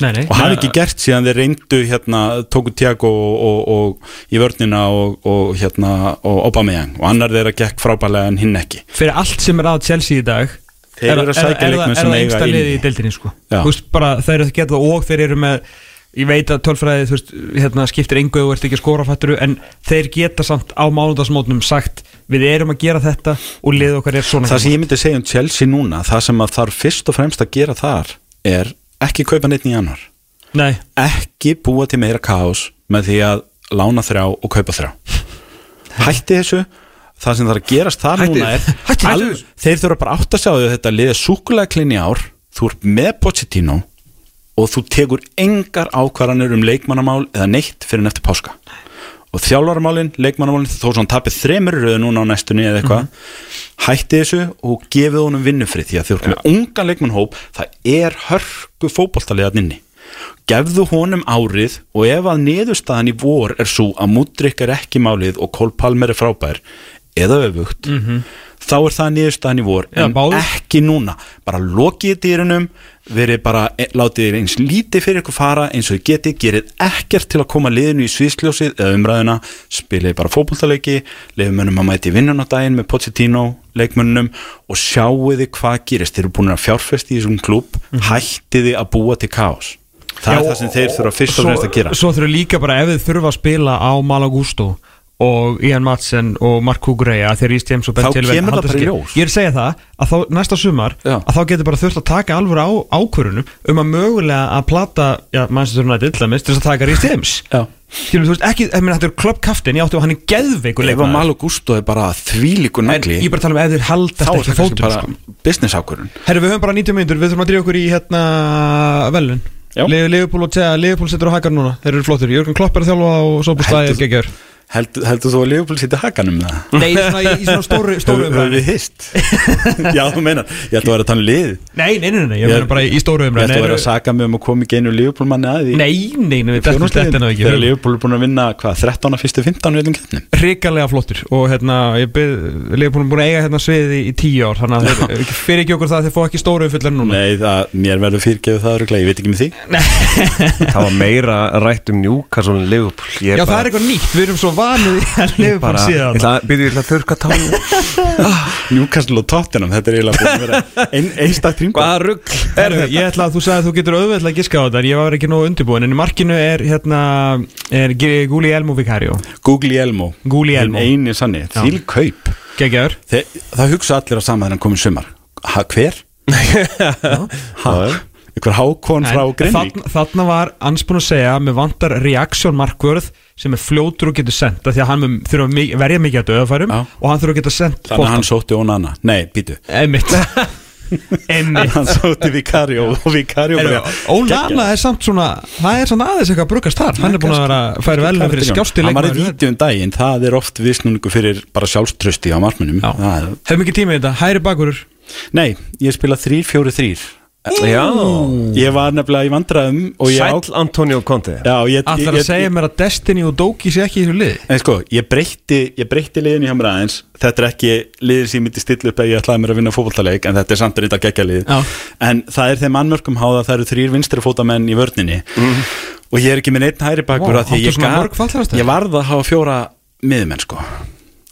nei, nei, og hafi ekki gert síðan þeir reyndu hérna, tóku Tiago og, og, og í vörnina og, og hérna og Aubameyang. Og annar þeirra gekk frábælega en hinn ekki. Fyrir allt sem er að Chelsea í dag Þeir eru að sækja leikmenn sem er það eiga einsta liði í deildinni sko. Veist, bara, þeir eru að geta það og þeir eru með ég veit að tölfræði þú veist, hérna, skiptir engu og ert ekki að skora fætturu en þeir geta samt á mánudagsmótnum sagt við erum að gera þetta og lið okkar er svona það sem ég myndi segja um Chelsea núna það sem að þarf fyrst og fremst að gera þar er ekki kaupa neitt í januar Nei, ekki búa til meira kaos með því að lána þrjá og kaupa þrjá. Hætti þessu. Það sem þarf að gerast þar Hætti- núna er hætti al- þessu. þeir þurfa bara átt að sjá að þetta liða súkulega klini ár. Þú ert með Pochettino og þú tekur engar ákvarðanir um leikmannamál eða neitt fyrir en eftir páska og þjálfaramálin, leikmannamálin þó svo hann tapir þremur röðu núna á næstunni eða eitthvað hætti þessu og gefið honum vinnufrið því að þið eru með unga leikmannhóp það er hörku fótboltaliðan inni. Gefðu honum árið og ef að niðurstaðan í vor er svo að Mudrik er ekki málið og Cole Palmer er frábær eða öfugt þá er það niðurstaðan í vor Já, en báðir. ekki núna. Bara lokið dýrunum verið bara, e- látið eins lítið fyrir ykkur fara eins og þið getið, gerið ekkert til að koma liðinu í sviðsljósið eða umræðuna spilið bara fótboltaleiki leifmönnum að mæti vinnun á daginn með Pochettino leikmönnum og sjáuði hvað gerist, þeir eru búin að fjárfesti í þessum klúb, mm hættiði að búa til kaos. Það Já, er það sem þeir þurfa fyrst og fremst að gera. Svo þurfa líka bara ef þið þurfa að spila á Malagusto og Ian Madsen og Mark Kukureya þegar Ís James og Ben Þá í ljós. Ég er að segja það að þá næsta sumar Já. að þá getur bara þurft að taka alvöru á ákvörunum um að mögulega að plata já, Manchester United til dæmis, til þess að taka Ís James Já. Skilur, þú veist, ekki, ég meina, þetta er klubbkaftin Ég átti og hann er geðveikur Ef að leikmaður Malo Gusto er bara þvílíku En nagli ég er bara að tala um ef þeir haldast Þá er ekki það kannski fótum bara sko. business ákvörun Herru, við höfum bara 90 minnur, við þurfum að drífa okkur í hérna velun Já. Leifupúl og Tjea, Leifupúl setur á hakan núna Þeir eru flottir, Jörgur Klopp er að þjálfa og svo búst Heldur- aðeins geggjör Heldur heldur þú að Liverpool sýtti hakanum það? Nei, svona, í, í svona stóru, umræðinu við hist? Já, þú meinar, ég ætla að vera að tala um lið Nei, nei, nei, nei, ég meina bara í stóru Ég ætla að vera að umræðinu saka mig um að koma ekki einu Liverpool manni að því. Nei, nei, nei, við dettum slettina ekki Þegar Liverpool er búin að vinna, hvað, 13 af fyrstu 15 viljum keppnum? Ríkalega flottir. Og hérna, Leifupúl er búin að eiga hérna sviði í, í tíu ár Þannig að fyrir ekki okkur það að þeir ekki ekki vanið í að ég síðan ég ætla að þurrka tánu Newcastle og Tottenham, þetta er eiginlega búin að vera ein, einstakt hringur. Hvaða rugg ég ætla að þú sagði að þú getur auðvitað að giska á þetta en ég var ekki nógu undirbúin en í markinu er hérna er G- Guli Elmo Vicario. Google Elmo Guli Elmo. Hinn eini sanni, Já. þýl kaup. Geggjaður. Þe, Það hugsa allir á sama þegar hann komið sumar. Ha, Hver? Ykkur hákon frá En Grenvík þarna, þarna var ans búin að segja með vantar reaksjón markvörð sem er fljótur og getur sendt því að hann þurfa að verja mikið að döðafærum og hann þurfa að geta sendt Þannig að hann sótti Onana. Nei, býtu Emmitt Emmitt Hann sótti Vicario og Vicario bara Ólana er samt svona það er samt aðeins eitthvað að brugast þar hann er búin að vera að færa velum fyrir skjásti Hann. Var í leikmaður. vídeo um daginn. Það er oft vissnungu fyrir bara sjálfströsti á er- Hefur mikið tíma í þetta, hæri bakurur. Nei, ég spila 3-4-3 Já. Ég var nefnilega í vandræðum og ég á- Sæll Antonio Conte. Ég, ég, að segja mér að Destiny og Doki sé ekki í þessu liði? Nei, sko, ég breytti, ég breytti liðin í hamra aðeins. Þetta er ekki liðin sem ég myndi stilla upp ef ég ætlaði mér að vinna fótballtaleik en þetta er samt reynda geggja lið. Já. en það er þeim annmörkum háða það eru þrýr vinstri fótamenn í vörninni. Og ég er ekki með neitt hæri bakur Vá, af því áttu ég, fallharastæði? ég varð að hafa fjóra miðmenn sko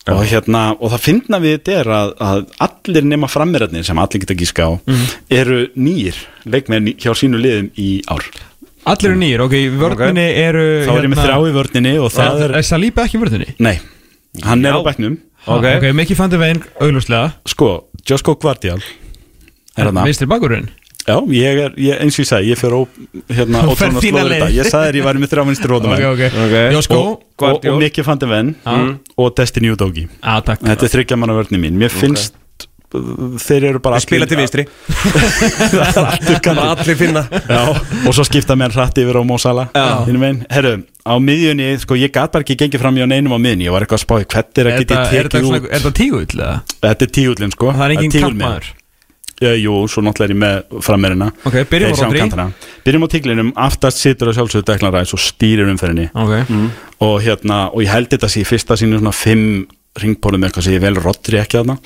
og, hérna, og það finna við þetta er að, að allir nema frammeirarnir sem allir geta gíska á eru nýr leikmenn hjá sínu liðum í ár. Allir eru nýjir, ok, í vörðinni eru þá er ég með þrá í vörninni og það er, Er Saliba ekki í vörðinni? nei, hann er Já. á bekknum Ok, ok, Mikki fandi veginn auglustlega Sko, Josko Guardial er Vinstri bakurinn Já, ég er, ég, eins og ég sagði, ég fer ó, hérna, ótrúna slóður þetta Ég sagði þér ég væri með þrjá vinstir rótum Ok, ok, Ok. Josko og, og, og Mikki Fandi Venn og Destiny Udogi Já, takk. Þetta er þryggja manna vörni mín. Mér finnst, þeir eru bara Spila til vinstri. Allir, finna. Já, og svo skipta mér hratt yfir á Mósala herru, á miðjunni Sko, ég gat bara ekki gengið fram í á neinum á miðjunni. Ég var eitthvað að spáði, hvert er að geta er tekið út. er þetta tígull eða? Þetta er tíullin, sko. Það er engin tígull Já, jú, svo náttúrulega er ég með frammeirina Ok, byrjum á Rodri. kantana. Byrjum á tíklinum, aftast situr á sjálfsögðu Declan Rice og stýrir umferðinni. Ok. Og hérna, og ég held þetta sé í fyrsta sínu svona fimm ringpólum eitthvað sem ég vel Rodri ekki þarna.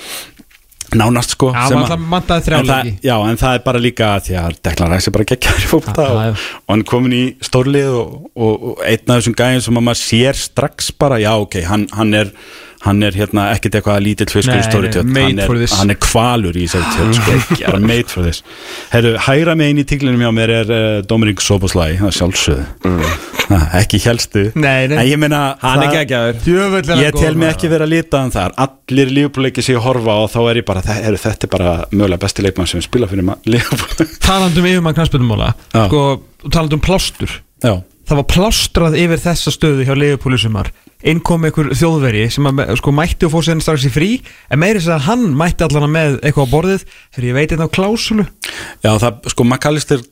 Nánast sko Já, að- en það. Já, en það er bara líka því að Declan Rice er bara geggjar í fólkta og, og hann komin í stórlið og, og, einn af þessum gæðin sem að maður sér strax bara, já ok, hann, hann er hann er hérna ekkert eitthvað lítill fiskur í stóri tjött made hann, for er- this. hann er kvalur í þessari tjött sko, bara made for this. Herru, hægra megin í tíklinum hjá mér er uh, Dominik Soboslæ, það er sjálfsögðu. Mm. ekki helstu Nei, nei. en ég meina Hann er hann Ég tel mig ekki vera að lita um þar. Allir lífbúleiki ég horfa og þá er ég bara "Þe- heyrðu, Þetta er bara mögulega besti leikmann sem spila fyrir lífbúleiki Talandum yfir maður knæspilumóla. Sko, talandum plástur. Já, Það var plástrað yfir þessa stöðu hjá Leifupúli sumar. Inn kom einhver þjóðveri sem að, sko, mætti og fór sér strax í frí En meiri þess að hann mætti allan með eitthvað á borðið Þegar ég veit þetta á klásulu. Já það, sko McAllister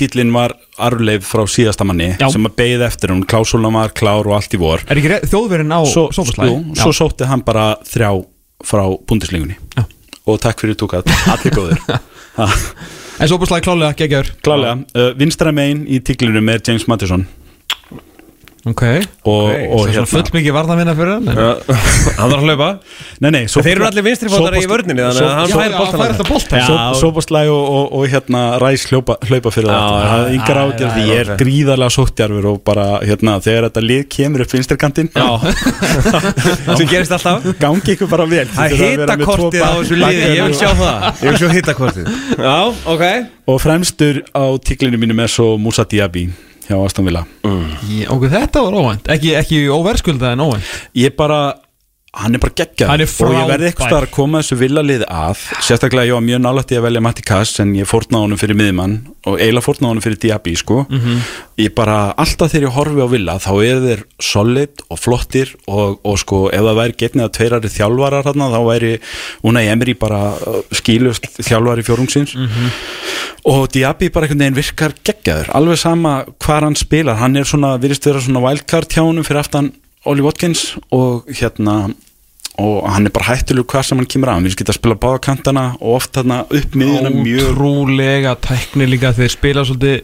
dýllin var arfleif frá síðasta manni Já. sem að beigði eftir hún, klásúlna var klár og allt í vor. Er ekki þjóðverin á Svo, sófaslæði? jú, svo sótti hann bara þrjá frá búndislingunni. Já. og takk fyrir túkat, allir góður En sófaslæði klálega, geggjör Klálega, uh, vinstra megin í tíklinum er James Mattisson Ok, og, okay. og Svo full mikið varðanvinna fyrir hann. Hann þarf að hlaupa? Nei, nei, svo Þeir eru allir vinstri fótara í vörninni Þannig að hann fær já, hann fær alltaf boltan Sóboslæg og, og, og hérna Ræs hlaupa, hlaupa fyrir þetta já, það er yngar ágjörð því. ég er gríðarlega sóttjarfur og bara hérna þegar þetta lið kemur upp vinstirkantinn Sem gerist alltaf. gangi ykkur bara vel. Það er hitakortið á þessu liði Ég vil sjá það. Ég vil sjá hitakortið. Já, ok. Og fremstur á tíklinu mínum er svo Musa Diaby hjá Aston Villa. Ég- Ok, þetta var óvænt. Ekki, ekki óverskuld en óvænt. Ég bara hann er bara geggjað. Hann og ég verði eitthvað að koma þessu villaliði að sérstaklega ég var mjög nálægt í að velja Matti Kass en ég fórna honum fyrir miðmann og eiginlega fórna honum fyrir Diaby sko. Mhm. Ég bara, alltaf þegar ég horfi á villa þá er þeir solid og flottir og, og sko, ef það væri getnið að tveirari þjálfarar þarna, þá væri Unai Emery bara uh, skýlust þjálfari fjórungsins. Mhm. og Diaby bara einhvern veginn virkar geggjaður. Alveg sama hvar hann spilar. Hann er svona, virðist vera svona wildcard hjá honum fyrir aftan Oli Watkins og hérna og hann er bara hættulegur hvað sem hann kemur hann vil geta að spila báða kantana og oft þarna upp miðjuna mjög Ótrúlega tækni líka þeir spila svolítið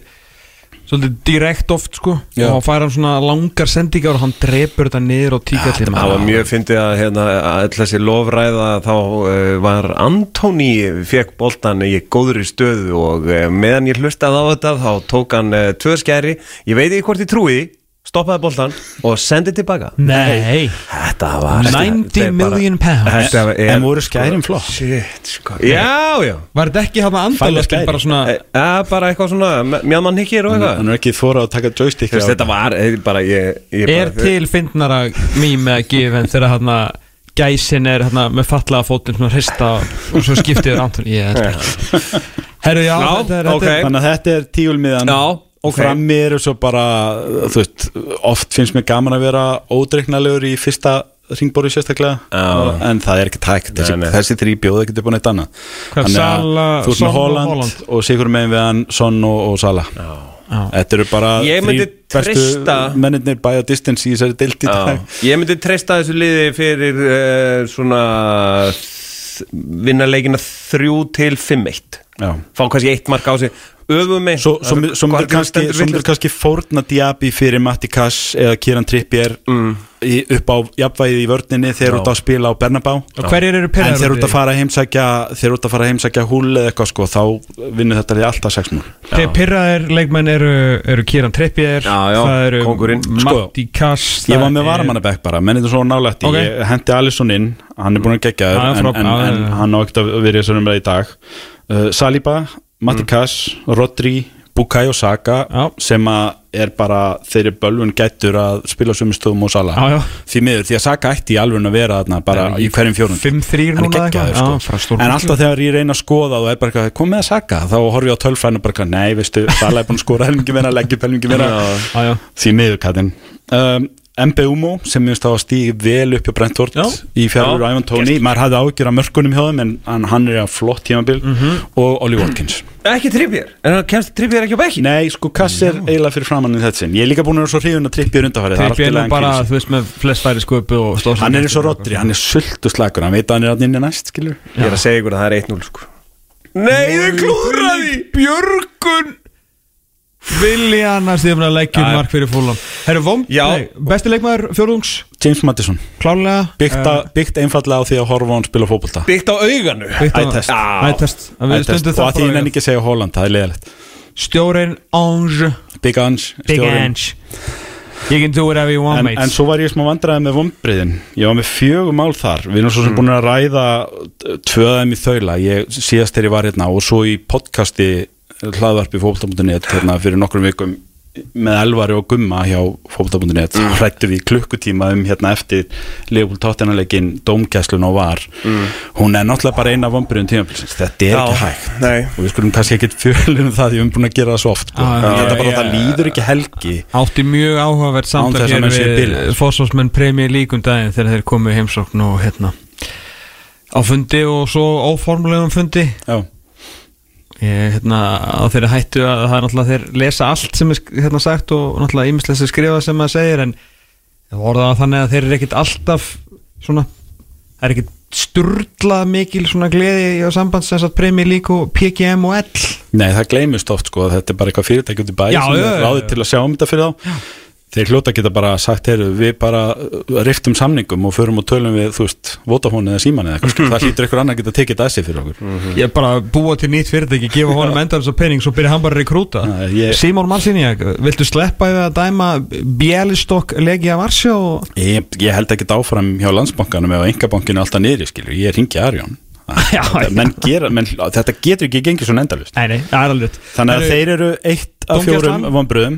svolítið direkt oft sko. Já. og fær hann svona langar sendingar og hann drepur þetta niður og tíkallin Það var mjög fyndið að hérna, all þessi lofræða þá uh, var Antoni fekk boltan í góðri stöðu og uh, meðan ég hlustaði á þetta þá tók hann uh, tvö skæri. Ég veit ekki hvort ég trúi stoppaði boltan og sendið tilbaka. Nei, Þetta var 90 þetta er bara- million pounds. Þetta en voru skærin flott? Shit, sko. Já, já. Var þetta ekki hann að Fæla andalöftin skæri. bara svona Eh, Ja, bara eitthvað svona, mjöndan hikkir og eitthvað. hann er ekki þóra að taka joystick Þetta var eh, bara, ég, ég Er til fyndnara mým eða gifin þegar hann gæsin er hérna með fallaða fótinn svona hrista og svo skiptið er Anton Ég er ekki. Herru, já, Já, er, þetta er þannig að þetta er tíulmiðan Já, ok. frammi eru svo bara þú veist, oft finnst mér gaman að vera ódreiknalegur í fyrsta ringbóri sérstaklega. Já. en það er ekki tækt. Þessi, þessi þrý bjóða upp á neitt annað. Þannig að Sala, þú Son með og Holland og sigur megin við hann Son og, og Sala. Já. þetta eru bara Ég myndi þrír bestu treysta- mennirnir by a distance í þessari deild í dag. Já, ég myndi treysta þessu liði fyrir uh, svona þ- vinna leikina 3 til 5-1 Já. fá kannski eitt mark á sig öfum mig Svo, svo, my- svo myndir kannski, kannski fórna Diaby fyrir Matti Kass eða Kieran Trippier Mm. í, upp á jafnvægið í vörninni þegar Já. út að spila á Bernabá Og hverjir eru en þeir út út að fara að heimsækja þeir út að fara að heimsækja húl eða eitthvað sko þá vinnur þetta liði alltaf 6 múl Þeir pirraðir leikmenn eru, eru Kieran Trippier Já, já, Það eru kóngurinn. Matti Kass ég það var með varamannabæk bara menn þetta er svo nálægt Ok. ég hendi Alisson inn hann er búin að gegja þér en, hann á ekkert að vera uh, Saliba, Matti Kass Rodri, Bukayo Saka Já. sem að er bara þeirri bölvun gættur að spila sömu stöðum og Sala Já, já. því miður, því að Saka ætti í alveg að vera þarna bara í hverjum fjórun 5-3 Hann er núna eitthvað. sko. En alltaf þegar ég reyna að skoða og er bara eitthvað, kom með að Saka þá horfi ég á tölfræðinu bara, eitthvað, nei, veistu, Sala er búin að skora helmingi meira, leggja helmingi já. því miður kæðin um, MBUMO sem minnst á að stíði vel upp hjá Brentford Já. í fjárur Já. Ivan Tóni maður hafði ágjör af mörkunum hjá þeim en hann, hann er að flott tímabil. Mhm. og Oli Watkins. Ekki trippjör, en hann kemst trippjör ekki á bekki Nei, sko Kass er eiginlega fyrir framann í þetta sinn. Ég er líka búin að vera svo hrifun að trippja undanfærið Trippier er bara, þú veist, með flest færi sköpu og stóðsum hann er eins og Rodri, hann er sultu slagur hann veit að hann er að inni næst, skilur ég er að segja ykkur að það er 1-0 sko. Nei, þau klúðraði Björgun Viljan að stíðum að leggja mark fyrir fúlan Herru, vom, besti leikmaður fjórðungs? James Madison, Klálega byggt, uh, byggt einfallega á því að horfa á hann spila fótbolta. Byggt á auganu. Ætest. Ætest og að því nenni ekki að segja Holland, það er leiðilegt Stjórin Ange. Big Ange, Big stjórinn. Ange. You can do whatever you want, en, mate. en svo var ég smá vandræði með vombriðin ég var með fjögum mál þar. Við erum svo sem búin að ræða tvöðum í þaula. Ég síðast þegar ég var hérna og svo í podcasti hlaðvarpi fókbalta.net hérna fyrir nokkrum vikum með Elvari og Gumma hjá fókbalta.net mm. hrættu við klukkutíma um hérna eftir Leopold Tottenhaleikin Dómgæslun og var. Hún er náttúrulega bara eina vombriðin tímabilsins. Þetta er ekki hægt. Nei. Og við skulum kannski ekkit fjölum það því við erum búin að gera það svo oft sko. Já, þetta já, bara já. það líður ekki helgi. Átti mjög áhugavert samtal þess að hér við fórsvarsmenn premjör líkum daginn þegar þeir komu í heimsókn og hérna á fundi og svo óformlegum fundi. Já ég, hérna, á þeirri hættu að það er náttúrulega þeir lesa allt sem er hérna sagt og náttúrulega ímislega sem skrifa sem maður segir en það voru það þannig að þeir eru ekkit alltaf svona það er ekkit sturlað mikil svona gleði á sambands þess að premjör lík og PGM og L. Nei, það gleymist oft sko þetta er bara eitthvað fyrirtæki út í bæ Já, sem já, er já, ráðið já. til að sjá um þetta fyrir þá Þeir hljóta geta bara sagt, heyrðu, við bara uh, riftum samningum og förum og tölum við, þú veist, Vodafone eða Síman eða eitthvað, sko. það hlýtur eitthvað annar að geta tekið þetta að sig fyrir okkur. Ég er bara að búa til nýtt fyrirtæki, gefa honum endar þess að penning svo byrja hann bara að rekrúta. Ég- Simon Marciniak, viltu sleppa yfir að dæma Bielistokk Legia Varsjó? Ég, ég held ekki áfram hjá landsbankanum ef engabankinu alltaf niðri, skilur, ég ringi Arjón Já, já. menn gera, menn, þetta getur ekki gengið svona endalust. Þannig að Herru, þeir eru eitt af fjórum vonbröðum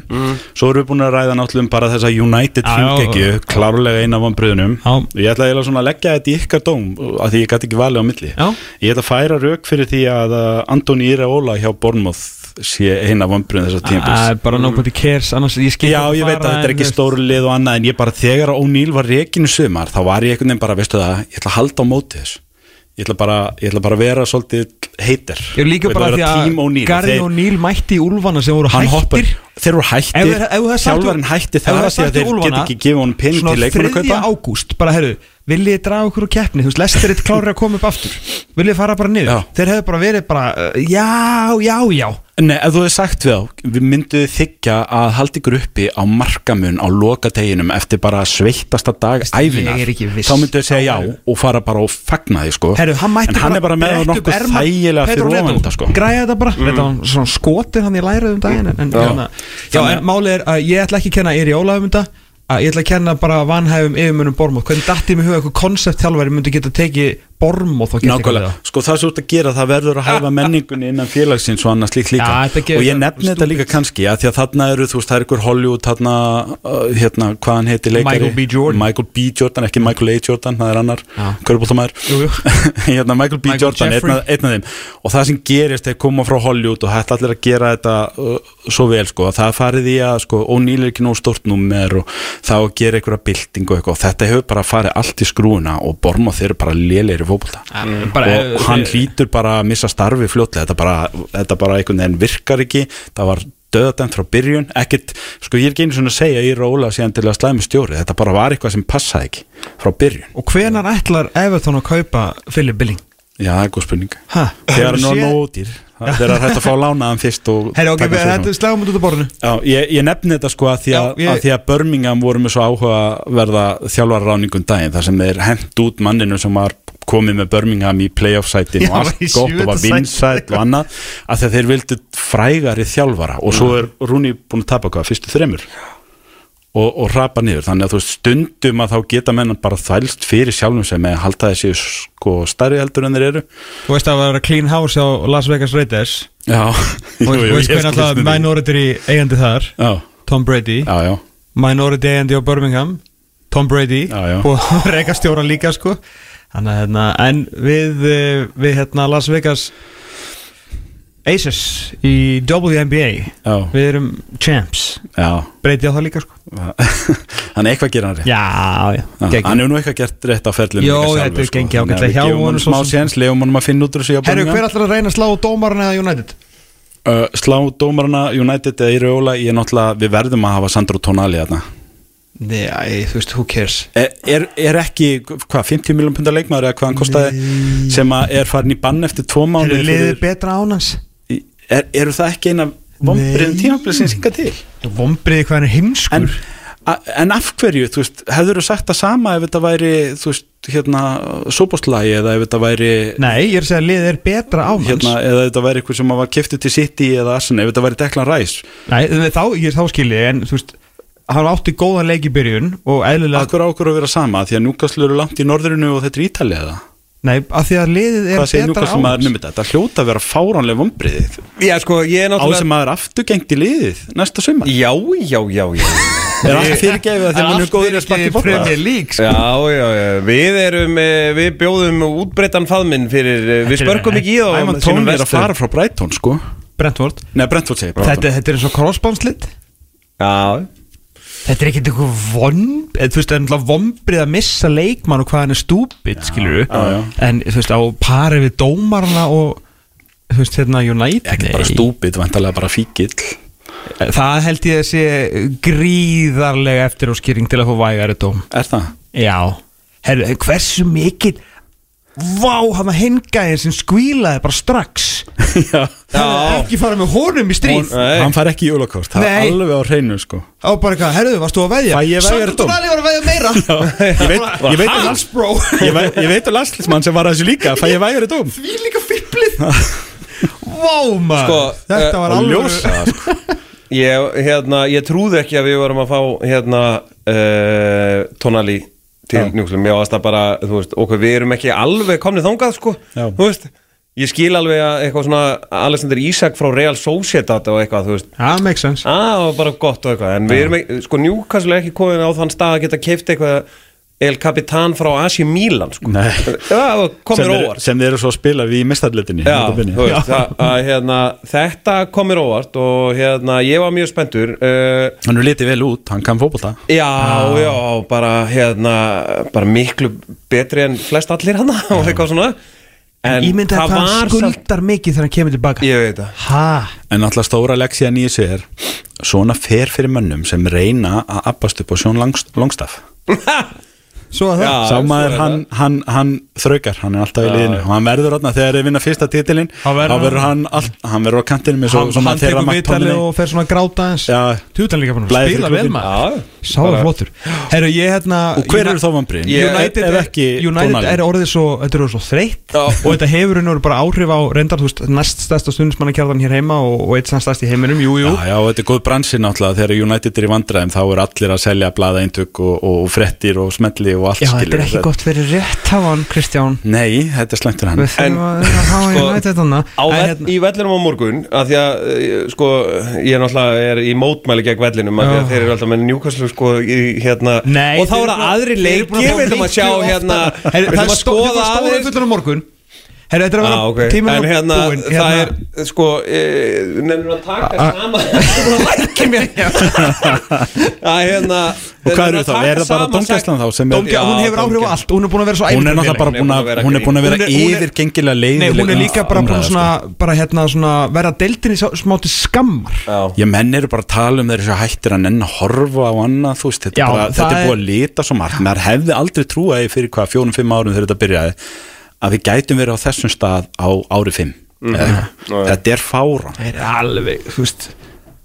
Svo erum við búin að ræða náttúrulega um bara þessa United Já, já, hringekju já. Klárlega eina vonbröðunum Já. Ég ætla að leggja þetta í ykkar dóm af Því ég gæti ekki valið á milli Já. Ég ætla að færa rauk fyrir því að uh, Antoni Iraola hjá Bournemouth sé eina vonbröðum þessar tímpils er bara nobody cares Annars ég skil Já, ég veit að þetta er ekki stóru lið og annað en ég bara þegar O'Neill var rekinu sumar þá var ég einhvern veginn bara, veistu það, ég ætla bara, ég ætla bara að vera svolítið heitir Ég er líka bara því að Gary O'Neill mætti í úlfana sem voru hann hoppar, hættir. þeir voru hættir. þjálfarinn hætti það því að þeir get ekki gefið honum pening til leikmann að Svona 3. kaupa ágúst, bara herru Viljið þið draga okkur úr keppni, þú veist, lestir eitt klári að koma upp aftur. Viljið þið fara bara niður? Já. Þeir hefðu bara verið bara, uh, já, já, já. Nei, ef þú hefði sagt við þá, við mynduðu þykja að halda ykkur uppi á markamun á lokateginum eftir bara sveittasta dag æfinar, er ekki viss. þá mynduðu segja Þá já og fara bara og fagna því sko. Herru, hann mætti en hann er bara með bretta upp nokkuð erma. þægilega Pedro fyrir ofan Neto, þetta sko. Græja þetta bara, þetta var svona skotið hann í lærið um daginn en, en, Já. hérna, já, en málið er að ég ætla ekki að kenna Eri Ólaf um þetta að ég ætla að kenna bara vanhæfum yfirmunum Bormóð hvernig dætti mig huga eitthvað konceptþjálfari myndi geta tekið Bormóð og eitthvað við Nákvæmlega, það sko það er svo út að gera það verður að hæfa menningunni innan félagsins og annað slíkt líka gefur og ég þetta nefni þetta líka kannski að því að þarna eru, þú veist, það er ykkur Hollywood þarna, uh, hérna, hvað hann heiti leikari Michael B. Jordan. Michael B. Jordan, ekki Michael A. Jordan, það er annar jú. hérna, Michael B. Michael Jordan, einn af, einn af þeim og það sem gerist þegar koma frá Hollywood og hætti allir að gera þetta uh, svo vel, sko, að það farið í að sko, er ekki nóg stórt númer og þá að gera einhverja byltingu og eitthvað og þetta hefur bara farið allt í skrúuna og Bormóð þeir eru bara lélegir í fótbolta bara, og hann hlýtur bara að missa starfi fljótlega. Þetta bara, þetta bara einhvern veginn virkar ekki. Það var döðadæmt frá byrjun. Ekkert, sko ég er ekki einu svona að segja í róla síðan til að slæmi stjóri, þetta bara var eitthvað sem passaði ekki frá byrjun. Og hvenar ætlar Everton að kaupa Philip Billing? já, það er góð spurning. Ha? þegar hann var ódýr. Þegar hann hætti að fá lánaðan fyrst og Herri, ok, þetta er slagum út út á borðinu. Já, ég, ég nefni þetta sko að því að, Já, ég- að því að Birmingham voru með svo áhuga verða þjálfarráningum daginn þar sem þeir hent út manninu sem var komið með Birmingham í playoff sætin Já, og allt gott og var vinsætt og annað að þeir vildu frægari þjálfara og svo er Rúni búin að tapa hvað, fyrstu þremur? Og, og rapa niður, þannig að þú stundum að þá geta menn bara þælst fyrir sjálfum sem með að halda þessi sko stærri heldur en þeir eru. Þú veist að það var clean house á Las Vegas Raiders. Já, þú veist hvernig alltaf minority eigandi þar. Já, Tom Brady. Já, já, minority eigandi á Birmingham. Tom Brady og reikastjóra líka sko Þannig að hérna, en við, eh, við hérna Las Vegas Aces í WNBA já, Við erum champs. Já. Breyti á það líka sko. Þannig eitthvað gera hann rétt. Já, já, Já, hann hefur nú eitthvað gert rétt á ferlinu Jó, þetta er gengið Þannig að ágætlega við hjá gefum honum honum svo smá sem. séns, lefum honum að finna út úr þessu hjá Herru, hver ætlar að reyna að slá dómarinn eða United? uh, Slá dómarana United eða í Rjóla Ég er náttúrulega, við verðum að hafa Sandro Tonali þarna Nei, þú veist, who cares Er, er, er ekki, hvað, 50 miljón pundar leikmaður eða hvað hann kostaði sem að er farin í bann eftir tvo mánu liðið betra ánans? er, Eru það ekki eina vombriðum Nei. tímaflið sem synga til? Vombriði hvað er heimskur En, a, en af hverju, þú veist, hefur þú sagt það sama ef þetta væri, þú veist, hérna sóbóstlagi eða ef þetta væri Nei, ég er að segja að liðið er betra ánans hérna, eða ef þetta væri eitthvað sem var kiftið til City eða Arsenal, ef þetta væri Declan Rice Nei, þá, ég, þá skilji, en þú veist hann átti góðan leik í byrjun og eðlilega, Akkur ákur að vera sama, því að Núkaslu eru langt í norðurinu og þetta er Ítalið eða? nei, af því að liðið er Hvað segir Núkaslu maður? um þetta? Þetta hljóta að vera fáránlega vombriðið Já, sko, ég er Á náttúrulega sem maður afturgengt í liðið næsta sumar? Já, já, já, já. Er allt fyrirgefið að því að mann er góður í að sparka í bóta? Premier League. Já, já, já, við erum, eh, við bjóðum útbreytan faðminn fyrir, eh, við spörkum ekki í þá Æman Tóni er að fara frá Brighton sko. Brentford. Nei, Brentford segir Brighton. Þetta, þetta er eins og crossbánslit Já, Þetta er ekkert eitthvað von eða, Þú veist, það er náttúrulega vombrið að missa leikmann og hvað hann er stúpid, skilur já. En þú veist, á pari við dómarna og Þú veist, hérna United? Ekki bara stúpid, vantarlega bara fíkill. Það held ég að sé gríðarlega eftir áskýring til að fá vægari dóm. Er það? Já. Herru, hversu mikið Vá, hann var hengæðin sem skvílaði bara strax. Já. Það er ekki fara með honum í stríð. Hann fær ekki jólakort, það er alveg á hreinu sko. Á bara eitthvað, herru, varst þú að veðja? Fæ ég vægari Sandro dóm? Tonali var að veðja meira. Ég veit, ég veit, Hans bro. ég veit, ég veit að landslismann sem var að þessu líka Fæ ég vægari dóm? Því líka fipplið Vá maður. Sko, Þetta eh, var alveg ljósa sko. ég, hérna, ég trúði ekki að við varum að fá, hérna, uh, tonali til Já. njúklum Ég varst að bara, þú veist, okkur við erum ekki alveg komnið þangað, sko. Já. Þú veist, ég skil alveg að eitthvað svona Alexander Isak frá Real Sociedad og eitthvað, þú veist. Já, makes sense. Það var bara gott og eitthvað en við erum ekki, sko Newcastle er ekki komin á þann stað að geta keift eitthvað El Capitan frá Asi Milan sko. Nei. það komir óvart. sem þeir eru svo að spila við í mestarleitinni Já, þú veist, að, að, hérna, þetta komir óvart og hérna, ég var mjög spenntur uh, Hann er litið vel út, hann kann fótbolta. Já, já, bara hérna bara miklu betri en flest allir hana og eitthvað svona. En það hvað hann var samt skuldar mikið þegar hann kemur tilbaka. Ég veit það. Ha? En alltaf stóra leksíðan í þessu er Svona fer fyrir mönnum sem reyna að abbast upp á Sjón Langst- Longstaff Svo að það. Já, Sá svo maður, er hann, hann, hann þraukar, hann er alltaf í liðinu. og hann verður þarna þegar þeir vinna fyrsta titilinn Þá verður hann, all, hann verður á kantinu með svo, Hann, svona hann þeirra tekur vitali og fer svona að gráta eins Já. Tutan líka Blæðir spila vel maður. Já, Sá er flottur. Herru, ég hérna Og hver eru þá vambriðin? Ég- United, er, ekki United er orðið svo Þetta er orðið svo þreytt Já. Og þetta hefur henni bara áhrif á reyndar Þú veist, næst stærsta stundismannakjarðan hér heima Og, og eitt stærst í heiminum, jú, jú. Já, já, og þetta er góð bransi náttúrulega. Þegar United er í vandræðum þá er allir að selja blaðaeintök og, og, og frettir og smelli og allt Já, þetta er ekki gott fyrir rétt hafan, Kristján. Nei, þetta er slæmt fyrir hann. Við þurfum að að hafa sko, á En vell, hérna- í vellinum á morgun að því að eh, sko ég er náttúrulega er í mótmæli gegn vellinum að því að Já. þeir eru alltaf með Newcastle sko í, hérna. Nei, og þá er eru aðri leiki við ætlum að sjá hérna. við Það að skoða stóra Herru, þetta er að Já, vera ok, tíminn en er hérna, búinn það er, sko, e, nefnir að taka saman? Það er lækki mér? Að hérna Og hvað eru þá? Er það bara dómgæslan þá sem er Dómgja, hún hefur áhrif á allt, hún er búin að vera svo Hún er náttúrulega bara búin að hún er búin að vera er- er- yfirgengilega Nei, hún er líka bara búin svona, bara hérna svona vera deildinni smáti skammar. Já, Já, menn eru bara að tala um þeir svo hættir að nenn að horfa á annað, þú veist, þetta, Já, er bara, það þetta er er- búið að lita svo margt, maður hefði aldrei trúað því fyrir hvað fjórum-fimm árum þegar þetta byrjaði að við gætum verið á þessum stað á ári fimm eða eitthvað. þetta er fáran Það er alveg, þú veist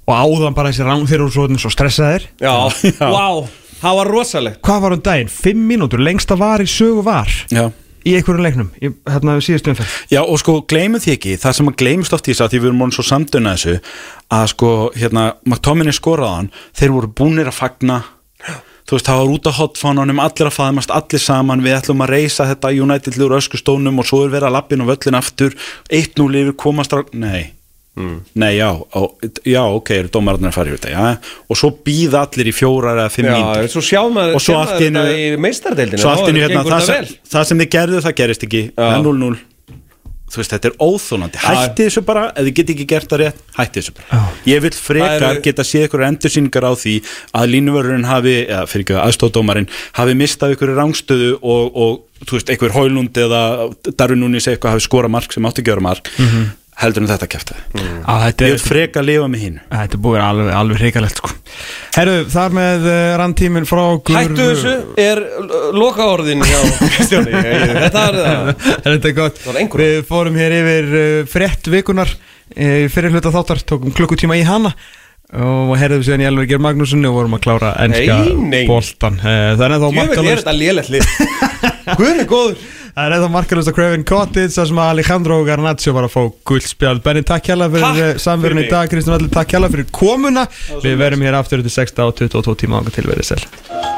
Og áðan bara þessi rang þeir eru svo, svo stressaðir. Já, Já. vá, það var rosalegt. Hvað var um daginn? Fimm mínútur, lengsta var í sögu var. Já. Í einhverjum leiknum, í, hérna við síðustu umferð. Já og sko gleymum því ekki það sem að gleymst oft í þess að því við erum múin svo samduna þessu að sko hérna McTominay skoraðan, þeir voru búnir að fagna þú veist það var út á hotfánunum allir að faðmast allir saman. Við ætlum að reysa þetta United lúr öskustónum og svo er verið að lappin og völlin aftur. 1-0 yfir komast á nei. Nei, já, ó, já, ok, eru dómararnir að fara í þetta, já, og svo býða allir í fjórar eða fimm Já, mínútur. svo sjá maður Og svo sér allt maður í einu- þetta í meistardeildinu hérna, það vel. það sem þið gerðu, það gerist ekki. Já. Það er 0-0 Þú veist, þetta er óþólandi Hætti þessu bara, ef þið get ekki gert það rétt Hætti þessu bara. Ég vil frekar eru- geta séð ykkur endursýningar á því að línuvörurinn hafi, eða fyrir ekki aðstóðdómarinn hafi mistað ykkur rángstöðu og, og þú veist, einhver hólund eða Darvin Núnis eitthvað hafi skorað mark sem átti að gera mark heldur en þetta kæfti Á, þetta, Ég er, vil frekar lifa með hinn þetta búið að alveg, alveg hrikalegt sko. Herru, þar með uh, ranntíminn frá okkur Hættu þessu er loka orðin hjá Kristjáni. Ég- Þetta er það. Þetta er gott. Við fórum hér yfir uh, frétt vikunar uh, fyrir hluta þáttar, tókum klukkutíma í hana og herðum síðan í Elvar Geir Magnússon og vorum að klára ennska boltan uh, Það er ennþá markalust Það er ennþá markalust á Craven Cottage þar sem Alejandro Garnaccio var að fá guldspjald Benni, takk hjá fyrir Takk uh, samverðin í fyrir. dag Kristján Allir, takk hjá fyrir komuna. Við verum hér aftur til 6 á 22 tíma og til verið sel